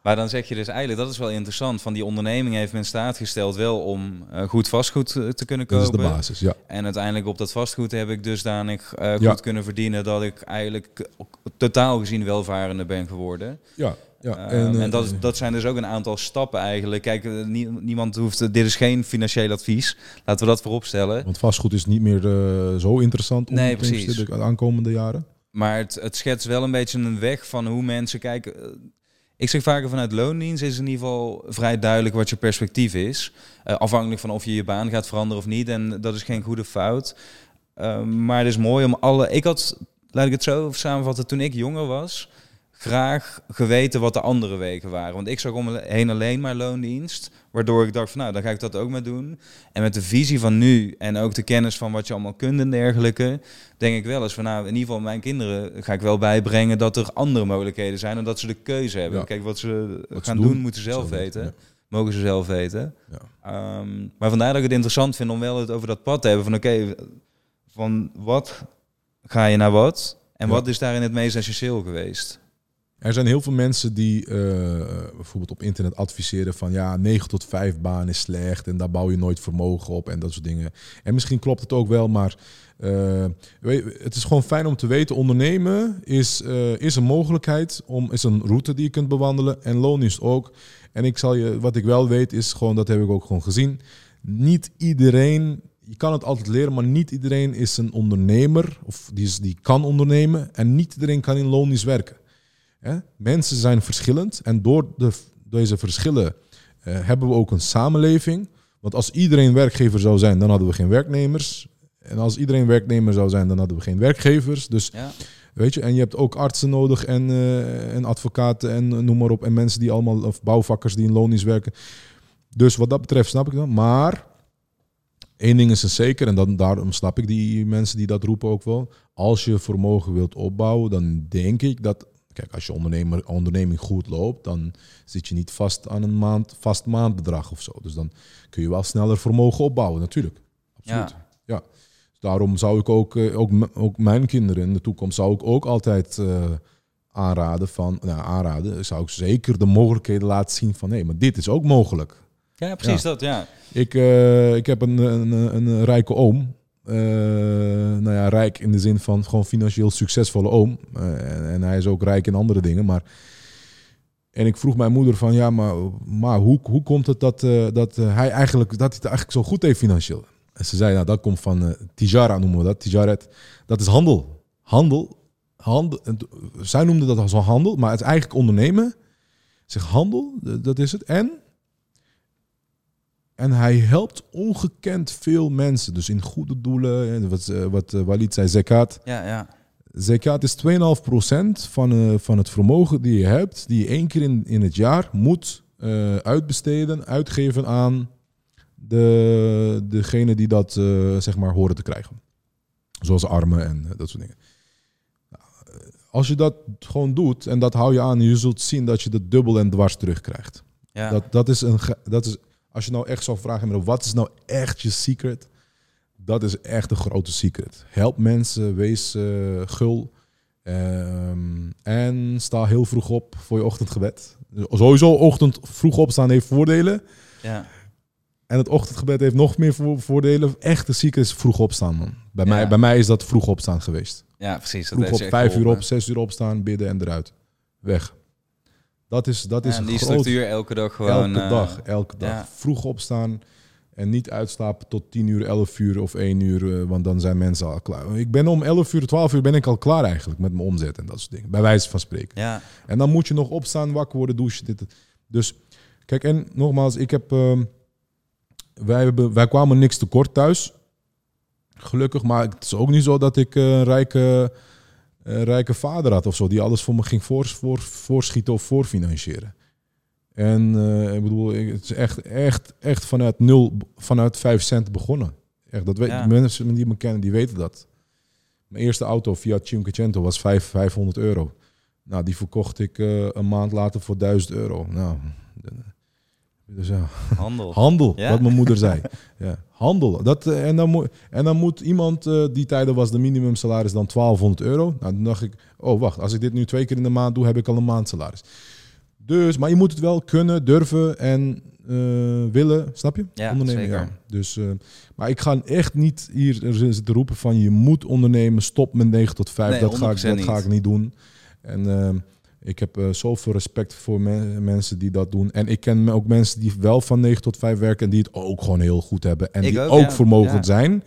Maar dan zeg je dus eigenlijk, dat is wel interessant, van die onderneming heeft men in staat gesteld wel om eh, goed vastgoed eh, te kunnen Dat is kopen. de basis, ja. En uiteindelijk op dat vastgoed heb ik dusdanig eh goed Ja. kunnen verdienen dat ik eigenlijk totaal gezien welvarender ben geworden. Ja, ja. Ehm, en dat, dat zijn dus ook een aantal stappen eigenlijk. Kijk, nie- niemand hoeft, dit is geen financieel advies. Laten we dat vooropstellen. Want vastgoed is niet meer zo interessant om Nee, precies. de aankomende jaren. Maar het, het schetst wel een beetje een weg van hoe mensen kijken. Ik zeg vaker vanuit loondienst is in ieder geval vrij duidelijk wat je perspectief is. Eh, afhankelijk van of je je baan gaat veranderen of niet. En dat is geen goede fout. Eh, maar het is mooi om alle... Ik had, laat ik het zo samenvatten, toen ik jonger was... graag geweten wat de andere wegen waren. Want ik zag om heen alleen maar loondienst. Waardoor ik dacht van nou, dan ga ik dat ook maar doen. En met de visie van nu en ook de kennis van wat je allemaal kunt en dergelijke... denk ik wel eens van nou, in ieder geval mijn kinderen ga ik wel bijbrengen... dat er andere mogelijkheden zijn en dat ze de keuze hebben. Ja. Kijk, wat ze Wat gaan ze doen, doen, moeten ze zelf weten. weten, Mogen ze zelf weten. Ja. Ehm, maar vandaar dat ik het interessant vind om wel het over dat pad te hebben. Van oké, van wat ga je naar wat? En wat is daarin het meest essentieel geweest? Er zijn heel veel mensen die eh, bijvoorbeeld op internet adviseren van ja, 9 tot 5 baan is slecht en daar bouw je nooit vermogen op en dat soort dingen. En misschien klopt het ook wel, maar eh, weet, het is gewoon fijn om te weten, ondernemen is, eh, is een mogelijkheid, om, is een route die je kunt bewandelen en loondienst ook. En ik zal je, wat ik wel weet is gewoon, dat heb ik ook gewoon gezien, niet iedereen, je kan het altijd leren, maar niet iedereen is een ondernemer of die, is, die kan ondernemen en niet iedereen kan in loondienst werken. Hè? Mensen zijn verschillend en door de, deze verschillen eh, hebben we ook een samenleving. Want als iedereen werkgever zou zijn, dan hadden we geen werknemers. En als iedereen werknemer zou zijn, dan hadden we geen werkgevers. Dus Ja, weet je, en je hebt ook artsen nodig en, eh, en advocaten en noem maar op. En mensen die allemaal, of bouwvakkers die in loondienst werken. Dus wat dat betreft snap ik dat. Maar één ding is er zeker, en dan, daarom snap ik die mensen die dat roepen ook wel. Als je vermogen wilt opbouwen, dan denk ik dat. Kijk, als je ondernemer, onderneming goed loopt, dan zit je niet vast aan een maand, vast maandbedrag of zo. Dus dan kun je wel sneller vermogen opbouwen, natuurlijk. Absoluut. ja. Ja. Dus daarom zou ik ook, eh, ook, ook mijn kinderen in de toekomst zou ik ook altijd eh, aanraden van, nou aanraden, zou ik zeker de mogelijkheden laten zien van, nee, maar dit is ook mogelijk. Ja, precies dat, ja. Ik, eh, ik heb een, een, een, rijke oom. Uh, nou ja, rijk in de zin van gewoon financieel succesvolle oom. Eh, en, hij is ook rijk in andere dingen. Maar... En ik vroeg mijn moeder van, ja, maar, maar hoe, hoe komt het dat, dat, hij eigenlijk, dat hij het eigenlijk zo goed heeft financieel? En ze zei, nou, dat komt van tijara noemen we dat. Tijaret, dat is handel. Handel. handel zij noemde dat als handel, maar het is eigenlijk ondernemen. Zeg, handel, dat is het. En en hij helpt ongekend veel mensen. Dus in goede doelen. Wat, eh, wat eh, Walid zei, zekat. Ja, ja. Zekat is 2,5% van, uh, van het vermogen die je hebt. Die je één keer in, in het jaar moet uh, uitbesteden, uitgeven aan de, degene die dat zeg maar horen te krijgen. Zoals armen en dat soort dingen. Nou, als je dat gewoon doet en dat hou je aan, je zult zien dat je dat dubbel en dwars terugkrijgt. Ja. Dat, dat, is een, dat is als je nou echt zou vragen, wat is nou echt je secret? Dat is echt een grote secret. Help mensen, wees uh, gul. Ehm, en sta heel vroeg op voor je ochtendgebed. Sowieso ochtend vroeg opstaan heeft voordelen. Ja. En het ochtendgebed heeft nog meer voordelen. Echte secret is vroeg opstaan, man. Bij, mij, bij mij is dat vroeg opstaan geweest. Ja, precies. Dat vroeg op, vijf uur op, zes uur opstaan, bidden en eruit. Weg. Dat is, dat is en die structuur elke dag gewoon. Elke dag, eh, elke dag. Vroeg opstaan en niet uitslapen tot 10 uur, 11 uur of 1 uur, eh, want dan zijn mensen al klaar. Ik ben om 11 uur, 12 uur ben ik al klaar eigenlijk met mijn omzet en dat soort dingen. Bij wijze van spreken. Ja. En dan moet je nog opstaan, wakker worden, douchen. Dit, Dus kijk, en nogmaals, ik heb. Uh, wij, hebben, wij kwamen niks tekort thuis. Gelukkig, maar het is ook niet zo dat ik een rijke een rijke vader had of zo, die alles voor me ging voor, voor, voorschieten of voorfinancieren. En uh, ik bedoel, het is echt, echt, echt vanuit nul, vanuit vijf cent begonnen. Echt, dat weet, Mensen die me kennen, die weten dat. Mijn eerste auto via Cinquecento was 5, 500 euro. Nou, die verkocht ik uh, een maand later voor 1000 euro. Nou, dus ja. Handel. Handel, wat mijn moeder zei. Ja. Handel. Dat, eh, en, dan moet, en dan moet iemand, uh, die tijden was de minimumsalaris dan 1200 euro. Nou, dan dacht ik, oh wacht, als ik dit nu twee keer in de maand doe, heb ik al een maandsalaris. Dus, maar je moet het wel kunnen, durven en uh, willen, snap je? Ja, ondernemen. Zeker. Ja. Dus, uh, maar ik ga echt niet hier zitten roepen van je moet ondernemen, stop met 9 tot 5. dat ga, ik, dat ga ik niet doen. En ik heb uh, zoveel respect voor mensen die dat doen. En ik ken ook mensen die wel van 9 tot 5 werken en die het ook gewoon heel goed hebben. En die ook, ook vermogen zijn.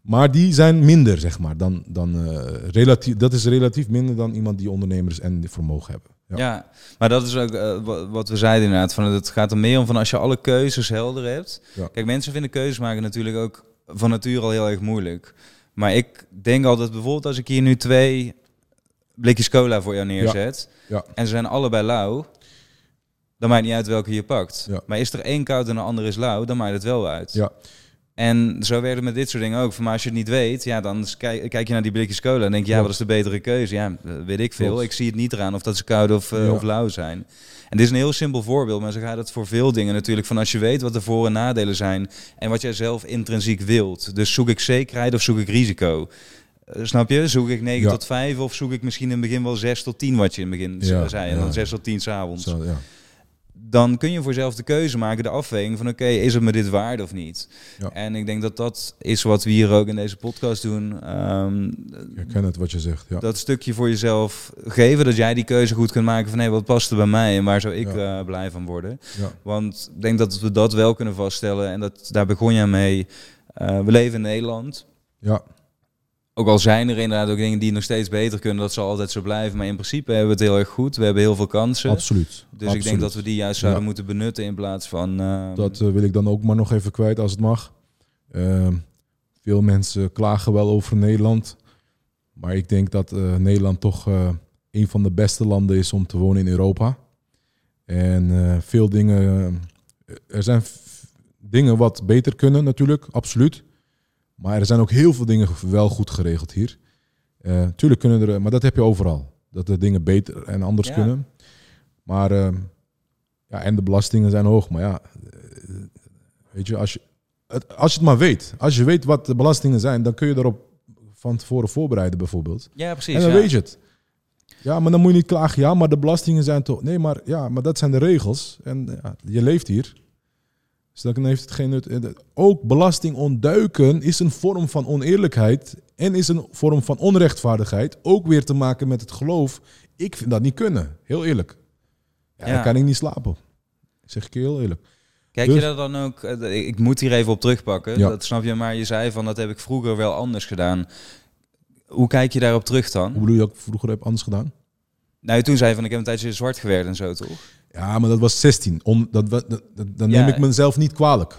Maar die zijn minder, zeg maar. Dan, dan, uh, relatief, dat is relatief minder dan iemand die ondernemers en vermogen hebben. Ja. ja, maar dat is ook uh, wat we zeiden inderdaad. Van, het gaat er meer om van als je alle keuzes helder hebt. Ja. Kijk, mensen vinden keuzes maken natuurlijk ook van nature al heel erg moeilijk. Maar ik denk altijd bijvoorbeeld als ik hier nu twee blikjes cola voor jou neerzet ja. en ze zijn allebei lauw, dan maakt niet uit welke je pakt. Maar is er één koud en de andere is lauw, dan maakt het wel uit. Ja. En zo werd het met dit soort dingen ook. Maar als je het niet weet, ja, dan kijk, kijk je naar die blikjes cola en denk je, ja, wat is de betere keuze? Ja, weet ik veel. Ik zie het niet eraan of dat ze koud of, uh, of lauw zijn. En dit is een heel simpel voorbeeld, maar zo gaat het voor veel dingen natuurlijk. Van als je weet wat de voor- en nadelen zijn en wat jij zelf intrinsiek wilt. Dus zoek ik zekerheid of zoek ik risico? Eh, snap je? Zoek ik 9 tot 5 of zoek ik misschien in het begin wel 6 tot 10 wat je in het begin ja, zei. En dan 6 tot 10 s'avonds. Ja. Dan kun je voor jezelf de keuze maken, de afweging van oké, is het me dit waard of niet? En ik denk dat dat is wat we hier ook in deze podcast doen. Um, ik ken het wat je zegt. Ja. Dat stukje voor jezelf geven, dat jij die keuze goed kunt maken van hé, wat past er bij mij en waar zou ik uh, blij van worden? Want ik denk dat we dat wel kunnen vaststellen en dat, daar begon je mee. Uh, we leven in Nederland. Ja. Ook al zijn er inderdaad ook dingen die nog steeds beter kunnen, dat zal altijd zo blijven. Maar in principe hebben we het heel erg goed. We hebben heel veel kansen. Absoluut. Dus ik denk dat we die juist zouden moeten benutten in plaats van. Uh... Dat uh, wil ik dan ook maar nog even kwijt als het mag. Uh, veel mensen klagen wel over Nederland. Maar ik denk dat uh, Nederland toch een van de beste landen is om te wonen in Europa. En veel dingen. er zijn dingen wat beter kunnen, natuurlijk, absoluut. Maar er zijn ook heel veel dingen wel goed geregeld hier. Uh, tuurlijk kunnen er, maar dat heb je overal. Dat de dingen beter en anders kunnen. Maar uh, ja, en de belastingen zijn hoog. Maar ja, uh, weet je, als je, als je het maar weet. Als je weet wat de belastingen zijn, dan kun je daarop van tevoren voorbereiden bijvoorbeeld. Ja, precies. En dan ja. weet je het. Ja, maar dan moet je niet klagen. Ja, maar de belastingen zijn toch... Nee, maar, ja, maar dat zijn de regels. En ja, je leeft hier. Dus dan heeft het geen nut. Ook belasting ontduiken is een vorm van oneerlijkheid. En is een vorm van onrechtvaardigheid. Ook weer te maken met het geloof. Ik vind dat niet kunnen. Heel eerlijk. Ja, Ja. Dan kan ik niet slapen. Zeg ik je heel eerlijk. Kijk Dus- je dat dan ook, eh, ik moet hier even op terugpakken, Ja. dat snap je, maar je zei van dat heb ik vroeger wel anders gedaan. Hoe kijk je daarop terug dan? Hoe bedoel je dat ik vroeger heb anders gedaan? Nou, toen zei je van ik heb een tijdje zwart gewerkt en zo, toch? Ja, maar dat was 16. On, dat, dat, dat- dan Ja. neem ik mezelf niet kwalijk.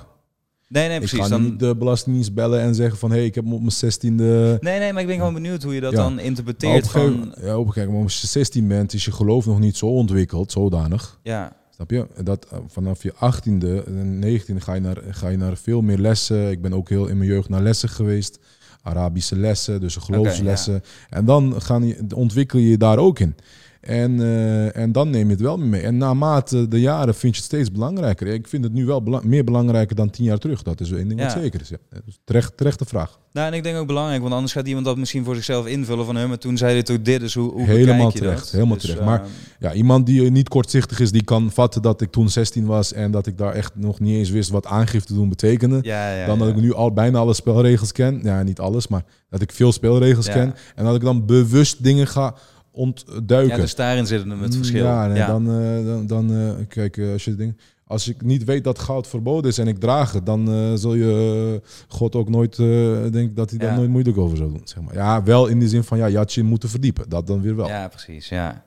Nee, nee, ik precies. ga Dan... niet de belastingdienst bellen en zeggen van... hé, hey, ik heb op mijn 16e... Nee, nee, maar ik ben gewoon benieuwd hoe je dat Ja. dan Maar op interpreteert een gegeven van... ja, op een gegeven moment, als je 16 bent, is je geloof nog niet zo ontwikkeld, zodanig. Ja, Snap je? Dat eh, vanaf je 18e en 19e ga je, naar, ga je naar veel meer lessen. Ik ben ook heel in mijn jeugd naar lessen geweest. Arabische lessen, dus geloofslessen. En dan gaan je, ontwikkel je je daar ook in. En, eh, en dan neem je het wel mee. En naarmate de jaren vind je het steeds belangrijker. Ik vind het nu wel bela- meer belangrijker dan tien jaar terug. Dat is één ding wat zeker is. Ja. Dus terecht, terechte vraag. nou en ik denk ook belangrijk, want anders gaat iemand dat misschien voor zichzelf invullen van, hè, maar toen zei dit ook dit, dus hoe, hoe Helemaal je terecht, dat? helemaal Dus, terecht. Maar- eh, Ja, iemand die niet kortzichtig is, die kan vatten dat ik toen 16 was en dat ik daar echt nog niet eens wist wat aangifte doen betekende. ja, ja, dan dat ik nu al bijna alle spelregels ken. Ja, niet alles, maar dat ik veel spelregels ken. En dat ik dan bewust dingen ga ontduiken. Ja, dus daarin zit hem het verschil. Ja, nee, ja. dan, eh, dan, dan eh, kijk, eh, als je ding, als ik niet weet dat goud verboden is en ik draag het, dan eh, zul je God ook nooit uh, denk dat hij daar Ja. nooit moeilijk over zou doen. Zeg maar. Ja, wel in de zin van ja, je had je moeten verdiepen. Dat dan weer wel. ja, precies, ja.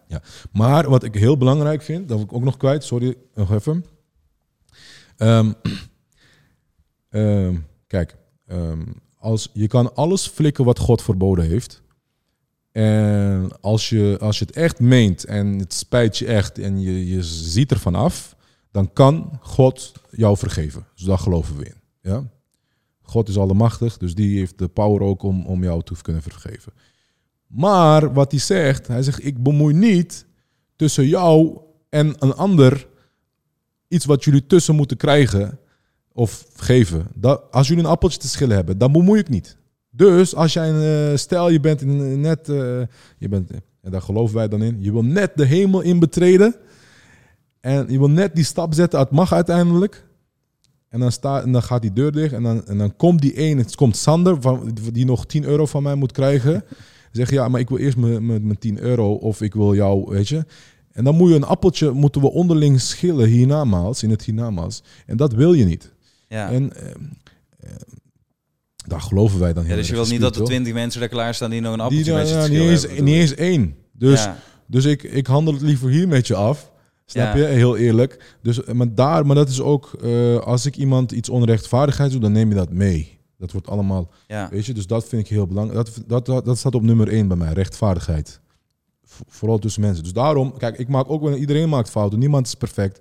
Maar wat ik heel belangrijk vind, dat wil ik ook nog kwijt, sorry, nog even. Ehm, ehm, kijk, ehm, als, je kan alles flikken wat God verboden heeft. En als je, als je het echt meent en het spijt je echt en je, je ziet ervan af, dan kan God jou vergeven. Dus daar geloven we in. Ja? God is allemachtig, dus die heeft de power ook om, om jou te kunnen vergeven. Maar wat hij zegt, hij zegt, ik bemoei niet tussen jou en een ander iets wat jullie tussen moeten krijgen of geven. Dat, als jullie een appeltje te schillen hebben, dan bemoei ik niet. Dus als jij een eh, stel, je bent in, net, eh, je bent, en daar geloven wij dan in, je wil net de hemel in betreden en je wil net die stap zetten, het mag uiteindelijk. En dan, sta, en dan gaat die deur dicht en dan, en dan komt die ene, het komt Sander, van, die nog 10 euro van mij moet krijgen. Zeg ja, maar ik wil eerst mijn- mijn mijn 10 euro of ik wil jou, weet je. En dan moet je een appeltje, moeten we onderling schillen hiernamaals, in het hiernamaals. En dat wil je niet. ja. En eh, daar geloven wij dan heel ja, dus je erg wil niet dat er twintig mensen daar klaar staan die nog een appeltje Die, met je ja, niet, eens, hebben, niet eens één. Dus, Ja. dus ik, ik handel het liever hier met je af. Snap Ja. je? Heel eerlijk. Dus, eh, maar, daar, maar dat is ook, eh, als ik iemand iets onrechtvaardigheids doe, dan neem je dat mee. Dat wordt allemaal Ja. Weet je, dus dat vind ik heel belangrijk. Dat, dat, dat, dat staat op nummer één bij mij, rechtvaardigheid. V- vooral tussen mensen. Dus daarom, kijk, ik maak ook wel, iedereen maakt fouten, niemand is perfect.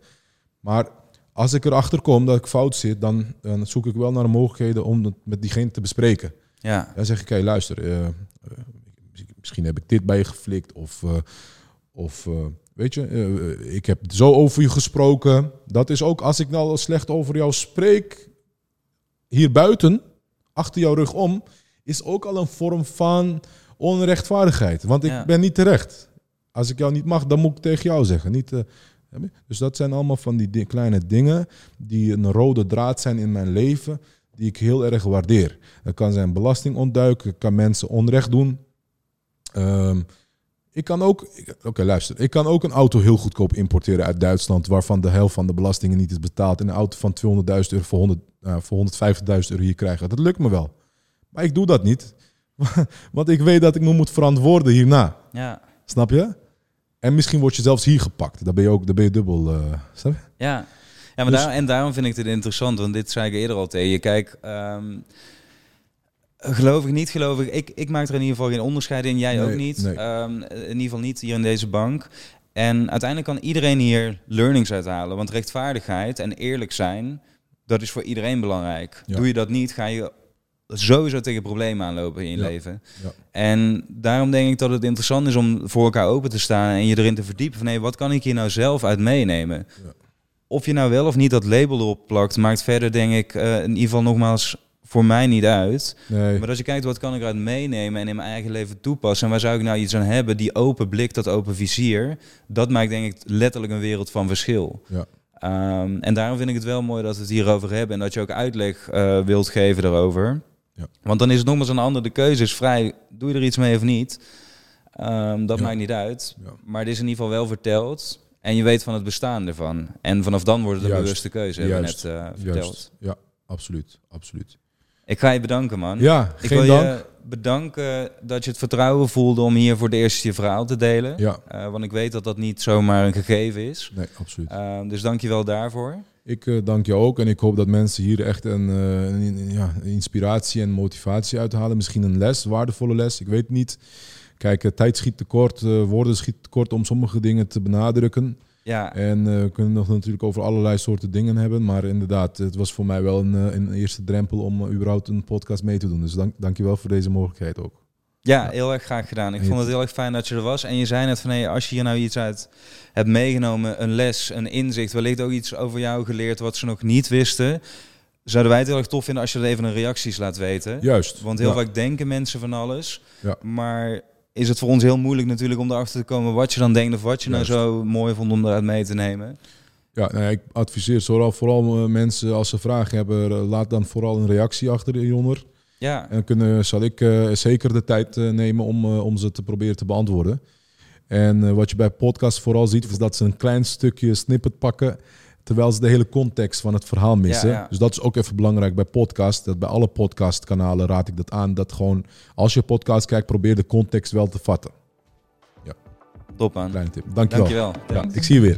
Maar als ik erachter kom dat ik fout zit, dan, dan zoek ik wel naar de mogelijkheden om het met diegene te bespreken. Ja. Dan zeg ik, hé, luister, eh, eh, misschien heb ik dit bij je geflikt of, eh, of weet je, ik heb zo over je gesproken. Dat is ook, als ik nou slecht over jou spreek, hier buiten, achter jouw rug om, is ook al een vorm van onrechtvaardigheid. Want ik Ja. ben niet terecht. Als ik jou niet mag, dan moet ik tegen jou zeggen. Niet? Dus dat zijn allemaal van die di- kleine dingen die een rode draad zijn in mijn leven, die ik heel erg waardeer. Dat kan zijn belasting ontduiken, ik kan mensen onrecht doen. Ehm, ik kan ook, oké luister, ik kan ook een auto heel goedkoop importeren uit Duitsland, waarvan de helft van de belastingen niet is betaald. En een auto van 200.000 euro voor, 100, eh, voor 150.000 euro hier krijgen. Dat lukt me wel. Maar ik doe dat niet, want ik weet dat ik me moet verantwoorden hierna. Ja. Snap je? En misschien word je zelfs hier gepakt. Dan ben je ook dan ben je dubbel. eh, snap je? Ja, ja maar Dus- daar, en daarom vind ik dit interessant, want dit zei ik eerder al tegen je. Kijk, ehm, geloof ik, niet geloof ik, ik, ik maak er in ieder geval geen onderscheid in, jij Nee, ook niet. nee. Ehm, in ieder geval niet hier in deze bank. En uiteindelijk kan iedereen hier learnings uithalen, want rechtvaardigheid en eerlijk zijn, dat is voor iedereen belangrijk. Ja. Doe je dat niet, ga je sowieso tegen problemen aanlopen in je Ja. leven. Ja. En daarom denk ik dat het interessant is om voor elkaar open te staan en je erin te verdiepen van hé, wat kan ik hier nou zelf uit meenemen? Ja. Of je nou wel of niet dat label erop plakt, maakt verder denk ik eh, in ieder geval nogmaals voor mij niet uit. Nee. Maar als je kijkt wat kan ik eruit meenemen en in mijn eigen leven toepassen. En waar zou ik nou iets aan hebben? Die open blik, dat open vizier. Dat maakt denk ik letterlijk een wereld van verschil. Ja. Ehm, en daarom vind ik het wel mooi dat we het hierover hebben. En dat je ook uitleg eh, wilt geven daarover. Ja. Want dan is het nogmaals een ander. De keuze is vrij. Doe je er iets mee of niet? Ehm, dat Ja. maakt niet uit. Ja. Maar het is in ieder geval wel verteld. En je weet van het bestaan ervan. En vanaf dan wordt het een bewuste keuze. Hebben we net eh, verteld. Juist. Ja, absoluut. absoluut. Ik ga je bedanken, man. Ja, Ik geen wil dank. je bedanken dat je het vertrouwen voelde om hier voor de eerste je verhaal te delen. Ja, Eh, want ik weet dat dat niet zomaar een gegeven is. nee, absoluut. Uh, dus dank je wel daarvoor. Ik eh, dank je ook en ik hoop dat mensen hier echt een, eh, een, ja, inspiratie en motivatie uithalen. Misschien een les, waardevolle les, ik weet het niet. Kijk, eh, tijd schiet tekort, woorden schiet tekort om sommige dingen te benadrukken. Ja, En we kunnen nog natuurlijk over allerlei soorten dingen hebben. Maar inderdaad, het was voor mij wel een, een eerste drempel om überhaupt een podcast mee te doen. Dus dank, dank je wel voor deze mogelijkheid ook. Ja, heel erg graag gedaan. Ik vond het heel erg fijn dat je er was. En je zei net van, hey, als je hier nou iets uit hebt meegenomen, een les, een inzicht, wellicht ook iets over jou geleerd wat ze nog niet wisten, zouden wij het heel erg tof vinden als je er even een reacties laat weten. Juist. Want heel ja. vaak denken mensen van alles. Ja. Maar is het voor ons heel moeilijk natuurlijk om erachter te komen wat je dan denkt of wat je Juist. nou zo mooi vond om eruit mee te nemen. Ja, nou ja, ik adviseer vooral, vooral eh, mensen als ze vragen hebben, eh, laat dan vooral een reactie achter hieronder. Ja, En dan kunnen, zal ik eh, zeker de tijd eh, nemen om, eh, om ze te proberen te beantwoorden. En eh, wat je bij podcasts vooral ziet, is dat ze een klein stukje snippet pakken, terwijl ze de hele context van het verhaal missen. Ja, ja. Dus dat is ook even belangrijk bij podcast. Dat bij alle podcastkanalen raad ik dat aan. Dat gewoon, als je podcast kijkt, probeer de context wel te vatten. top man. Kleine tip. Dankjewel. Dankjewel. Ja, ik zie je weer.